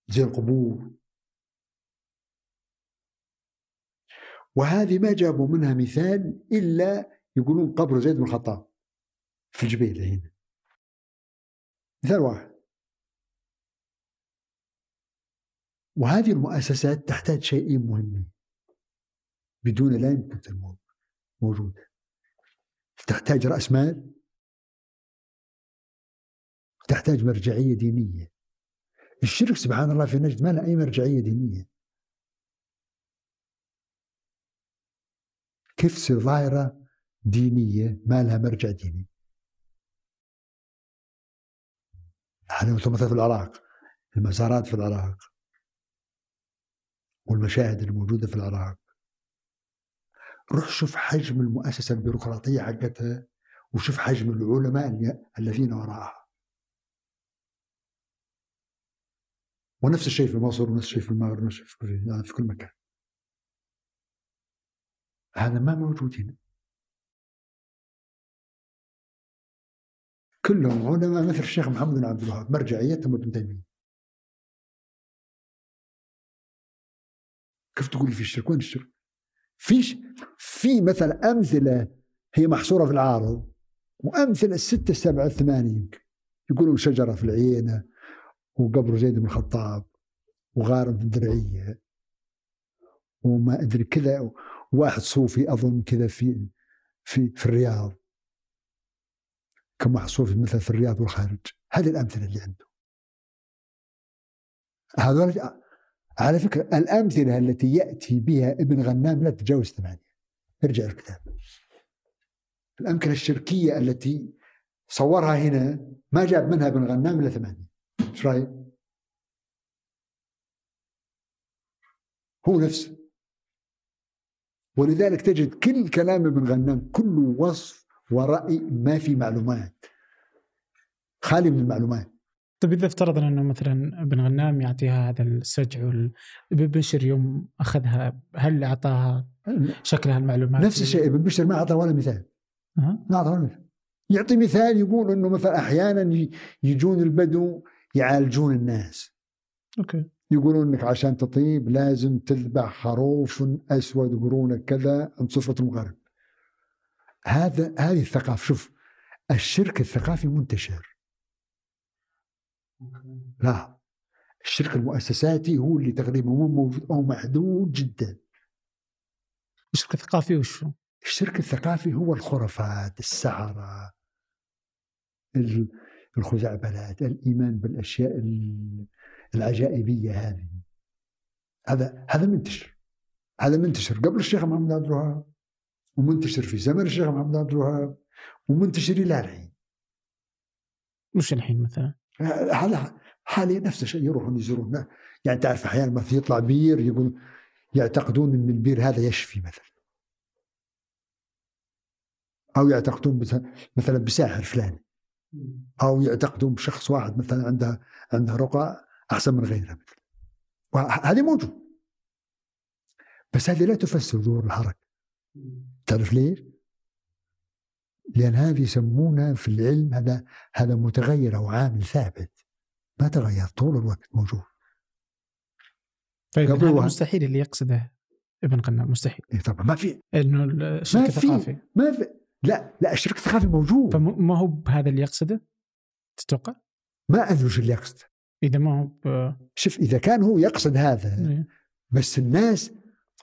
زي القبور. وهذه ما جابوا منها مثال إلا يقولون قبر زيد بن الخطاب في الجبيل هنا. مثال واحد. وهذه المؤسسات تحتاج شيئين مهمين بدون لا يمكن تنمو موجودة. تحتاج رأس مال. تحتاج مرجعية دينية. الشرك سبحان الله في نجد ما له أي مرجعية دينية. كيف تصير ظاهرة دينية ما لها مرجع ديني. إحنا مثلا في العراق؟ المزارات في العراق. والمشاهد الموجودة في العراق روح شوف حجم المؤسسة البيروقراطية حقتها وشوف حجم العلماء الذين وراءها ونفس الشيء في مصر ونفس الشيء في المغرب ونفس الشيء في, يعني في كل مكان. هذا ما موجود هنا. كلهم علماء مثل الشيخ محمد بن عبد الوهاب مرجعيتهم ابن تيمية. كيف تقول في الشرك وين الشرك؟ فيش؟ في مثلا أمثلة هي محصورة في العارض وأمثلة ستة سبعة ثمانية يمكن. يقولون شجرة في العينة وقبر زيد بن الخطاب وغار في الدرعية وما أدري كذا واحد صوفي أظن كذا في في في الرياض. كم واحد صوفي مثلا في الرياض والخارج. هذه الأمثلة اللي عنده هذول على فكرة الأمثلة التي يأتي بها ابن غنام لا تتجاوز ثمانية. ارجع الكتاب. الأمثلة الشركية التي صورها هنا ما جاب منها ابن غنام إلا ثمانية. إيش رأيك؟ هو نفسه. ولذلك تجد كل كلام ابن غنام كله وصف ورأي ما في معلومات. خالي من المعلومات. طيب إذا افترضنا إنه مثلا ابن غنام يعطيها هذا السجع ابن بشر يوم أخذها هل أعطاها شكلها المعلومات نفس الشيء ابن بشر ما اعطى ولا مثال. أه؟ ما اعطى ولا مثال. يعطي مثال يقول إنه مثلا أحيانا يجون البدو يعالجون الناس. أوكي. يقولون إنك عشان تطيب لازم تذبح خروف أسود قرونه كذا عند صفه المغرب هذا هذه الثقافة شوف الشرك الثقافي منتشر. لا. الشرك المؤسساتي هو اللي تقريبا مو موجود أو محدود جدا. الشرك الثقافي وشو؟ الشرك الثقافي هو الخرافات السحرة الخزعبلات الإيمان بالأشياء العجائبية هذه. هذا هذا منتشر. هذا منتشر قبل الشيخ محمد عبد الوهاب ومنتشر في زمن الشيخ محمد عبد الوهاب ومنتشر إلى الحين. وش الحين مثلا؟ هذا حاليا نفس الشيء يروحون يزورون؟ يعني تعرف أحيانا ما في يطلع بير يقول يعتقدون إن البير هذا يشفي مثلا. أو يعتقدون مثلا بساحر فلاني. أو يعتقدون بشخص واحد مثلا عنده عنده رقى أحسن من غيره مثلا. وهذه موجود. بس هذه لا تفسر ظهور الحركة. تعرف ليش؟ لأن هذه يسمونه في العلم هذا هذا متغير أو عامل ثابت. ما تغير طول الوقت موجود. طيب هذا مستحيل اللي يقصده ابن غنام مستحيل. إيه طبعا ما في. إنه الشرك. الثقافي. ما في. لا لا الشرك الثقافي موجود. فما هو بهذا اللي يقصده؟ تتوقع؟ ما أدري وش اللي يقصد. إذا ما هو ب... شوف إذا كان هو يقصد هذا إيه. بس الناس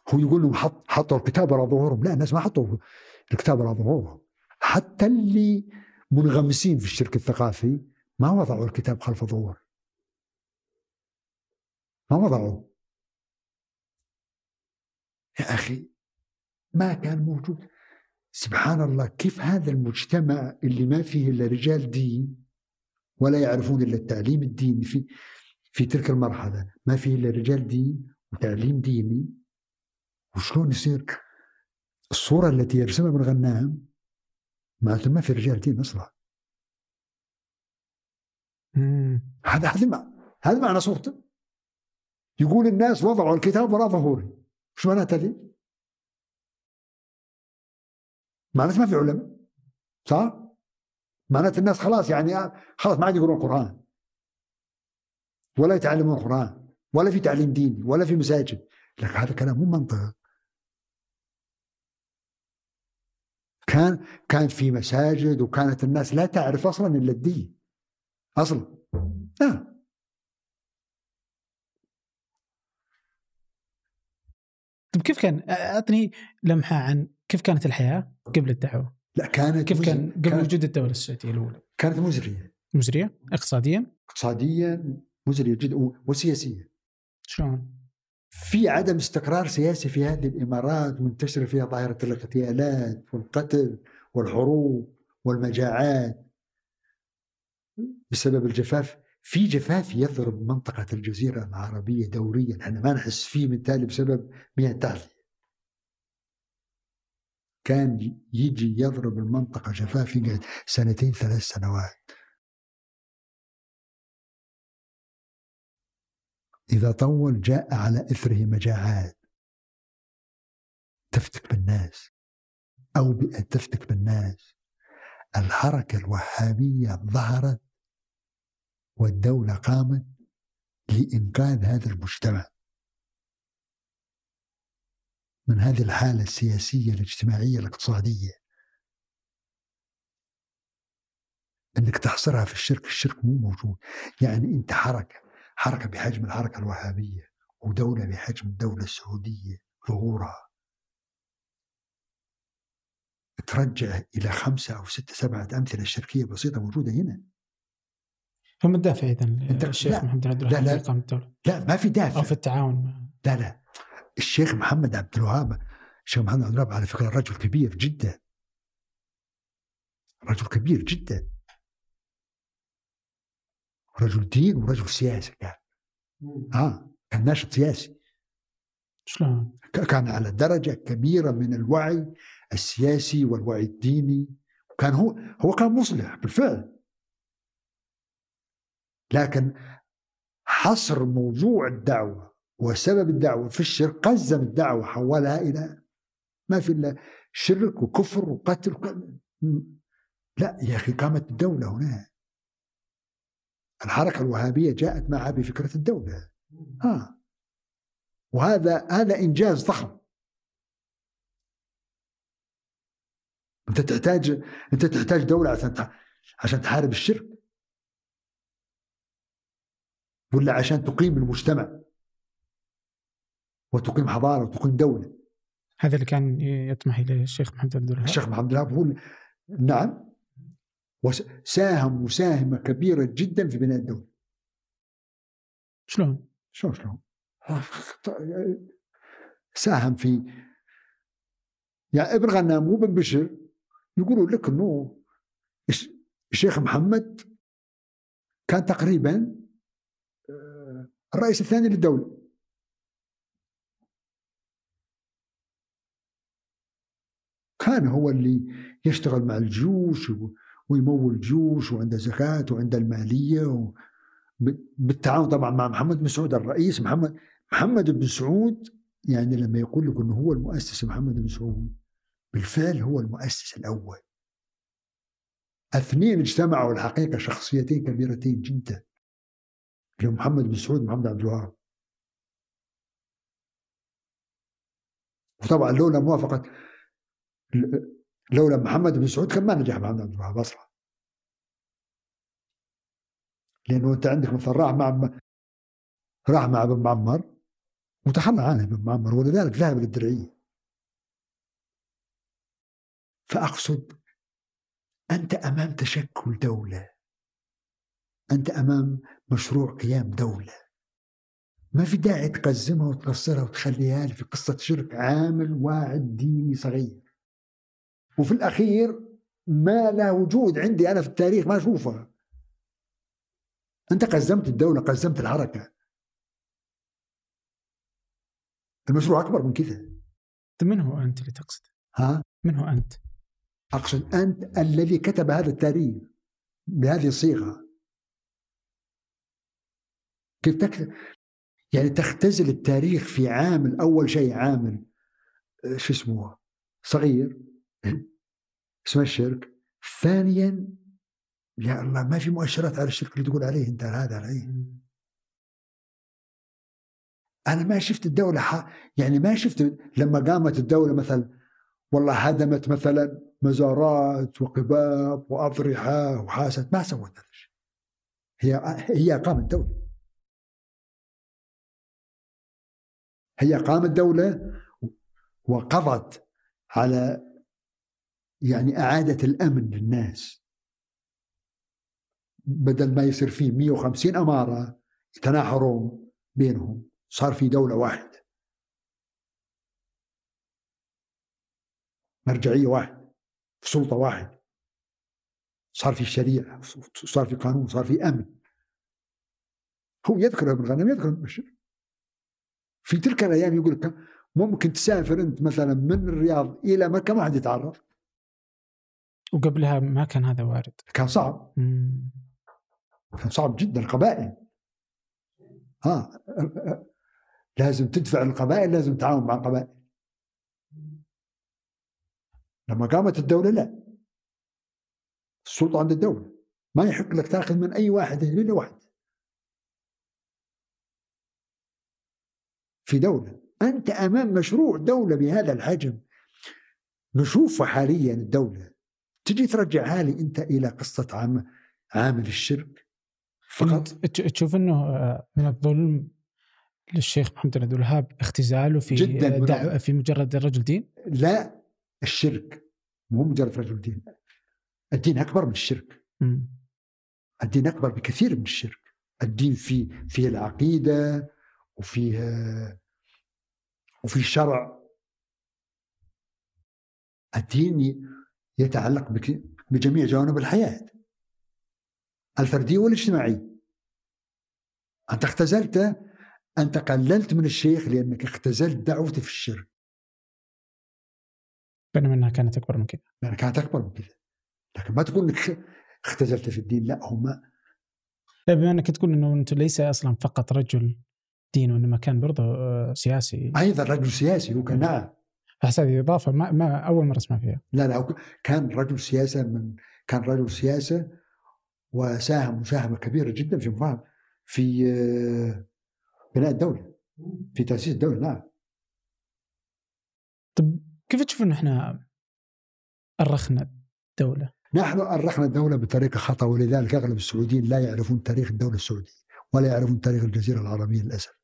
هو يقول لهم حط حطوا الكتاب على ظهورهم. لا الناس ما حطوا الكتاب على ظهورهم. حتى اللي منغمسين في الشرك الثقافي ما وضعوا الكتاب خلف ظهور. ما وضعوا. يا أخي ما كان موجود. سبحان الله كيف هذا المجتمع اللي ما فيه إلا رجال دين ولا يعرفون إلا التعليم الديني في في تلك المرحلة؟ ما فيه إلا رجال دين وتعليم ديني؟ وشلون يصير؟ الصورة التي يرسمها ابن غنام معناته ما في رجال دين أصلا. هذا هذا ما هذا معنى صورته. يقول الناس وضعوا الكتاب وراء ظهوري شو معناته ذي؟ معناته ما في علماء صح؟ معناته الناس خلاص يعني خلاص ما عاد يقرون القرآن. ولا يتعلمون القرآن. ولا في تعليم ديني. ولا في مساجد. لكن هذا كلام مو منطق. كان كان في مساجد وكانت الناس لا تعرف أصلا إلا الدين أصلا لا طيب كيف كان أعطني لمحة عن كيف كانت الحياة قبل الدعوة؟ لا كانت كيف كان قبل كانت, وجود الدولة السعودية الأولى؟ كانت مزرية مزرية؟ اقتصاديا؟ اقتصاديا مزرية جدا وسياسيا شلون؟ في عدم استقرار سياسي في هذه الإمارات منتشره فيها ظاهرة الاغتيالات والقتل والحروب والمجاعات بسبب الجفاف. في جفاف يضرب منطقة الجزيرة العربية دوريا. إحنا ما نحس فيه بالتالي بسبب مياه التغذية كان يجي يضرب المنطقة جفاف يقعد سنتين ثلاث سنوات. إذا طول جاء على إثره مجاعات. تفتك بالناس أو بيئة تفتك بالناس. الحركة الوهابية ظهرت والدولة قامت لإنقاذ هذا المجتمع. من هذه الحالة السياسية الاجتماعية الاقتصادية. إنك تحصرها في الشرك الشرك مو موجود. يعني أنت حركة. حركة بحجم الحركة الوهابية ودولة بحجم الدولة السعودية ظهورها. ترجع إلى خمسة أو ستة سبعة أمثلة شركية بسيطة موجودة هنا. فما الدافع اذا أنت- الشيخ لا. محمد عبد لا، الوهاب لا. الدولة. لا ما في دافع. أو في التعاون. لا لا. الشيخ محمد عبد الوهاب الشيخ محمد عبد الوهاب على فكرة رجل كبير جدا. رجل كبير جدا. رجل دين ورجل سياسي كان. آه كان ناشط سياسي. شلون؟ كان على درجة كبيرة من الوعي السياسي والوعي الديني. كان هو هو كان مصلح بالفعل. لكن حصر موضوع الدعوة وسبب الدعوة في الشرك قزم الدعوة حولها إلى ما في إلا شرك وكفر وقتل لا يا أخي قامت الدولة هنا الحركة الوهابية جاءت معها بفكرة الدولة. ها. وهذا هذا إنجاز ضخم. أنت تحتاج أنت تحتاج دولة عشان عشان تحارب الشرك؟ ولا عشان تقيم المجتمع؟ وتقيم حضارة وتقيم دولة؟ هذا اللي كان يطمح إليه الشيخ محمد عبد الوهاب. الشيخ محمد الوهاب هو نعم. وساهم مساهمة كبيرة جدا في بناء الدولة. شلون؟ شلون شلون؟ ساهم في يعني ابن غنام وابن بشر يقولوا لك إنه الش- الشيخ محمد كان تقريبا آه، الرئيس الثاني للدولة. كان هو اللي يشتغل مع الجيوش و- ويمول الجيوش وعنده زكاة وعنده المالية و... بالتعاون طبعا مع محمد بن سعود الرئيس. محمد محمد بن سعود يعني لما يقول لك إنه هو المؤسس محمد بن سعود بالفعل هو المؤسس الأول. اثنين اجتمعوا الحقيقة شخصيتين كبيرتين جدا. اللي محمد بن سعود ومحمد عبد الوهاب. وطبعا لولا موافقة لولا محمد بن سعود كان ما نجح محمد بن الوهاب أصلا. لأنه أنت عندك مثلا راح مع راح مع ابن معمر وتخلى عنه ابن معمر ولذلك ذهب للدرعية. فأقصد أنت أمام تشكل دولة. أنت أمام مشروع قيام دولة. ما في داعي تقزمها وتقصرها وتخليها في قصة شرك عامل واحد ديني صغير. وفي الأخير ما له وجود عندي أنا في التاريخ ما اشوفها أنت قزمت الدولة قزمت الحركة. المشروع أكبر من كذا من هو أنت اللي تقصد؟ ها؟ من هو أنت؟ أقصد أنت الذي كتب هذا التاريخ بهذه الصيغة. كيف تكتب يعني تختزل التاريخ في عامل أول شيء عامل آه، شو اسمه؟ صغير. اسمه الشرك. ثانيا يا الله ما في مؤشرات على الشرك اللي تقول عليه أنت هذا عليه أنا ما شفت الدولة ح... يعني ما شفت لما قامت الدولة مثلا والله هدمت مثلا مزارات وقباب وأضرحة وحاست ما سوت هذا الشيء. هي هي قامت دولة. هي قامت دولة وقضت على يعني إعادة الأمن للناس. بدل ما يصير فيه 150 أمارة يتناحرون بينهم صار في دولة واحدة. مرجعية واحدة سلطة واحدة صار في شريعة صار في قانون صار في أمن. هو يذكر ابن غنم يذكر ابن بشير. في تلك الأيام يقول لك ممكن تسافر أنت مثلا من الرياض إلى مكة ما حد يتعرض. وقبلها ما كان هذا وارد. كان صعب. مم. كان صعب جدا القبائل. ها لازم تدفع القبائل لازم تعاون مع القبائل. لما قامت الدولة لا. السلطة عند الدولة ما يحق لك تاخذ من أي واحد إلا واحد. في دولة. أنت أمام مشروع دولة بهذا الحجم. نشوفه حاليا الدولة. تجي ترجعها لي أنت إلى قصة عام عامل الشرك فقط؟ تشوف أنه آه، من الظلم للشيخ محمد بن عبد الوهاب اختزاله في جدا دعوة في مجرد رجل دين؟ لا الشرك مو مجرد رجل دين. الدين أكبر من الشرك. م. الدين أكبر بكثير من الشرك. الدين في فيه العقيدة وفيه وفي الشرع الدين يتعلق بجميع جوانب الحياة. الفرديه والاجتماعيه أنت اختزلت أنت قللت من الشيخ لأنك اختزلت دعوته في الشرك. بينما أنها كانت أكبر من كذا لأنها كانت أكبر من كذا لكن ما تقول إنك اختزلت في الدين لا هم بما إنك تقول إنه أنت ليس أصلا فقط رجل دين وإنما كان برضه آه، سياسي. أيضا رجل سياسي هو كان نعم. بس هذه إضافة ما, ما أول مرة أسمع فيها. لا لا كان رجل سياسة من كان رجل سياسة وساهم مساهمة كبيرة جدا في في آه، بناء الدولة في تأسيس الدولة نعم. طيب كيف تشوف أن إحنا أرخنا الدولة؟ نحن أرخنا الدولة بطريقة خطأ ولذلك أغلب السعوديين لا يعرفون تاريخ الدولة السعودية ولا يعرفون تاريخ الجزيرة العربية للأسف.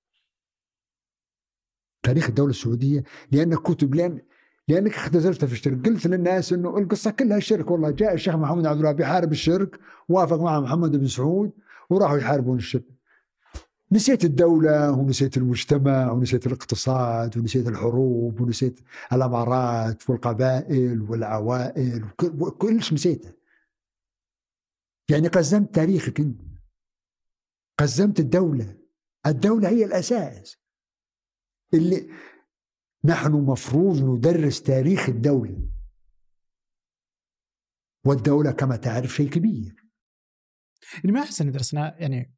تاريخ الدولة السعودية لأن كتب لأن لأنك اختزلت في الشرك. قلت للناس أنه القصة كلها شرك. والله جاء الشيخ محمد عبد الله بيحارب الشرك وافق مع محمد بن سعود وراحوا يحاربون الشرك. نسيت الدولة ونسيت المجتمع ونسيت الاقتصاد ونسيت الحروب ونسيت الأمارات والقبائل والعوائل وكل شيء نسيته يعني قزمت تاريخك أنت. قزمت الدولة. الدولة هي الأساس. اللي نحن مفروض ندرس تاريخ الدولة. والدولة كما تعرف شيء كبير. يعني ما أحسن درسنا يعني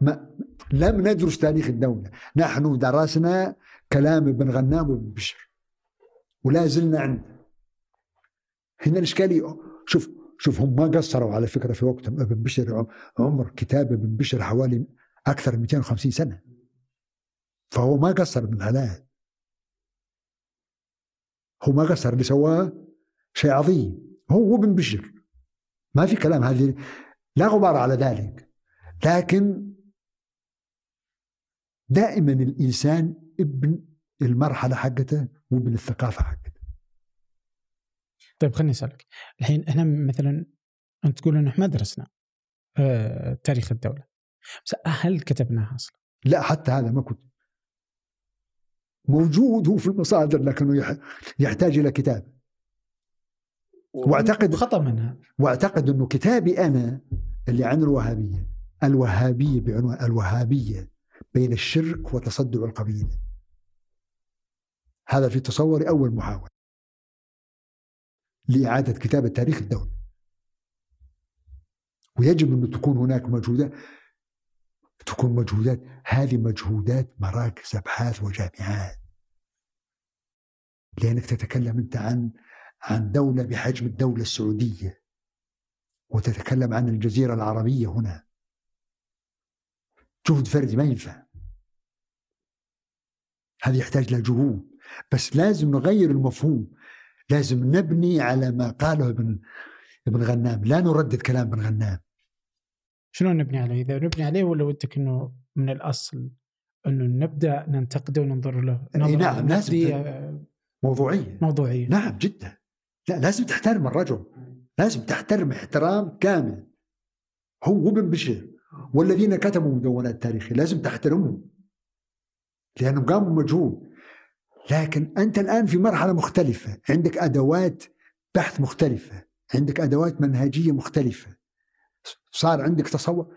ما لم ندرس تاريخ الدولة. نحن درسنا كلام ابن غنام وابن بشر. ولا زلنا عنده هنا الإشكالية شوف شوف هم ما قصروا على فكرة في وقتهم. ابن بشر عمر كتاب ابن بشر حوالي أكثر من 250 سنة. فهو ما قصر من هذا هو ما قصر اللي سواه شيء عظيم. هو هو بن بشر. ما في كلام هذه لا غبار على ذلك. لكن دائما الإنسان ابن المرحلة حقته وابن الثقافة حقته. طيب خليني أسألك. الحين إحنا مثلا أنت تقول إنه ما درسنا آه تاريخ الدولة. بس هل كتبناها أصلا؟ لا حتى هذا ما كنت موجود هو في المصادر لكنه يحتاج إلى كتاب. واعتقد خطأ منها. واعتقد إنه كتابي أنا اللي عن الوهابية الوهابية بعنوان الوهابية بين الشرك وتصدع القبيله هذا في تصوري أول محاولة لإعادة كتابة تاريخ الدولة. ويجب أن تكون هناك مجهودات تكون مجهودات هذه مجهودات مراكز أبحاث وجامعات. لأنك تتكلم أنت عن عن دولة بحجم الدولة السعودية وتتكلم عن الجزيرة العربية هنا. جهد فردي ما ينفع. هذا يحتاج لجهود بس لازم نغير المفهوم. لازم نبني على ما قاله ابن ابن غنام. لا نردد كلام ابن غنام. شنو نبني عليه؟ إذا نبني عليه ولا ودك إنه من الأصل إنه نبدأ ننتقده وننظر له نظرة نعم لازم موضوعية. موضوعية. نعم جدا. لا لازم تحترم الرجل. لازم تحترم احترام كامل. هو ابن بشير والذين كتبوا مدونات تاريخية لازم تحترمهم. لأنهم قاموا مجهود لكن أنت الآن في مرحلة مختلفة. عندك أدوات بحث مختلفة. عندك أدوات منهجية مختلفة. صار عندك تصور؟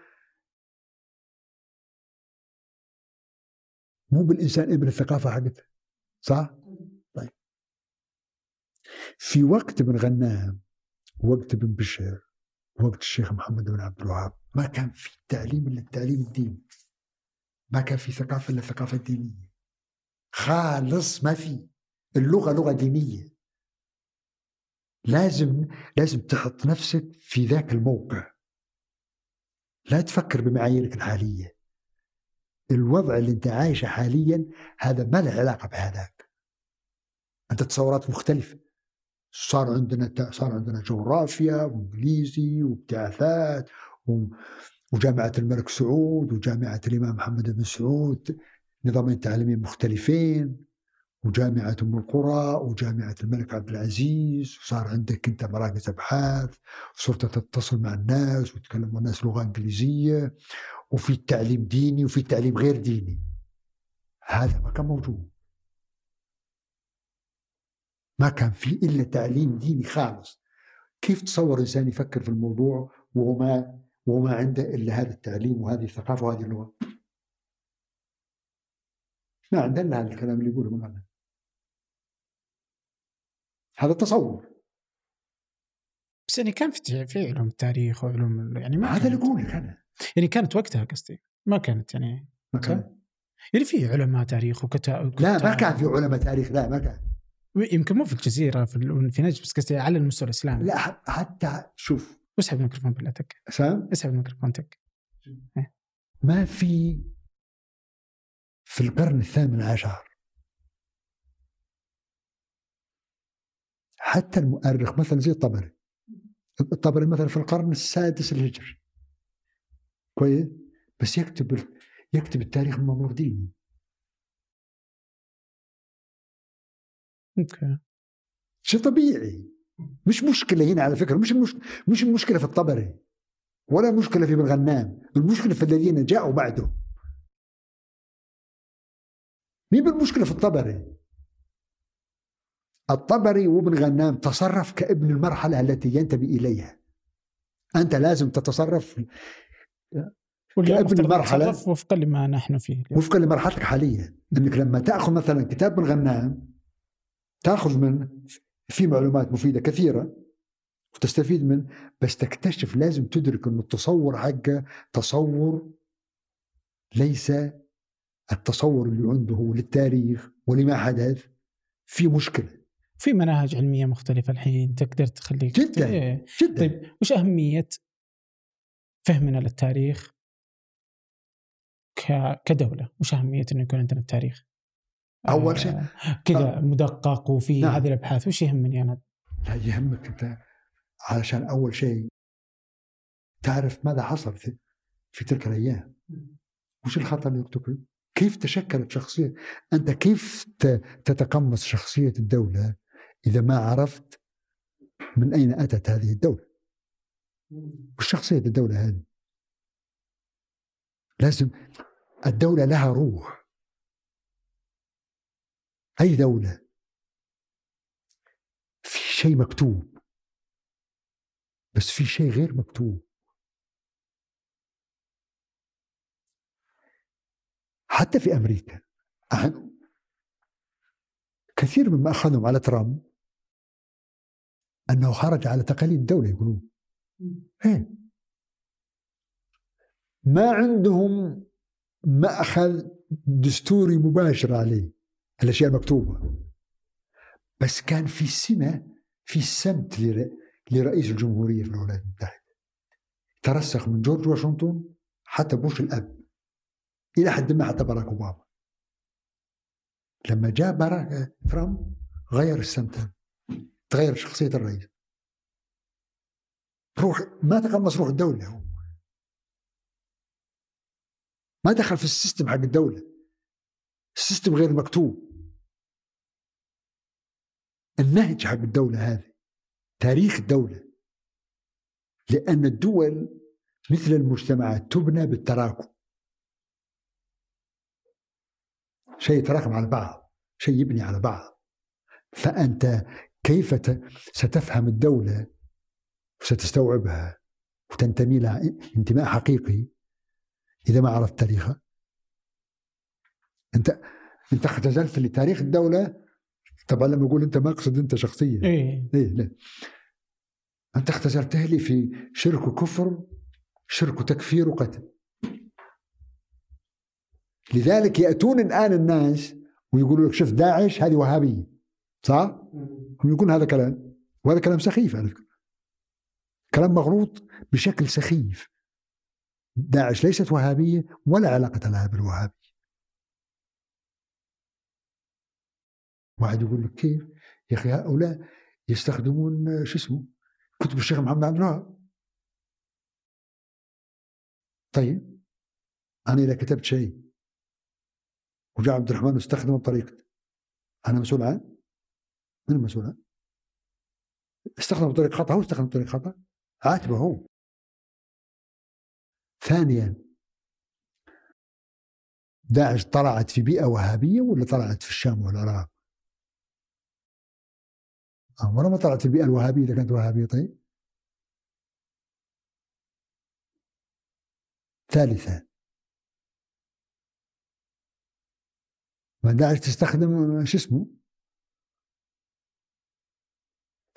مو بالإنسان ابن الثقافة حقته صح؟ طيب. في وقت ابن غنام وقت ابن بشر وقت الشيخ محمد بن عبد الوهاب ما كان في تعليم إلا التعليم الديني. ما كان في ثقافة إلا الثقافة الدينية. خالص ما في. اللغة لغة دينية. لازم لازم تحط نفسك في ذاك الموقع. لا تفكر بمعاييرك الحالية. الوضع اللي انت عايشه حاليا هذا ما له علاقة بهذاك. أنت تصورات مختلفة. صار عندنا صار عندنا جغرافيا وإنجليزي وابتعاثات وجامعة الملك سعود وجامعة الإمام محمد بن سعود. نظامين تعليميين مختلفين. وجامعة أم القرى وجامعة الملك عبد العزيز وصار عندك أنت مراكز أبحاث وصرت تتصل مع الناس وتتكلم مع الناس لغة إنجليزية وفي التعليم ديني وفي التعليم غير ديني. هذا ما كان موجود. ما كان في إلا تعليم ديني خالص. كيف تصور إنسان يفكر في الموضوع وهو ما وهو ما عنده إلا هذا التعليم وهذه الثقافة وهذه اللغة؟ ما عندنا هذا الكلام اللي يقوله من هذا تصور بس يعني كان في في علوم التاريخ وعلوم يعني ما هذا اللي أقول لك أنا يعني كانت وقتها قصدي. ما كانت يعني. ما كانت يعني في علماء تاريخ وكتاب لا ما كان في علماء تاريخ لا ما كان. يمكن مو في الجزيرة في, في نجد بس قصدي على المستوى الإسلامي. لا حتى شوف. اسحب الميكروفون بالله تك. سام؟ اسحب الميكروفون تك. ما في في القرن الثامن عشر حتى المؤرخ مثلا زي الطبري. الطبري مثلا في القرن السادس الهجري كويس؟ بس يكتب يكتب التاريخ منظور ديني. أوكي. شيء طبيعي. مش مشكلة هنا على فكرة. مش المش... مش المشكلة في الطبري. ولا مشكلة في ابن غنام المشكلة في الذين جاءوا بعده. مين بالمشكلة في الطبري؟ الطبري وابن غنام تصرف كابن المرحلة التي ينتمي إليها. أنت لازم تتصرف كابن المرحلة. وفقا لما نحن فيه. وفقا لمرحلتك حاليا. إنك لما تأخذ مثلا كتاب ابن غنام تأخذ من في معلومات مفيدة كثيرة وتستفيد من بس تكتشف لازم تدرك إنه التصور حقه تصور ليس التصور اللي عنده للتاريخ ولما حدث. في مشكلة. في مناهج علمية مختلفة الحين تقدر تخليك جدا إيه. جدا. طيب وش أهمية فهمنا للتاريخ كدولة؟ وش أهمية إنه يكون عندنا التاريخ؟ أول شيء آه كذا مدقق وفي نعم. هذه الأبحاث وش يهمني أنا؟ لا يهمك أنت علشان أول شيء تعرف ماذا حصل في, في تلك الأيام. وش الخطا اللي ارتكب كيف تشكلت شخصية؟ أنت كيف تتقمص شخصية الدولة؟ إذا ما عرفت من أين أتت هذه الدولة؟ وش شخصيه الدولة هذه. لازم الدولة لها روح. أي دولة؟ في شيء مكتوب. بس في شيء غير مكتوب. حتى في أمريكا. أح- كثير مما أخذهم على ترامب. أنه خرج على تقاليد الدولة يقولون. إيه. ما عندهم مأخذ دستوري مباشر عليه. الأشياء المكتوبه بس كان في سمة في سمت لر- لرئيس الجمهورية في الولايات المتحدة. ترسخ من جورج واشنطن حتى بوش الأب. إلى حد ما حتى باراك أوباما. لما جاء باراك ترامب غير السمت. تغير شخصية الرئيس. روح ما تقمص روح الدولة هو. ما دخل في ال system حق الدولة. ال system غير مكتوب. النهج حق الدولة هذه. تاريخ الدولة. لأن الدول مثل المجتمعات تبنى بالتراكم. شيء يتراكم على بعض شيء يبني على بعض. فأنت كيف ستفهم الدولة وستستوعبها وتنتمي لها؟ انتماء حقيقي. إذا ما عرفت تاريخها أنت أنت اختزلت لتاريخ الدولة؟ طبعا لما أقول أنت ما أقصد أنت شخصيا. إيه. إيه لا. أنت اختزلته لي في شرك وكفر شرك وتكفير وقتل. لذلك يأتون الآن الناس ويقولوا لك شوف داعش هذه وهابية. صح؟ هم يقولون هذا كلام؟ وهذا كلام سخيف على فكرة كلام مغلوط بشكل سخيف. داعش ليست وهابية ولا علاقة لها بالوهابية. واحد يقول لك كيف؟ يا أخي هؤلاء يستخدمون شو اسمه؟ كتب الشيخ محمد عبد الوهاب. طيب أنا إذا كتبت شيء وجاء عبد الرحمن واستخدمه بطريقته أنا مسؤول عنه؟ من المسؤول عنه استخدم بطريقة خطأ هو استخدم بطريقة خطأ. عاتبه هو. ثانيا داعش طلعت في بيئة وهابية ولا طلعت في الشام والعراق؟ آه، ولا ما طلعت في البيئة الوهابية إذا كانت وهابية طيب؟ ثالثا ما داعش تستخدم شو اسمه؟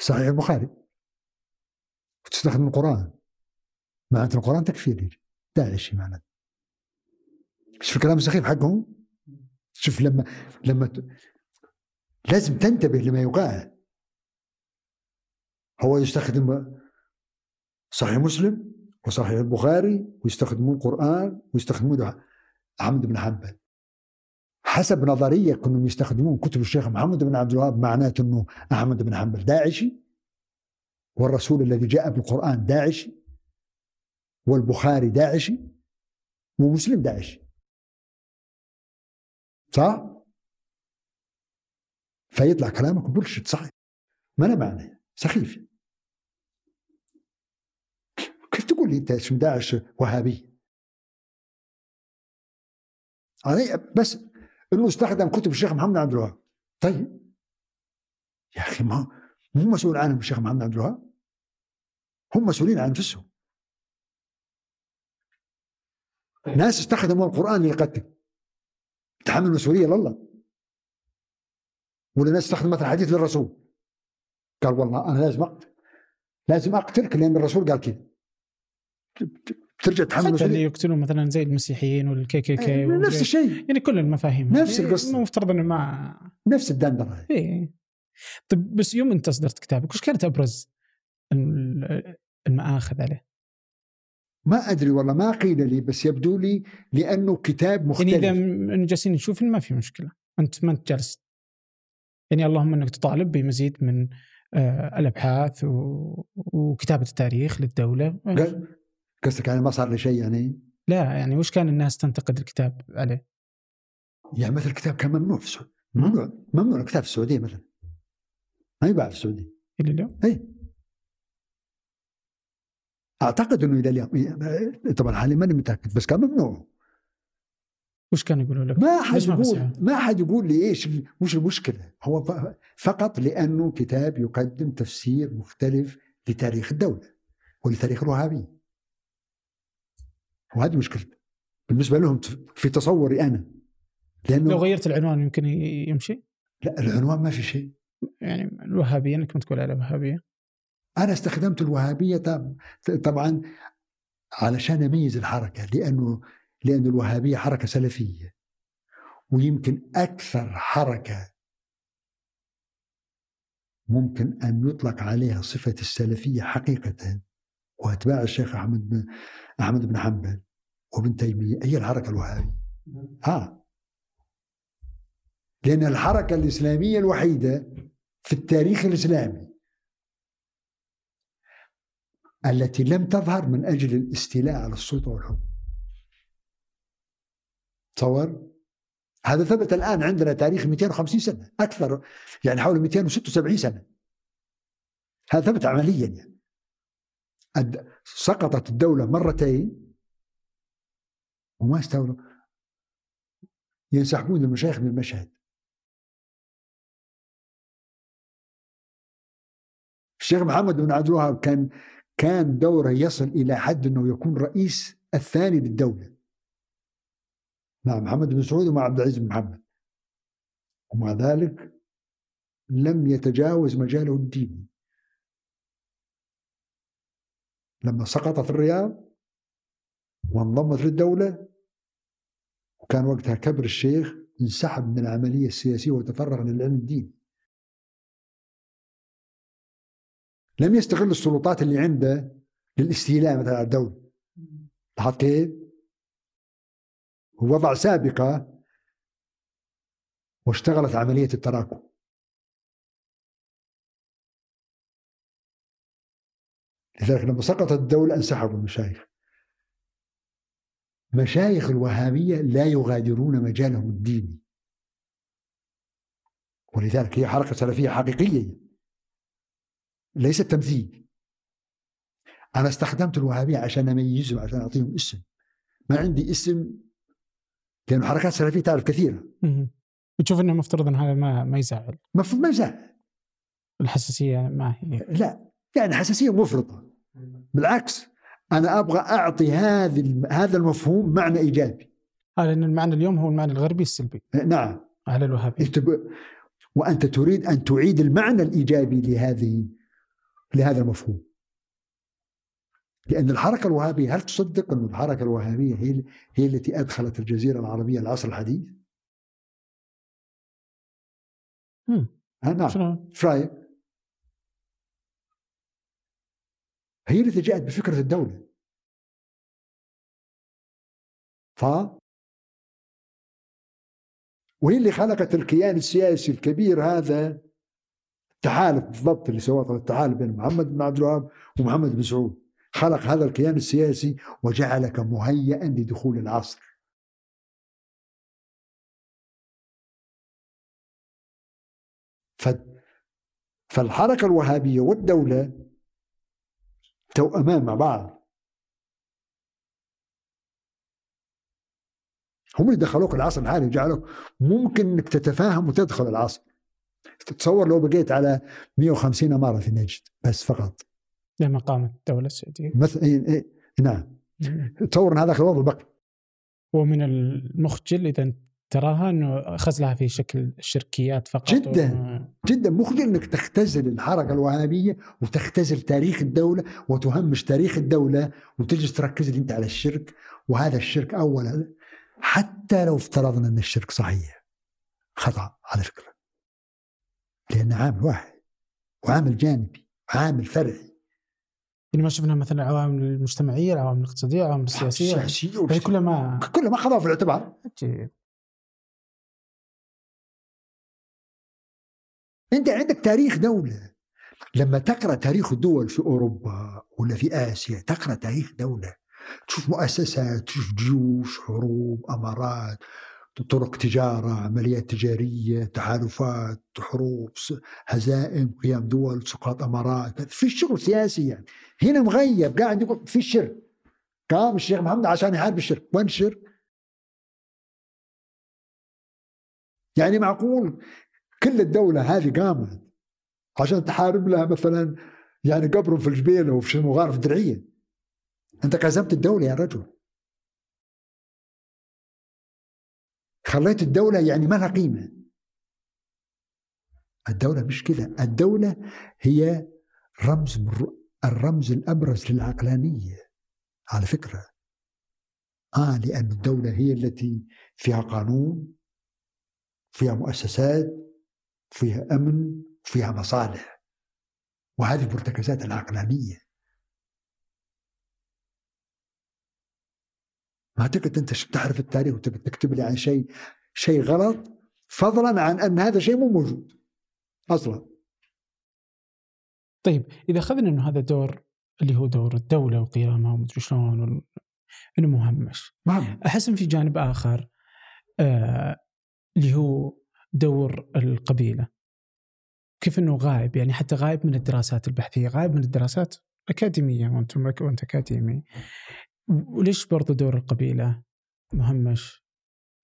صحيح البخاري. وتستخدم القرآن. معناته القرآن تكفيري داعشي معناته شوف الكلام السخيف حقهم. شوف لما لما ت... لازم تنتبه لما يقال هو يستخدم صحيح مسلم وصحيح البخاري ويستخدمون القرآن ويستخدمون أحمد بن حنبل. حسب نظرية أنهم يستخدمون كتب الشيخ محمد بن عبد الوهاب معناته أنه أحمد بن حنبل داعشي والرسول الذي جاء بالقرآن داعشي والبخاري داعشي ومسلم داعشي صح؟ فيطلع كلامك بولشت صحيح ما له معنى سخيف كيف تقول لي أنت اسم داعش وهابي؟ علي بس إنه استخدم كتب الشيخ محمد عبد الوهاب. طيب. يا أخي ما مو مسؤول عنهم الشيخ محمد عبد الوهاب؟ هم مسؤولين عن أنفسهم. ناس استخدموا القرآن للقتل تحمل المسؤولية لله. ولا ناس استخدمت الحديث للرسول. قال والله أنا لازم أقتل. لازم اقتلك لأن الرسول قال كذا ترجع تحمل حتى اللي يقتلون مثلا زي المسيحيين والكي كي كي نفس الشيء. يعني كل المفاهيم نفس هذه القصة. المفترض إنه ما نفس الدندره إيه. طيب بس يوم انت اصدرت كتابك وش كانت أبرز ال- المآخذ عليه؟ ما أدري والله ما قيل لي بس يبدو لي لأنه كتاب يعني إذا مختلف جالسين نشوف ما في مشكلة. أنت ما أنت جالس. يعني اللهم إنك تطالب بمزيد من آه، الأبحاث وكتابة التاريخ للدولة. قصدك يعني ما صار لي شيء يعني؟ لا يعني وش كان الناس تنتقد الكتاب عليه؟ يعني مثل الكتاب كان ممنوع في السعودية. ممنوع ممنوع الكتاب في السعودية مثلا. ما يباع في السعودية. إلى اليوم؟ اي أعتقد إنه إلى اليوم. طبعا حاليا ماني متأكد بس كان ممنوع. وش كانوا يقولوا لك؟ ما حد يقول ما حد يقول لي إيش وش المشكلة. هو فقط لأنه كتاب يقدم تفسير مختلف لتاريخ الدولة ولتاريخ الوهابيه وهذه مشكلته بالنسبة لهم في تصوري أنا. لأنه لو غيرت العنوان يمكن يمشي؟ لا العنوان ما في شيء. يعني الوهابية إنك ما تقول على وهابيه أنا استخدمت الوهابية طبعا علشان أميز الحركة لأنه لأن الوهابية حركة سلفية. ويمكن أكثر حركة ممكن أن يطلق عليها صفة السلفية حقيقة وأتباع الشيخ أحمد أحمد بن حنبل وابن تيمية هي الحركة الوهابية. ها. لأن الحركة الإسلامية الوحيدة في التاريخ الإسلامي التي لم تظهر من أجل الاستيلاء على السلطة والحكم. تصور؟ هذا ثبت الآن عندنا تاريخ 250 سنة أكثر يعني حول 276 سنة. هذا ثبت عمليا يعني. سقطت الدولة مرتين. وما استولوا ينسحبون المشايخ من المشهد. الشيخ محمد بن عبد الوهاب كان كان دوره يصل إلى حد إنه يكون رئيس الثاني للدولة. مع محمد بن سعود ومع عبد العزيز بن محمد. ومع ذلك لم يتجاوز مجاله الديني. لما سقطت الرياض وانضمت للدولة وكان وقتها كبر الشيخ انسحب من العملية السياسية وتفرغ للعلم الديني لم يستغل السلطات اللي عنده للاستيلاء مثلا على الدولة. لاحظت كيف؟ ووضع سابقة واشتغلت عملية التراكم. لذلك لما سقطت الدولة انسحبوا المشايخ. مشايخ الوهابية لا يغادرون مجالهم الديني. ولذلك هي حركة سلفية حقيقية. ليست تمثيل أنا استخدمت الوهابية عشان أميزهم عشان أعطيهم اسم. ما عندي اسم لأنه حركات سلفية تعرف كثيرة. وتشوف إنه مفترض ان هذا ما ما يزعل. المفروض ما يزعل. الحساسية ما هي. لا. يعني حساسية مفرطة. بالعكس أنا أبغى أعطي هذه هذا المفهوم معنى إيجابي. آه لأن المعنى اليوم هو المعنى الغربي السلبي. نعم. على الوهابي وأنت تريد أن تعيد المعنى الإيجابي لهذه لهذا المفهوم. لأن الحركة الوهابية هل تصدق أن الحركة الوهابية هي هي التي أدخلت الجزيرة العربية العصر الحديث؟ امم نعم. إيش رايك؟ هي التي جاءت بفكرة الدولة. ف وهي اللي خلقت الكيان السياسي الكبير هذا التحالف بالضبط اللي سواه التحالف بين محمد بن عبد الوهاب ومحمد بن سعود. خلق هذا الكيان السياسي وجعلك مهيئا لدخول العصر. فالحركة الوهابية والدولة توأمان مع بعض. هم اللي دخلوك العصر الحالي جعلوك ممكن إنك تتفاهم وتدخل العصر. تتصور لو بقيت على 150 إمارة في نجد بس فقط. لما قامت الدولة السعودية. مثلا إيه إيه نعم. تصور إن هذا الوضع بقي ومن المخجل إذا تراها إنه أخذ في شكل الشركيات فقط جدا. و... جدا. مخجل إنك تختزل الحركة الوهابية وتختزل تاريخ الدولة وتهمش تاريخ الدولة وتجلس تركز لي أنت على الشرك وهذا الشرك اولا. حتى لو افترضنا إن الشرك صحيح. خطأ على فكرة. لأنه عامل واحد وعامل جانبي وعامل فرعي. يعني ما شفنا مثلا العوامل المجتمعية، العوامل الاقتصادية، العوامل السياسية. السياسية كلها ما كلها ما خذوها في الاعتبار. انت عندك تاريخ دولة. لما تقرأ تاريخ الدول في أوروبا ولا في آسيا تقرأ تاريخ دولة. تشوف مؤسسات تشوف جيوش حروب أمارات طرق تجارة عمليات تجارية تحالفات حروب هزائم قيام دول سقاط أمارات في شغل سياسي يعني. هنا مغيب قاعد يقول في الشرك. قام الشيخ محمد عشان يحارب الشرك. وين الشرك؟ يعني معقول؟ كل الدولة هذه قامت عشان تحارب لها مثلا يعني قبر في الجبيلة وفي مغارف درعية. أنت قسمت الدولة يا رجل. خليت الدولة يعني ما لها قيمة. الدولة مش كذا الدولة هي رمز الرمز الأبرز للعقلانية. على فكرة. آه لأن الدولة هي التي فيها قانون فيها مؤسسات فيها أمن فيها مصالح. وهذه مرتكزات العقلانية. ما اعتقد أنت تعرف التاريخ وتبي تكتب لي عن شيء شيء غلط فضلا عن أن هذا شيء مو موجود. أصلا. طيب إذا أخذنا إنه هذا دور اللي هو دور الدولة وقيامها ومدري شلون إنه مهمش. نعم أحس في جانب آخر آه اللي هو دور القبيلة. كيف إنه غايب؟ يعني حتى غايب من الدراسات البحثية غايب من الدراسات أكاديمية وأنتم وأنت أكاديمي. وليش برضو دور القبيلة مهمش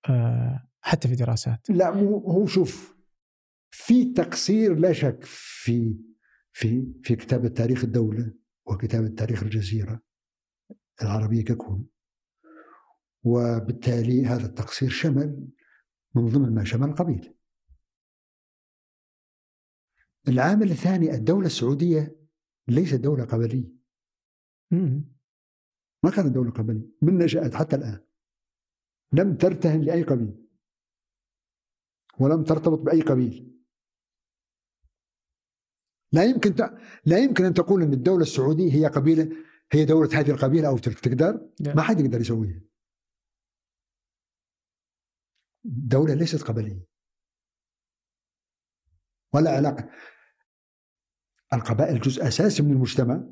آه حتى في دراسات. لا مو هو شوف في تقصير لا شك في في في كتابه تاريخ الدولة وكتابه تاريخ الجزيرة العربية ككل. وبالتالي هذا التقصير شمل من ضمن ما شمل القبيله العامل الثاني الدولة السعودية ليست دولة قبلية. ما كانت دولة قبلية من نشأت حتى الآن. لم ترتهن لأي قبيل. ولم ترتبط بأي قبيل. لا يمكن ت... لا يمكن أن تقول أن الدولة السعودية هي قبيلة هي دولة هذه القبيلة أو تلك. تقدر؟ ما حد يقدر يسويها. دولة ليست قبلية. ولا علاقة. القبائل جزء أساسي من المجتمع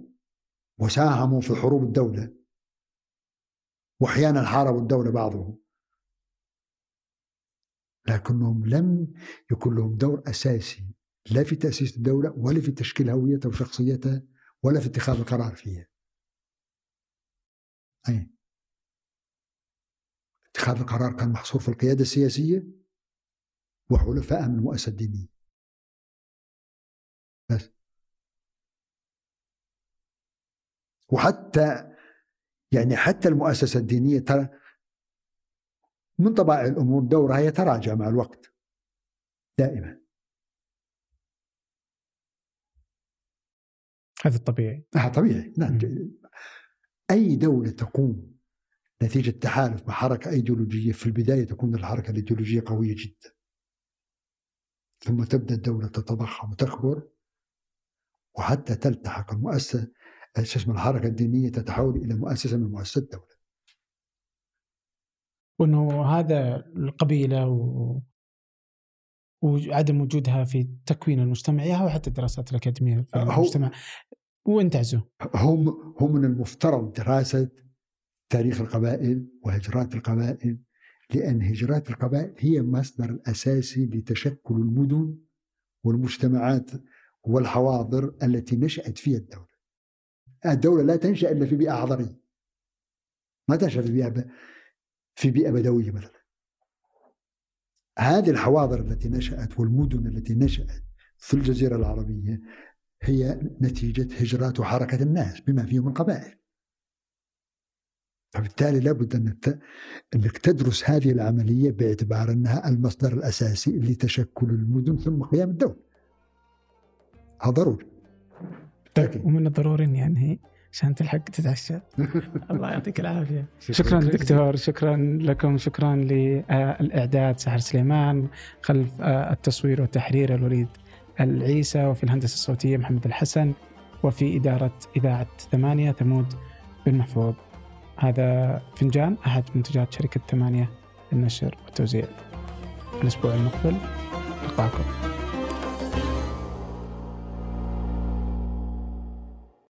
وساهموا في حروب الدولة وأحيانا حاربوا الدولة بعضهم لكنهم لم يكن لهم دور أساسي لا في تأسيس الدولة ولا في تشكيل هويتها وشخصيتها ولا في اتخاذ القرار فيها. أي اتخاذ القرار كان محصور في القيادة السياسية وحلفائها من المؤسسة الدينية. بس وحتى يعني حتى المؤسسة الدينية ترى من طبائع الأمور دورها يتراجع مع الوقت دائما. هذا الطبيعي. هذا طبيعي. نعم. أي دولة تقوم نتيجة تحالف مع حركة أيديولوجية في البداية تكون الحركة الأيديولوجية قوية جدا. ثم تبدأ الدولة تتضخم وتكبر وحتى تلتحق المؤسسة شو اسمه الحركه الدينيه تتحول إلى مؤسسة من مؤسسات الدولة. وأنه هذا القبيلة و... وعدم وجودها في تكوين المجتمع أو حتى الدراسات الأكاديمية في المجتمع وانتعزوا هم هم من المفترض دراسة تاريخ القبائل وهجرات القبائل لأن هجرات القبائل هي المصدر الاساسي لتشكل المدن والمجتمعات والحواضر التي نشأت فيها الدولة. الدولة لا تنشأ إلا في بيئة حضرية ما تنشأ في بيئة في بيئة بدوية مثلا. هذه الحواضر التي نشأت والمدن التي نشأت في الجزيرة العربية هي نتيجة هجرات وحركة الناس بما فيهم القبائل فبالتالي لابد أنك أنك تدرس هذه العملية باعتبار أنها المصدر الأساسي لتشكل المدن ثم قيام الدولة. هذا ضروري. طيب ومن الضروري إني انهي عشان تلحق تتعشى. الله يعطيك العافية. شكرا دكتور شكرا لكم شكرا للإعداد سحر سليمان خلف آه، التصوير والتحرير الوليد العيسى وفي الهندسة الصوتية محمد الحسن وفي إدارة إذاعة ثمانية ثمود بن محفوظ. هذا فنجان أحد منتجات شركة ثمانية للنشر والتوزيع. الأسبوع المقبل نلقاكم